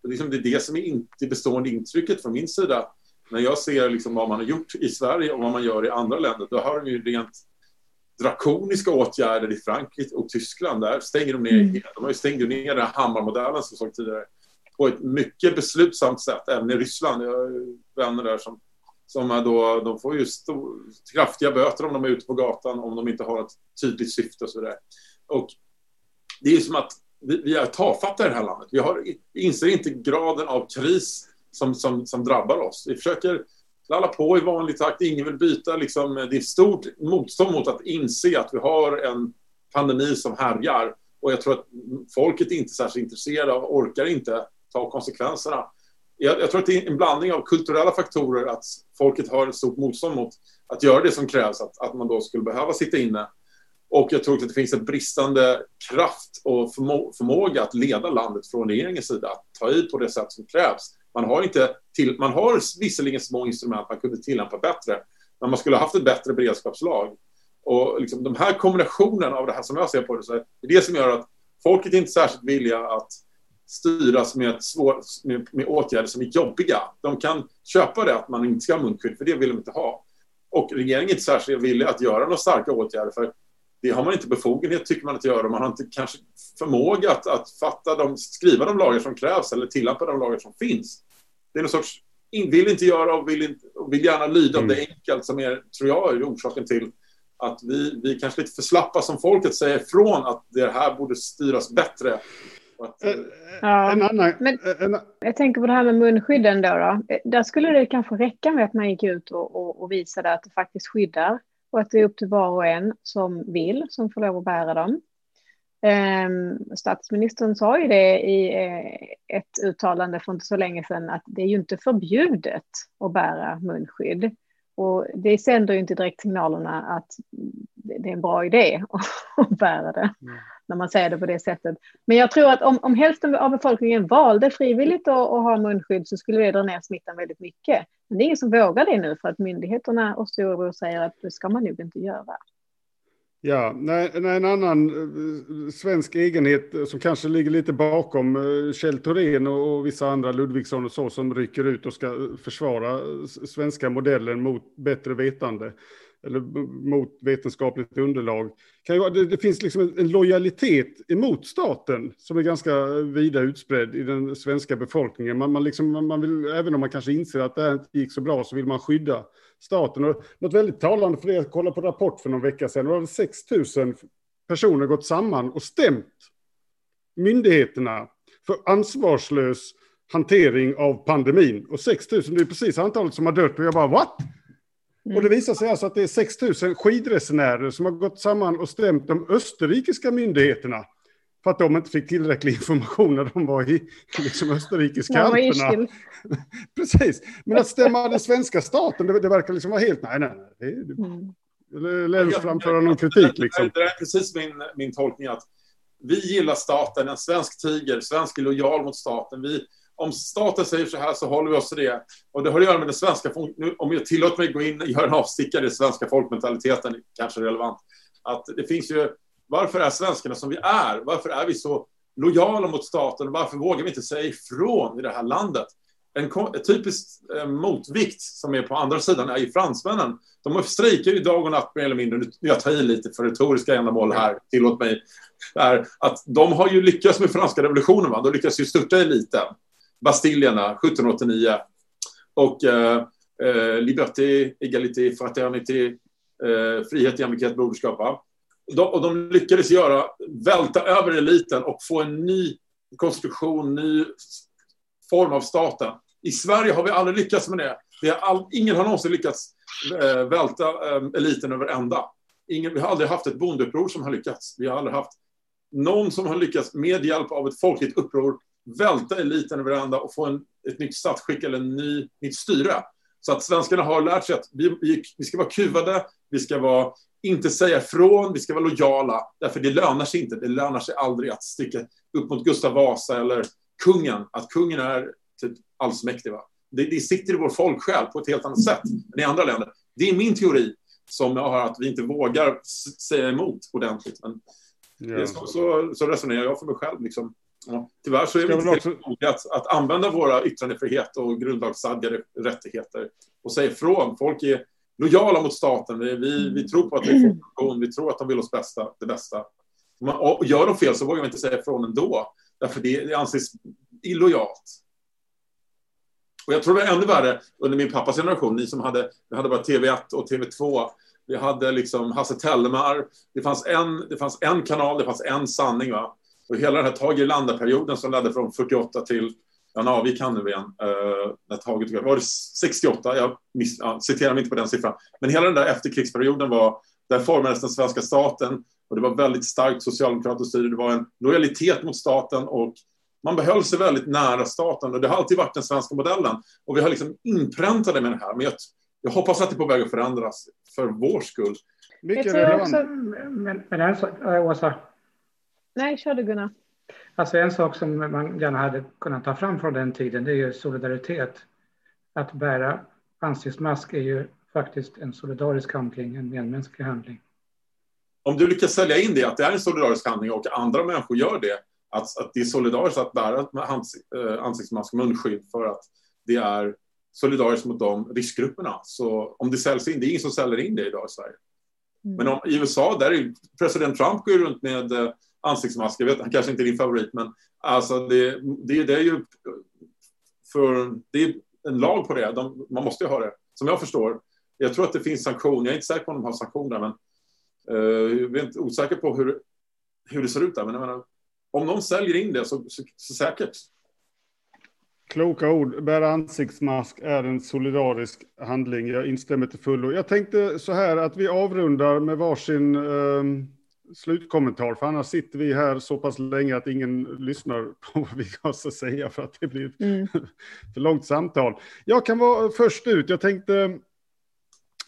Det är, liksom, det är det som är in, det bestående intrycket från min sida. När jag ser liksom vad man har gjort i Sverige och vad man gör i andra länder, då har de ju rent drakoniska åtgärder i Frankrike och Tyskland. Där stänger de ner, mm. de har ju stängt ner den Hammarmodellen som såg tidigare på ett mycket beslutsamt sätt, även i Ryssland. Jag har vänner där som, som är då, de får ju stor, kraftiga böter om de är ute på gatan, om de inte har ett tydligt syfte och så vidare. Och det är som att vi, vi är tafatta i det här landet. Vi, har, inser inte graden av kris som, som, som drabbar oss. Vi försöker lalla på i vanlig takt. Ingen vill byta. Liksom, det är stort motstånd mot att inse att vi har en pandemi som härjar. Och jag tror att folket är inte särskilt intresserade och orkar inte ta konsekvenserna. Jag, jag, tror att det är en blandning av kulturella faktorer att folket har ett stort motstånd mot att göra det som krävs, att, att man då skulle behöva sitta inne. Och jag tror att det finns en bristande kraft och förmå förmåga att leda landet från regeringens sida, att ta i på det sätt som krävs. Man har, inte till, man har visserligen små instrument man kunde tillämpa bättre, men man skulle ha haft ett bättre beredskapslag. Och liksom, de här kombinationen av det här som jag ser på det, så är det det som gör att folket är inte särskilt villiga att styras med, svår, med, med, åtgärder som är jobbiga. De kan köpa det att man inte ska ha munskydd, för det vill de inte ha. Och regeringen är inte särskilt villig att göra några starka åtgärder, för det har man inte befogenhet, tycker man, att göra. Man har inte kanske förmåga att, att fatta de, skriva de lagar som krävs eller tillämpa de lagar som finns. Det är någon sorts, vill inte göra och vill, inte, och vill gärna lyda mm. om det är enkelt, som är, tror jag, är orsaken till att vi, vi kanske lite för slappa som folket säger ifrån att det här borde styras bättre. Att, eh, ja, en annan, men en, jag tänker på det här med munskydden då, då. Där skulle det kanske räcka med att man gick ut och, och, och visade att det faktiskt skyddar och att det är upp till var och en som vill som får lov att bära dem. Ehm, statsministern sa ju det i eh, ett uttalande för inte så länge sedan att det är ju inte förbjudet att bära munskydd. Och det sänder ju inte direkt signalerna att det är en bra idé <laughs> att bära det, mm när man säger det på det sättet. Men jag tror att om, om hälften av befolkningen valde frivilligt att, att ha munskydd så skulle det dra ner smittan väldigt mycket. Men det är ingen som vågar det nu för att myndigheterna och Storebror säger att det ska man nog inte göra. Ja, nej, nej, en annan eh, svensk egenhet som kanske ligger lite bakom eh, Kjell Thorén och vissa andra, Ludvigsson och så, som rycker ut och ska eh, försvara svenska modellen mot bättre vetande eller mot vetenskapligt underlag. det, det finns liksom en lojalitet emot staten som är ganska eh, vida utspridd i den svenska befolkningen. Man, man, liksom, man vill, även om man kanske inser att det här inte gick så bra så vill man skydda staten. Och något väldigt talande för det, jag kollade på Rapport för någon vecka sedan, då var 6 000 personer gått samman och stämt myndigheterna för ansvarslös hantering av pandemin. Och 6 000, det är precis antalet som har dött. Och jag bara, what? Mm. Och det visar sig alltså att det är 6 000 skidresenärer som har gått samman och stämt de österrikiska myndigheterna för att de inte fick tillräcklig information när de var i liksom, österrikiska alperna. <laughs> Precis, men att stämma den svenska staten, det, det verkar liksom vara helt, nej, nej, nej. Det, mm. Eller ens framföra någon kritik liksom. Det är precis min, min tolkning att vi gillar staten, en svensk tiger, svensk är lojal mot staten. Vi, om staten säger så här så håller vi oss till det. Och det har att göra med den svenska, nu, om jag tillåter mig gå in och göra en avstickare i den svenska folkmentaliteten, kanske relevant. Att det finns ju varför är svenskarna som vi är? Varför är vi så lojala mot staten? Varför vågar vi inte säga ifrån i det här landet? En, typisk eh, motvikt som är på andra sidan är ju fransmännen. De strejkar ju dag och natt mer eller mindre. Nu jag tar i lite för retoriska ändamål här, tillåt mig. Är att de har ju lyckats med franska revolutionen. Va? De lyckas ju störta eliten. Bastiljerna 1789. Och eh, eh, liberté, egalité, fraternité, eh, frihet, jämlikhet, broderskap. De, och de lyckades göra, välta över eliten och få en ny konstruktion, ny form av staten. I Sverige har vi aldrig lyckats med det. Vi har all, ingen har någonsin lyckats eh, välta eh, eliten över ända. Ingen, vi har aldrig haft ett bondeuppror som har lyckats. Vi har aldrig haft någon som har lyckats med hjälp av ett folkligt uppror välta eliten över ända och få en, ett nytt statsskick eller en ny, nytt styre. Så att svenskarna har lärt sig att vi, vi, vi ska vara kuvade, vi ska vara inte säga ifrån, vi ska vara lojala, därför det lönar sig inte. Det lönar sig aldrig att sticka upp mot Gustav Vasa eller kungen, att kungen är typ allsmäktig. Va? Det, det sitter i vår folksjäl på ett helt annat sätt än i andra länder. Det är min teori som jag har att vi inte vågar säga emot ordentligt. Men Ja. Så, så, så, resonerar jag för mig själv. Liksom. Ja. Tyvärr så är vi inte också... att, att använda våra yttrandefrihet och grundlagsstadgade rättigheter och säga ifrån. Folk är lojala mot staten. Vi, vi, vi tror på att det är funktion. Vi tror att de vill oss bästa, det bästa. Och gör de fel så vågar vi inte säga ifrån ändå. Därför det, det anses illojalt. Och jag tror det var ännu värre under min pappas generation. Ni som hade, vi hade bara TV1 och TV2. Vi hade liksom Hasse Tellemar. Det fanns en, det fanns en kanal, det fanns en sanning. Va? Och hela den här Tage Erlander-perioden som ledde från 48 till, ja, nu avgick han nu igen, uh, när Tage var det 68? Jag miss, ja, citerar mig inte på den siffran. Men hela den där efterkrigsperioden var, där formades den svenska staten och det var väldigt starkt socialdemokratiskt styre. Det var en lojalitet mot staten och man behöll sig väldigt nära staten och det har alltid varit den svenska modellen. Och vi har liksom inpräntat med det här. Men jag, jag hoppas att det är på väg att förändras för vår skull. Mycket relevant. Men, men en sak, Åsa. Nej, kör du Gunnar. Alltså en sak som man gärna hade kunnat ta fram från den tiden, det är ju solidaritet. Att bära ansiktsmask är ju faktiskt en solidarisk handling, en medmänsklig handling. Om du lyckas sälja in det, att det är en solidarisk handling och andra människor gör det, att, att det är solidariskt att bära eh, ansiktsmask, munskydd för att det är solidariskt mot de riskgrupperna. Så om det säljs in, det är ingen som säljer in det idag i Sverige. Mm. Men om, i USA, där är president Trump går runt med eh, ansiktsmask. Jag vet, han kanske inte är din favorit, men alltså det, det, det är ju för det är en lag på det. De, man måste ju ha det, som jag förstår. Jag tror att det finns sanktioner. Jag är inte säker på om de har sanktioner, men uh, jag är inte osäker på hur, hur det ser ut där. Men jag menar, om någon säljer in det så, så, så säkert. Kloka ord. Bära ansiktsmask är en solidarisk handling. Jag instämmer till fullo. Jag tänkte så här att vi avrundar med varsin eh, slutkommentar. För annars sitter vi här så pass länge att ingen lyssnar på vad vi har att säga. För att det blir ett mm. <laughs> för långt samtal. Jag kan vara först ut. Jag tänkte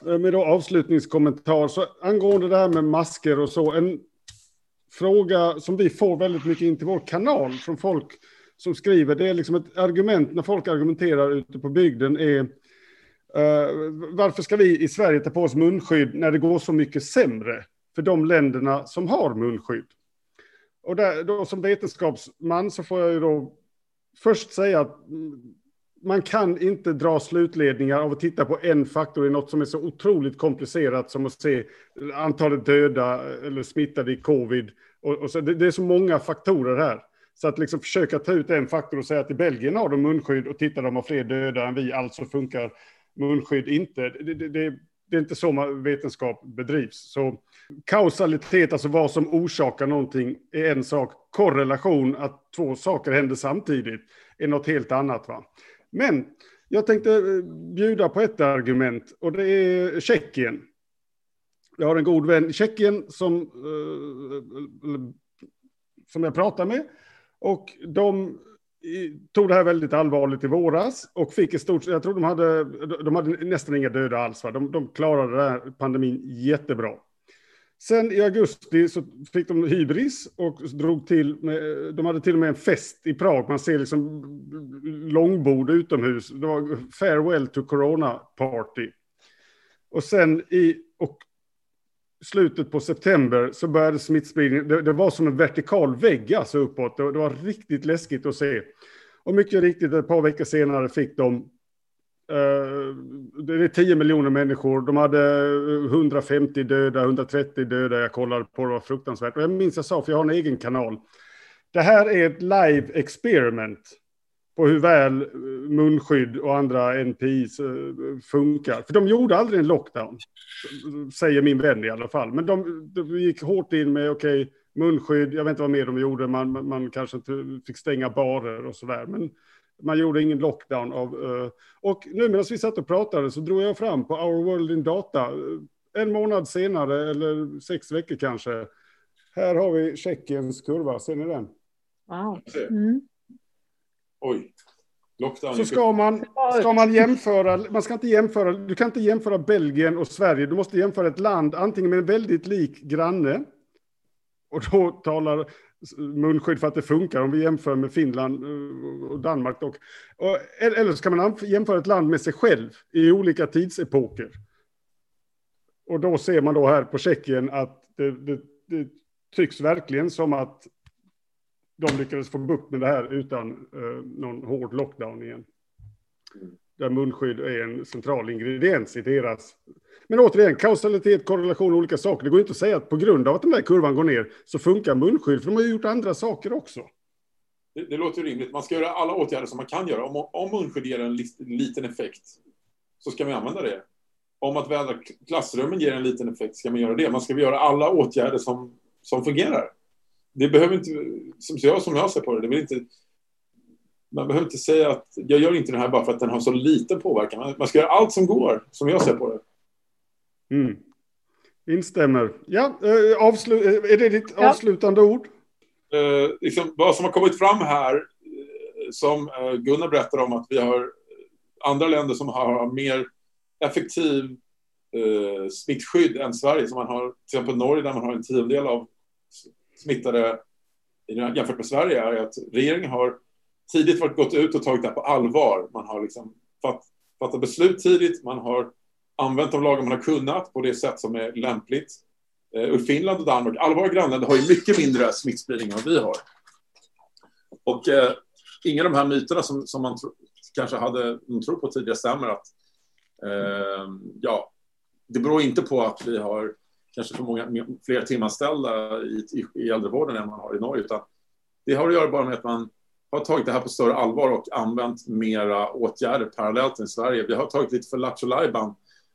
eh, med då avslutningskommentar. Så angående det här med masker och så. En fråga som vi får väldigt mycket in till vår kanal från folk som skriver. Det är liksom ett argument när folk argumenterar ute på bygden är uh, varför ska vi i Sverige ta på oss munskydd när det går så mycket sämre för de länderna som har munskydd? Och där, då som vetenskapsman så får jag ju då först säga att man kan inte dra slutledningar av att titta på en faktor i något som är så otroligt komplicerat som att se antalet döda eller smittade i covid. Och, och så, det, det, är så många faktorer här. Så att liksom försöka ta ut en faktor och säga att i Belgien har de munskydd och tittar de har fler döda än vi, alltså funkar munskydd inte. Det, det, det, är inte så vetenskap bedrivs. Så kausalitet, alltså vad som orsakar någonting, är en sak. Korrelation, att två saker händer samtidigt, är något helt annat. Va? Men jag tänkte eh, bjuda på ett argument och det är Tjeckien. Jag har en god vän i Tjeckien som, eh, som jag pratar med. Och de tog det här väldigt allvarligt i våras och fick i stort jag tror de hade, de hade nästan inga döda alls. Va? De, de klarade den här pandemin jättebra. Sen i augusti så fick de hybris och drog till med, de hade till och med en fest i Prag. Man ser liksom långbord utomhus. Det var farewell to corona party. Och sen i och slutet på september så började smittspridningen. Det, det var som en vertikal vägg alltså uppåt. Det, det var riktigt läskigt att se. Och mycket riktigt ett par veckor senare fick de Uh, det är 10 miljoner människor. De hade eh, 150 döda, 130 döda. Jag kollade på det, var fruktansvärt. Och jag minns jag sa, för jag har en egen kanal. Det här är ett live experiment på hur väl eh, munskydd och andra NPIs eh, funkar. För de gjorde aldrig en lockdown, säger min vän i alla fall. Men de, de gick hårt in med, okej, okay, munskydd, jag vet inte vad mer de gjorde, man, man kanske inte fick stänga barer och sådär. Men man gjorde ingen lockdown av... Uh, och nu medan vi satt och pratade så drog jag fram på Our World in Data, en månad senare, eller sex veckor kanske. Här har vi Tjeckiens kurva, ser ni den? Wow. Mm. Oj. Lockdown. Så ska man, ska man jämföra, man ska inte jämföra, du kan inte jämföra Belgien och Sverige, du måste jämföra ett land antingen med en väldigt lik granne, och då talar munskydd för att det funkar om vi jämför med Finland eh, och Danmark. Och, och, eller så kan man jämföra ett land med sig själv i olika tidsepoker. Och då ser man då här på Tjeckien att det, det, det tycks verkligen som att de lyckades få bukt med det här utan eh, någon hård lockdown igen. Där munskydd är en central ingrediens i deras... Men återigen, kausalitet, korrelation, olika saker. Det går inte att säga att på grund av att den där kurvan går ner så funkar munskydd, för de har ju gjort andra saker också. Det, det låter rimligt. Man ska göra alla åtgärder som man kan göra. Om, om munskydd ger en liten effekt så ska vi använda det. Om att vädra klassrummen ger en liten effekt ska man göra det. Man ska göra alla åtgärder som, som fungerar. Det behöver inte, som jag, som jag ser på det, det vill inte, man behöver inte säga att jag gör inte det här bara för att den har så liten påverkan. Man, man ska göra allt som går, som jag ser på det. Mm. Instämmer. Ja, äh, avslu är det ditt ja. avslutande ord? Eh, liksom, vad som har kommit fram här, eh, som eh, Gunnar berättar om, att vi har andra länder som har mer effektiv eh, smittskydd än Sverige. Som man har, till exempel Norge där man har en tiondel av smittade jämfört med Sverige är att regeringen har tidigt varit gått ut och tagit det här på allvar. Man har liksom fatt, fattat beslut tidigt, man har använt de lagar man har kunnat på det sätt som är lämpligt. Eh, och Finland och Danmark, alla våra grannländer har ju mycket mindre smittspridning än vad vi har. Och eh, inga av de här myterna som, som man tro, kanske hade man tror på tidigare stämmer att eh, ja, det beror inte på att vi har kanske för många fler timanställda i, i, i äldrevården än man har i Norge, utan det har att göra bara med att man har tagit det här på större allvar och använt mera åtgärder parallellt än Sverige. Vi har tagit lite för lattjo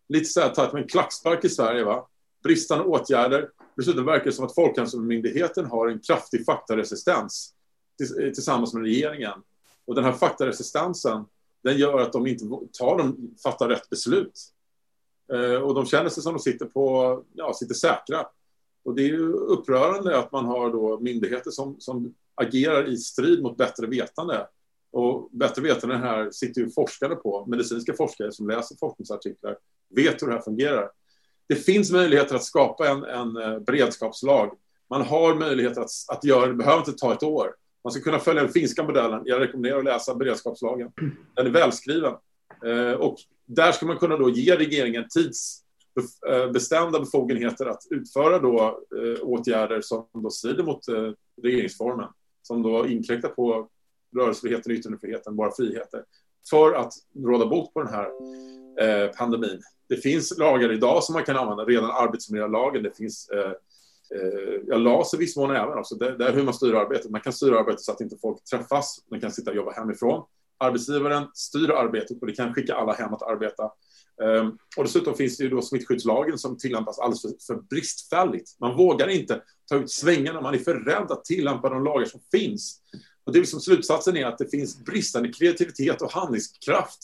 lite så här tagit med en klackspark i Sverige, va? bristande åtgärder. Dessutom verkar det som att Folkhälsomyndigheten har en kraftig faktaresistens eh, tillsammans med regeringen. Och den här faktaresistensen, den gör att de inte tar de, fattar rätt beslut. Eh, och de känner sig som de sitter på, ja, sitter säkra. Och det är ju upprörande att man har då myndigheter som, som agerar i strid mot bättre vetande. Och bättre vetande här sitter ju forskare på, medicinska forskare som läser forskningsartiklar, vet hur det här fungerar. Det finns möjligheter att skapa en, en eh, beredskapslag. Man har möjligheter att, att göra det, behöver inte ta ett år. Man ska kunna följa den finska modellen. Jag rekommenderar att läsa beredskapslagen. Den är välskriven. Eh, och där ska man kunna då ge regeringen tidsbestämda eh, befogenheter att utföra då eh, åtgärder som då strider mot regeringsformen, som då inkräktar på rörelsefriheten, yttrandefriheten, våra friheter, för att råda bot på den här pandemin. Det finns lagar idag som man kan använda, redan arbetsmiljölagen, det finns eh, LAS i viss mån även, alltså det, det, är hur man styr arbetet. Man kan styra arbetet så att inte folk träffas, man kan sitta och jobba hemifrån. Arbetsgivaren styr arbetet och det kan skicka alla hem att arbeta. Um, och dessutom finns det ju då smittskyddslagen som tillämpas alldeles för, för bristfälligt. Man vågar inte ta ut svängarna, man är för rädd att tillämpa de lagar som finns. Och det är liksom slutsatsen är att det finns bristande kreativitet och handlingskraft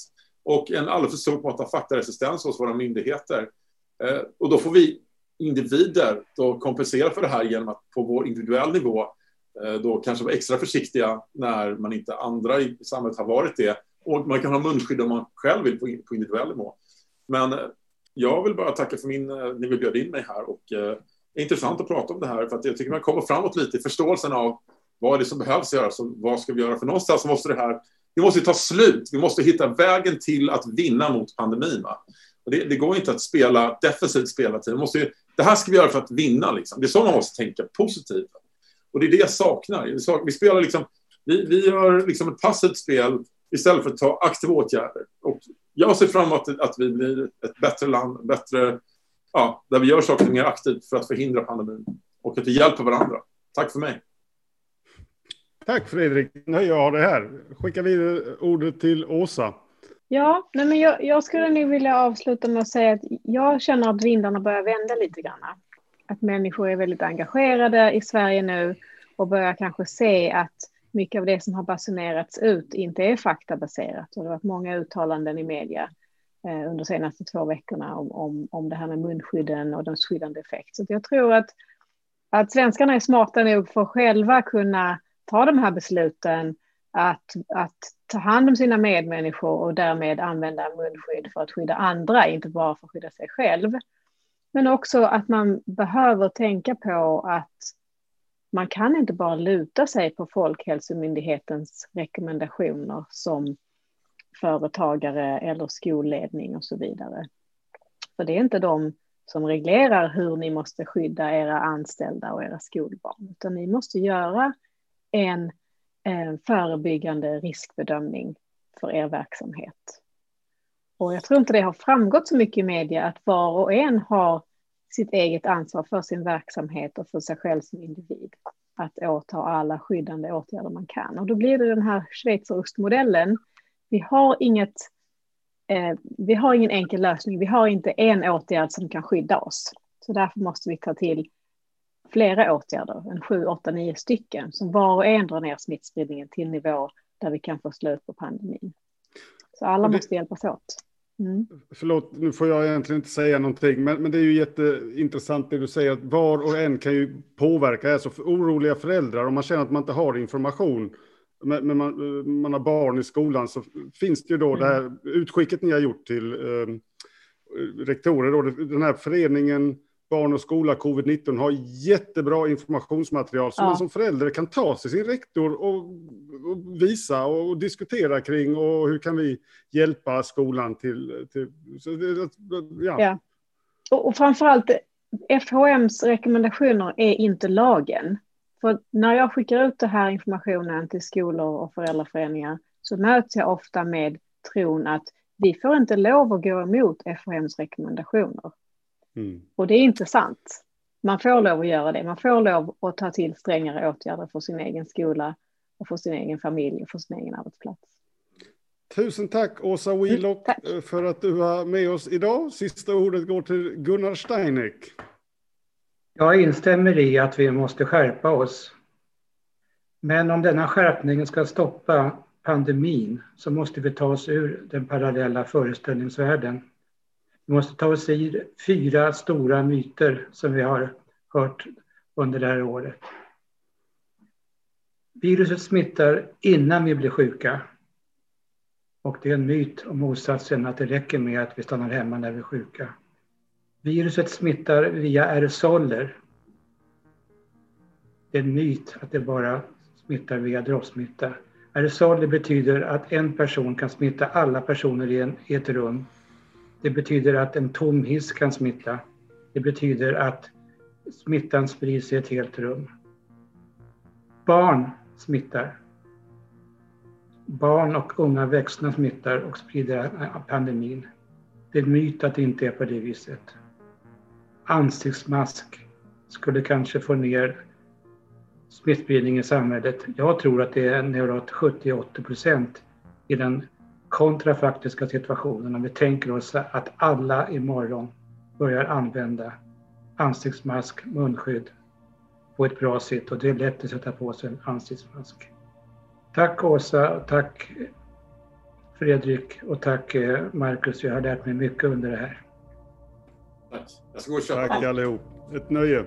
och en alldeles för stor mått av faktaresistens hos våra myndigheter. Uh, och då får vi individer då kompensera för det här genom att på vår individuell nivå Eh, då kanske vara extra försiktiga när man inte andra i samhället har varit det. Och man kan ha munskydd om man själv vill på, individuell nivå. Men eh, jag vill bara tacka för min, eh, ni vill bjöd in mig här och eh, det är intressant att prata om det här för att jag tycker man kommer framåt lite i förståelsen av vad är det som behövs göras och vad ska vi göra för någonstans måste det här, det måste ta slut. Vi måste hitta vägen till att vinna mot pandemin. Va? Och det, det går inte att spela defensivt spela tiden. Måste ju, det här ska vi göra för att vinna. Liksom. Det är så man måste tänka positivt. Och det är det jag saknar. Vi, spelar liksom, vi, vi gör liksom ett passivt spel istället för att ta aktiva åtgärder. Och jag ser fram emot att vi blir ett bättre land, bättre, ja, där vi gör saker mer aktivt för att förhindra pandemin och att vi hjälper varandra. Tack för mig. Tack Fredrik. Nej, jag har det här. Skicka vidare ordet till Åsa. Ja, nej men jag, jag skulle nu vilja avsluta med att säga att jag känner att vindarna börjar vända lite grann. Att människor är väldigt engagerade i Sverige nu och börjar kanske se att mycket av det som har basunerats ut inte är faktabaserat. Och det har varit många uttalanden i media eh, under de senaste två veckorna om, om, om det här med munskydden och dess skyddande effekt. Så jag tror att, att svenskarna är smarta nog för att själva kunna ta de här besluten att, att ta hand om sina medmänniskor och därmed använda munskydd för att skydda andra, inte bara för att skydda sig själv. Men också att man behöver tänka på att man kan inte bara luta sig på Folkhälsomyndighetens rekommendationer som företagare eller skolledning och så vidare. För det är inte de som reglerar hur ni måste skydda era anställda och era skolbarn, utan ni måste göra en, en förebyggande riskbedömning för er verksamhet. Och jag tror inte det har framgått så mycket i media att var och en har sitt eget ansvar för sin verksamhet och för sig själv som individ. Att åta alla skyddande åtgärder man kan. Och då blir det den här schweizerostmodellen. Vi har inget eh, vi har ingen enkel lösning. Vi har inte en åtgärd som kan skydda oss. Så därför måste vi ta till flera åtgärder, en sju, åtta, nio stycken, som var och en drar ner smittspridningen till nivå där vi kan få slut på pandemin. Så alla det, måste hjälpas åt. Mm. Förlåt, nu får jag egentligen inte säga någonting, men, men det är ju jätteintressant det du säger, att var och en kan ju påverka. Alltså för oroliga föräldrar, om man känner att man inte har information, men, men man, man, har barn i skolan, så finns det ju då mm. det här utskicket ni har gjort till eh, rektorer, då, den här föreningen Barn och skola covid-19 har jättebra informationsmaterial som ja. man som förälder kan ta till sin rektor och, och, visa och diskutera kring och hur kan vi hjälpa skolan till... till det, ja. ja. Och, och framförallt FHMs rekommendationer är inte lagen. För när jag skickar ut den här informationen till skolor och föräldraföreningar så möts jag ofta med tron att vi får inte lov att gå emot FHMs rekommendationer. Mm. Och det är inte sant. Man får lov att göra det. Man får lov att ta till strängare åtgärder för sin egen skola och för sin egen familj och för sin egen arbetsplats. Tusen tack Åsa Wheelock mm, tack. för att du var med oss idag. Sista ordet går till Gunnar Steineck. Jag instämmer i att vi måste skärpa oss. Men om denna skärpning ska stoppa pandemin så måste vi ta oss ur den parallella föreställningsvärlden. Vi måste ta oss i fyra stora myter som vi har hört under det här året. Viruset smittar innan vi blir sjuka. Och det är en myt om motsatsen att det räcker med att vi stannar hemma när vi är sjuka. Viruset smittar via aerosoler. Det är en myt att det bara smittar via droppsmitta. Aerosoler betyder att en person kan smitta alla personer i, en, i ett rum det betyder att en tom hiss kan smitta. Det betyder att smittan sprids i ett helt rum. Barn smittar. Barn och unga växna smittar och sprider pandemin. Det är en myt att det inte är på det viset. Ansiktsmask skulle kanske få ner smittspridning i samhället. Jag tror att det är neråt 70-80 procent i den kontrafaktiska situationen om vi tänker oss att alla imorgon börjar använda ansiktsmask, munskydd på ett bra sätt och det är lätt att sätta på sig en ansiktsmask. Tack Åsa, tack Fredrik och tack eh, Marcus. Jag har lärt mig mycket under det här. Tack. Jag ska gå och köpa. Tack allihop. Ett nöje.